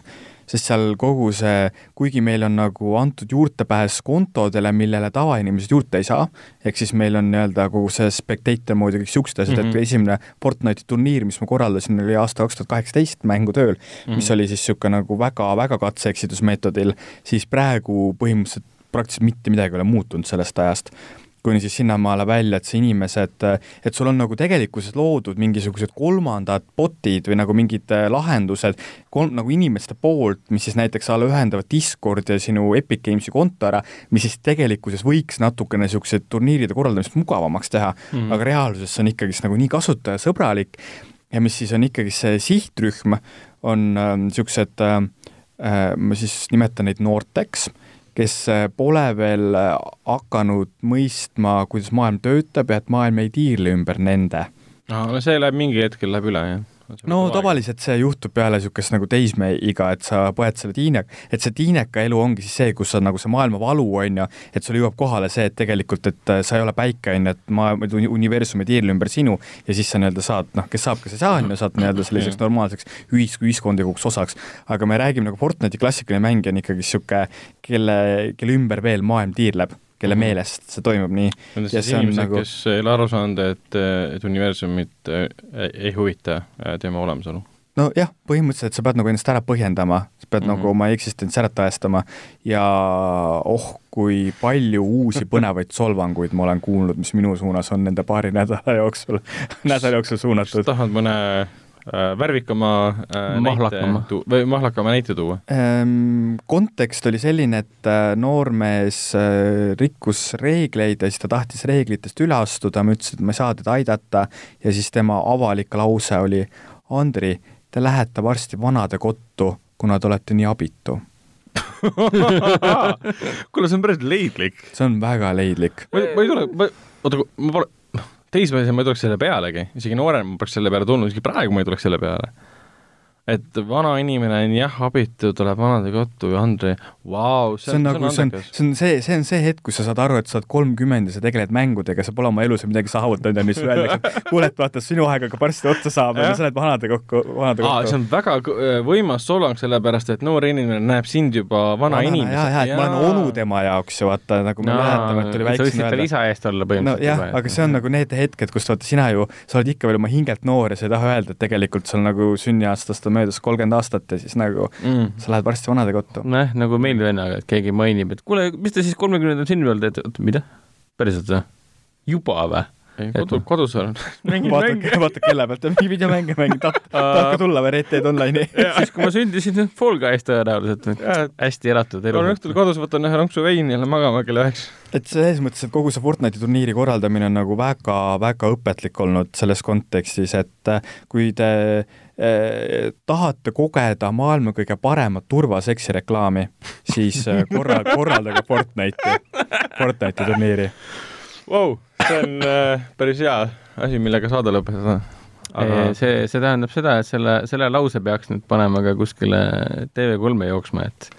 sest seal kogu see, kuigi meil on nagu antud juurdepääs kontodele, millele tavainimesed juurde ei saa, ehk siis meil on nii-öelda kogu see spectator moodi kõik siuksed asjad mm, Mhm. -hmm. et esimene Fortnite'i turniir, mis ma korraldasin, oli aasta kaks tuhat kaheksateist mängu tööl mm, -hmm. mis oli siis niisugune nagu väga-väga katse-eksitusmeetodil, siis praegu põhimõtteliselt praktiliselt mitte midagi ei ole muutunud sellest ajast kuni siis sinnamaale välja, et see inimesed, et sul on nagu tegelikkuses loodud mingisugused kolmandad bot'id või nagu mingid äh, lahendused kolm, nagu inimeste poolt, mis siis näiteks a la ühendavad Discord ja sinu Epic Games'i konto ära, mis siis tegelikkuses võiks natukene niisuguseid turniiride korraldamist mugavamaks teha mm, -hmm. aga reaalsuses see on ikkagist nagu nii kasutajasõbralik ja mis siis on ikkagi see sihtrühm, on niisugused äh, äh, ma siis nimetan neid noorteks kes äh, pole veel äh, hakanud mõistma, kuidas maailm töötab ja et maailm ei tiirle ümber nende. no see läheb mingi hetkel läheb üle, jah. No tavaliselt see juhtub peale niisugust nagu teismeiga, et sa põed selle tiinek, et see tiineka elu ongi siis see, kus sa nagu see maailma valu on ju, et sul jõuab kohale see, et tegelikult, et äh, sa ei ole päike on ju, et maailm, universum ei tiirle ümber sinu ja siis sa nii-öelda saad, noh, kes saab, kes ei saa, on ju, saad nii-öelda selliseks normaalseks ühis-, ühiskondlikuks osaks. aga me räägime nagu Fortnite'i klassikaline mäng on ikkagi niisugune, kelle, kelle ümber veel maailm tiirleb, kelle Mhm. meelest see toimub nii. Need on siis inimesed nagu- kes ei ole aru saanud, et, et universumit äh, ei, huvita äh, tema olemasolu. nojah, põhimõtteliselt sa pead nagu ennast ära põhjendama, sa pead mm Mhm. -hmm. nagu oma eksistentsi ära tõestama ja oh, kui palju uusi põnevaid solvanguid ma olen kuulnud, mis minu suunas on nende paari nädala jooksul, nädala jooksul suunatud. tahad mõne värvikama äh, Mahlakama. näite või mahlakama näite tuua? Ehm, kontekst oli selline, et äh, noormees äh, rikkus reegleid ja siis ta tahtis reeglitest üle astuda, ma ütlesin, et ma ei saa teda aidata ja siis tema avalik lause oli Andri, te lähete varsti vanadekottu, kuna te olete nii abitu. kuule, see on päris leidlik. see on väga leidlik. ma, ma ei tule, ma, oota, ma pole, teismelisena ma ei tuleks selle pealegi, isegi noorem ma poleks selle peale tulnud, isegi praegu ma ei tuleks selle peale. Et vana inimene on jah abitu, tuleb vanadekottu ja Andrei, vau, see on nagu, see on, see on see, see on see hetk, kus sa saad aru, et sa oled kolmkümmend ja sa tegeled mängudega, sa pole oma elus midagi saavutanud ja siis öeldakse, kuule, et vaata, sinu aeg hakkab varsti otsa saama ja sa oled vanadekokku, aa, see vanadekokku. on väga äh, võimas solvang, sellepärast et noor inimene näeb sind juba vana inimesena. jaa, jaa, et ma olen onu tema jaoks ju vaata, nagu me mäletame, et oli sa väiksem tal öelda. isa eest olla põhimõtteliselt jah, aga see on nagu need hetked, kus vaata sina ju, sa oled ikka veel oma hingelt noor ja sa ei taha öelda, et tegelikult sul nagu sünniaastast on möödas kolmkümmend aastat ja siis nagu mm.. sa lähed varsti vanadekottu. nojah, nagu meil vennaga, et keegi mainib, et kuule, mis te siis kolmekümnendal sünnipäeval teete, oota, mida? päriselt või? juba või? ei, kodu, kodus olen. vaata, vaata kella pealt, mingi videomänge mängin, tahad, tahad ka tulla või Red Dead Online'i? siis, kui ma sündisin, Fall Guys tõenäoliselt, hästi elatud elu olen. õhtul kodus, võtan ühe ronksu veini ja lähen magama kell üheksa. et selles mõttes, et kogu see Fortnite'i turniiri korraldamine on nagu väga-väga õpetlik olnud selles kontekstis, et kui te tahate kogeda maailma kõige paremat turvaseksi reklaami, siis eh, korra, korraldage Fortnite'i, Fortnite'i turniiri. Vau, see on äh, päris hea asi, millega saade lõpetada. Aga... see, see tähendab seda, et selle, selle lause peaks nüüd panema ka kuskile TV3-e jooksma, et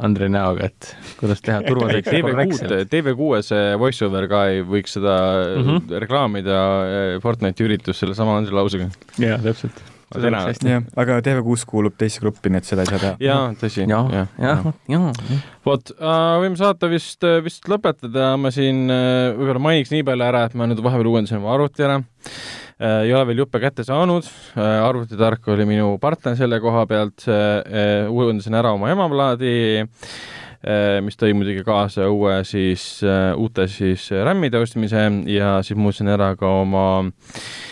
Andrei näoga, et kuidas teha turvaseksi TV6, korrektselt. TV6-s voice-over ka ei võiks seda mm. -hmm. reklaamida äh, Fortnite'i üritust sellesama lausega. jaa, täpselt. See oleks hästi. jah, aga TV6 kuulub teise gruppi, nii et seda ei saa teha. jaa, tõsi. jah, jah, jah. vot äh,, võime saate vist, vist lõpetada, ma siin äh, võib-olla mainiks nii palju ära, et ma nüüd vahepeal uuendasin oma arvuti ära äh,. ei ole veel juppe kätte saanud äh,, arvutitark oli minu partner selle koha pealt äh,, uuendasin ära oma emaplaadi äh, mis tõi muidugi kaasa uue siis äh,, uute siis RAM-ide ostmise ja siis muutsin ära ka oma äh,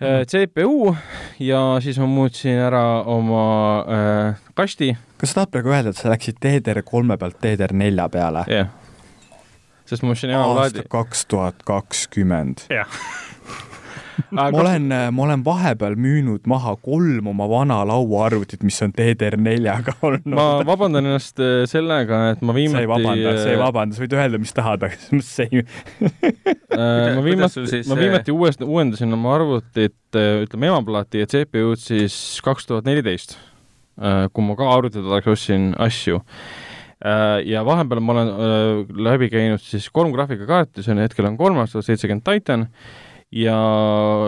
CPU ja siis ma muutsin ära oma äh, kasti kas sa tahad praegu öelda, et sa läksid DDR3 pealt DDR4 peale? jah yeah.. sest ma ostsin emaplaadi aasta. kaks tuhat kakskümmend. Ma olen, ma olen vahepeal müünud maha kolm oma vana lauaarvutit, mis on DDR4-ga olnud. ma vabandan ennast äh, sellega, et ma sa viimati ei vabanda, sa ei vabanda, sa võid öelda, mis tahad, aga see ei, äh, ma viimati ma viimati uuesti uuendasin oma arvutit, ütleme emaplaati ja CPU-d siis kaks tuhat neliteist, kui ma ka arvutitaraks ostsin asju. ja vahepeal ma olen äh, läbi käinud siis kolm graafikakaarti, see on hetkel on kolmas, tuhat seitsekümmend Titan ja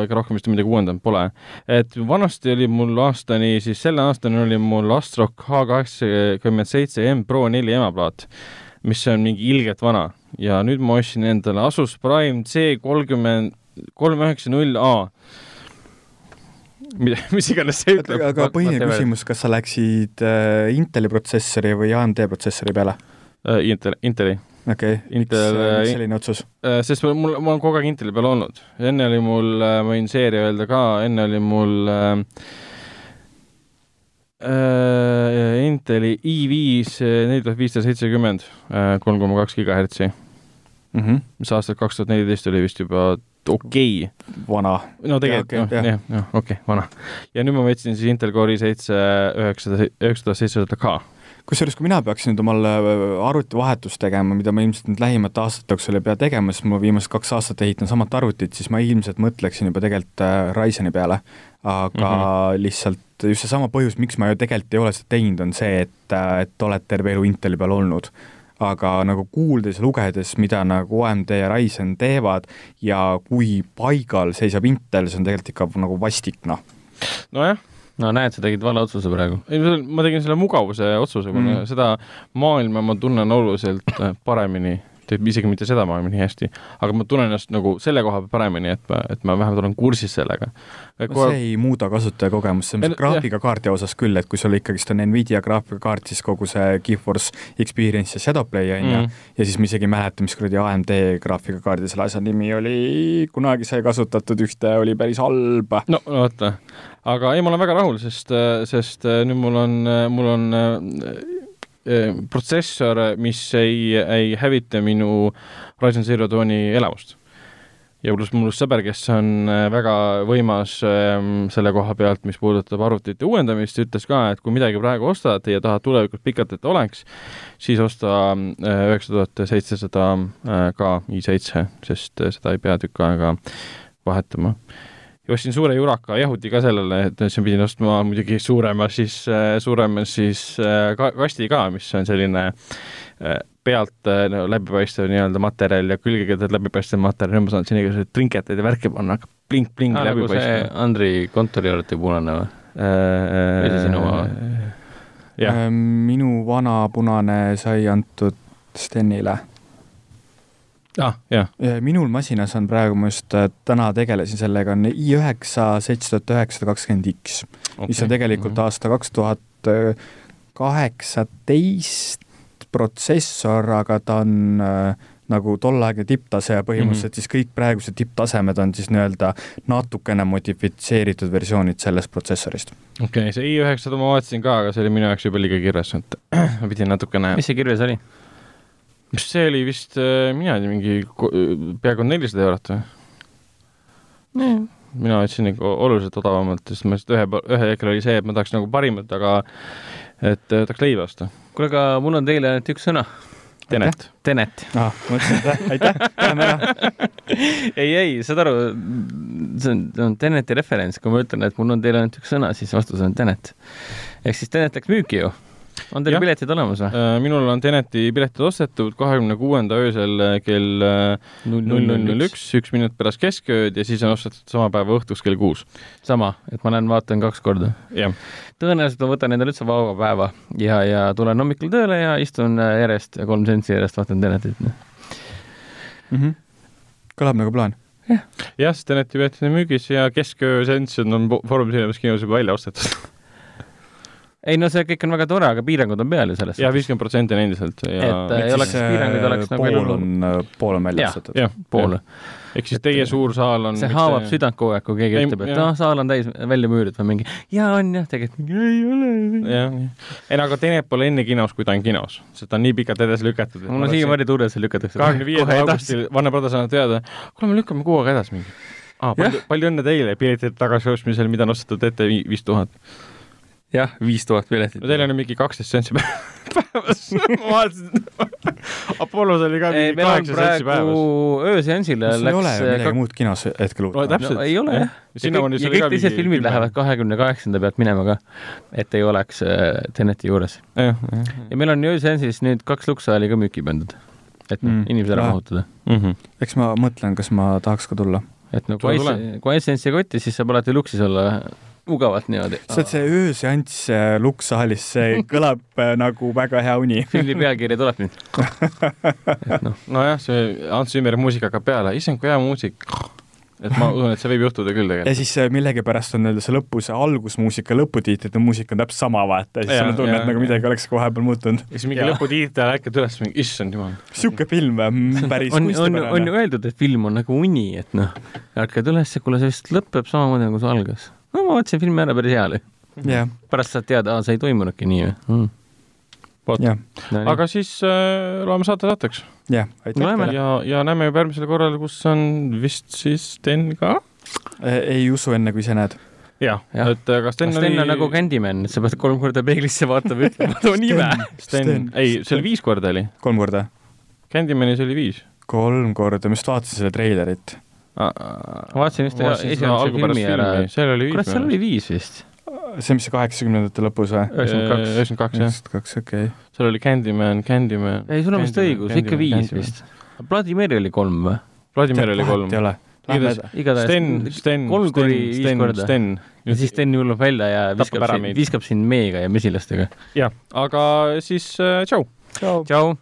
ega rohkem vist midagi uuendanud pole. et vanasti oli mul aastani, siis selle aastani oli mul Astrock H kaheksakümmend seitse M Pro neli emaplaat, mis on mingi ilgelt vana ja nüüd ma ostsin endale Asus Prime C kolmkümmend, kolm üheksa null A. mida, mis iganes see ütleb. aga põhiline küsimus, kas sa läksid äh, Inteli protsessori või AMD protsessori peale? äh, Intel, Inteli, okei okay., Intel- äh, miks selline otsus? sest mul, ma olen kogu aeg Inteli peal olnud. enne oli mul, ma võin seeria öelda ka, enne oli mul äh, äh, Inteli i5 neli tuhat viissada seitsekümmend, kolm koma kaks gigahertsi, Mhm. mis aastal kaks tuhat neliteist oli vist juba okei okay.. vana. no tegelikult jah okei,, jah, jah, okei okay,, vana. ja nüüd ma võtsin siis Intel Core'i seitse üheksasada, üheksasada seitsesada K. kusjuures, kui mina peaksin nüüd omale arvutivahetust tegema, mida ma ilmselt nüüd lähimate aastate jooksul ei pea tegema, sest ma viimased kaks aastat ehitan samat arvutit, siis ma ilmselt mõtleksin juba tegelikult äh, Ryzeni peale. aga mm. -hmm. lihtsalt just seesama põhjus, miks ma ju tegelikult ei ole seda teinud, on see, et, et oled terve elu Inteli peal olnud aga nagu kuuldes ja lugedes, mida nagu AMD ja Ryzen teevad ja kui paigal seisab Intel, see on tegelikult ikka nagu vastik, noh. nojah, no näed, sa tegid vale otsuse praegu. ei ma tegin selle mugavuse otsuse, Mm. seda maailma ma tunnen oluliselt äh, paremini, isegi mitte seda maailma nii hästi, aga ma tunnen ennast nagu selle koha pealt paremini, et ma, et ma vähemalt olen kursis sellega. no see ei muuda kasutajakogemust, see on no- graafikakaardi osas küll, et kui sul ikkagist on Nvidia graafikakaart, siis kogu see GeForce Experience ja Shadowplay on ju Mhm., ja siis ma isegi ei mäleta, mis kuradi AMD graafikakaardi selle asja nimi oli, kunagi sai kasutatud ühte, oli päris halb. no, no vaata, aga ei, ma olen väga rahul, sest, sest nüüd mul on, mul on protsessor, mis ei, ei hävita minu Ryzen Zero Dawni elamust. ja pluss mul sõber, kes on äh, väga võimas ähm, selle koha pealt, mis puudutab arvutite uuendamist, ütles ka, et kui midagi praegu ostad ja tahad tulevikus pikalt, et oleks, siis osta äh, üheksa tuhat seitsesada äh, ka i7, sest äh, seda ei pea tükk aega vahetama ostsin suure juraka jahuti ka sellele, et siis pidin ostma muidugi suurema siis, suurema siis äh, ka, kasti ka, mis on selline äh, pealt äh, no, läbipaistev nii-öelda materjal ja külgedelt läbipaistev materjal, nüüd ma saan sinna igasuguseid trinketeid ja värki panna, hakkab blink-blink nagu see läbipaistev. Andri kontoriarvuti punane või? või see sinu oma? Äh, minu vana punane sai antud Stenile. Ah, minul masinas on praegu, ma just äh, täna tegelesin sellega, on i9 seitse tuhat üheksasada kakskümmend X, mis on tegelikult Mhm. aasta kaks tuhat kaheksateist protsessor, aga ta on äh, nagu tolleaegne tipptase ja põhimõtteliselt mm -hmm. siis kõik praegused tipptasemed on siis nii-öelda natukene modifitseeritud versioonid sellest protsessorist. okei okay,, see i9 ma vaatasin ka, aga see oli minu jaoks juba liiga kirjas, et ma pidin natukene mis see kirves oli? Mis see oli vist, mina ei tea, mingi peaaegu nelisada eurot või? mina võtsin ikka oluliselt odavamalt, sest ma lihtsalt ühe, ühe hetkel oli see, et ma tahaks nagu parimat, aga et äh, tahaks leiba osta. kuule, aga mul on teile ainult üks sõna. Tenet. Tenet. ah,. mõtlesin, et aitäh, lähme ära. ei, ei, saad aru, see on, see on Teneti referents, kui ma ütlen, et mul on teile ainult üks sõna, siis vastus on Tenet. ehk siis Tenet läks müüki ju. On teil Jah. piletid olemas või? Äh, minul on Teneti piletid ostetud kahekümne kuuenda öösel äh, kell null null null üks, üks minut pärast keskööd ja siis on ostetud sama päeva õhtuks kell kuus. sama, et ma lähen vaatan kaks korda. jah, tõenäoliselt ma võtan endale üldse vaba päeva ja, ja tulen hommikul tööle ja istun äh, järjest kolm sentsi järjest vaatan Tenetit. mm. -hmm. kõlab nagu plaan. jah, sest Teneti piletid on müügis ja kesköö seanss on Foorum Cinemas kinos juba välja ostetud. ei no see kõik on väga tore, aga piirangud on peal ju selles ja. viiskümmend protsenti on endiselt ja Et, äh, ei oleks piiranguid, oleks nagu elu- on, pool on välja Jah. ostetud. jah, pool. ehk siis teie suur saal on see haavab südant kogu aeg, kui keegi Ei, ütleb, et jah. noh, saal on täis välja müüdud või mingi jaa on jah, tegelikult mingi ei ole. jah, ei no aga Tenet pole enne kinos, kui ta on kinos, sest ta on nii pikalt edasi lükatud. mul on siiamaani tunne, et see lükatakse kahekümne viiendal augustil Warner Brothers annab teada, kuule, me lükkame kuu aega edasi mingi ah,. palju, palju õnne teile piletite tagasiostmisel, mida on ostetud ette vi- viis tuhat. jah, viis tuhat piletit no teil on ju mingi kaksteist sentsi päevas. ma vaatasin, Apollos oli ka mingi kaheksa sentsi päevas. ööseansile sul ei ole läks midagi kak- muud kinos hetkel no uut? täpselt no,. ei ole jah. ja kõik, ja kõik teised filmid lähevad kahekümne kaheksanda pealt minema ka, et ei oleks äh, Teneti juures. jah. ja meil on ööseansis nüüd kaks luksaali ka müüki pandud. et noh Mm. mm., inimesed ära Ah. mahutada. Mhm. eks ma mõtlen, kas ma tahaks ka tulla. et no kui kui iSense'i kotti, siis saab alati luksis olla mugavalt niimoodi. see, see ööseanss äh, lukssaalis, see kõlab äh, nagu väga hea uni. filmi pealkiri tuleb nüüd. noh, nojah, see Ants Zimmeri muusika hakkab peale, issand kui hea muusik. et ma usun, et see võib juhtuda küll ja tegelikult. siis äh, millegipärast on nii-öelda see lõpu, see algusmuusika, lõputiitrite muusika on täpselt sama, vaata, ja siis sul on tunne, et nagu midagi oleks ka vahepeal muutunud. ja siis mingi lõputiitri ajal ärkad üles, mingi issand jumal. sihuke film, päris on, on, on ju öeldud, et film on nagu uni, et noh, ärkad üles ja kuule, see vist lõpeb samamoodi nagu see algas. No ma vaatasin filmi ära päris hea oli. jah, pärast saad teada, see ei toimunudki nii või mm.. vot, jah, No, aga siis äh, loeme saate saateks jah, aitäh ja, ja näeme juba järgmisel korral, kus on vist siis Sten ka. ei usu enne, kui ise näed. jah Jah. ja., et aga Sten, Sten oli on nagu Candyman, et sa pead kolm korda peeglisse vaatama ja ütlema, too nime. Sten Sten., ei, see oli viis korda oli. kolm korda. Candymanis oli viis. kolm korda, ma just vaatasin seda treilerit. Ma vaatasin just esimese filmi ära. seal oli viis. kurat, seal oli viis vist. see, mis see kaheksakümnendate lõpus või? üheksakümmend kaks. üheksakümmend kaks, jah. kaks, okei okay.. seal oli Candyman, Candyman. ei, sul on vist õigus, ikka viis. vist. Mary oli kolm või? Vladimir oli kolm ei. ole. Igatahes- Sten, Sten, kolm Sten kuni, viis Sten, korda. Sten. ja siis Sten hullub välja ja viskab sind, viskab sind meega ja mesilastega. jah, aga siis äh, tšau. tšau.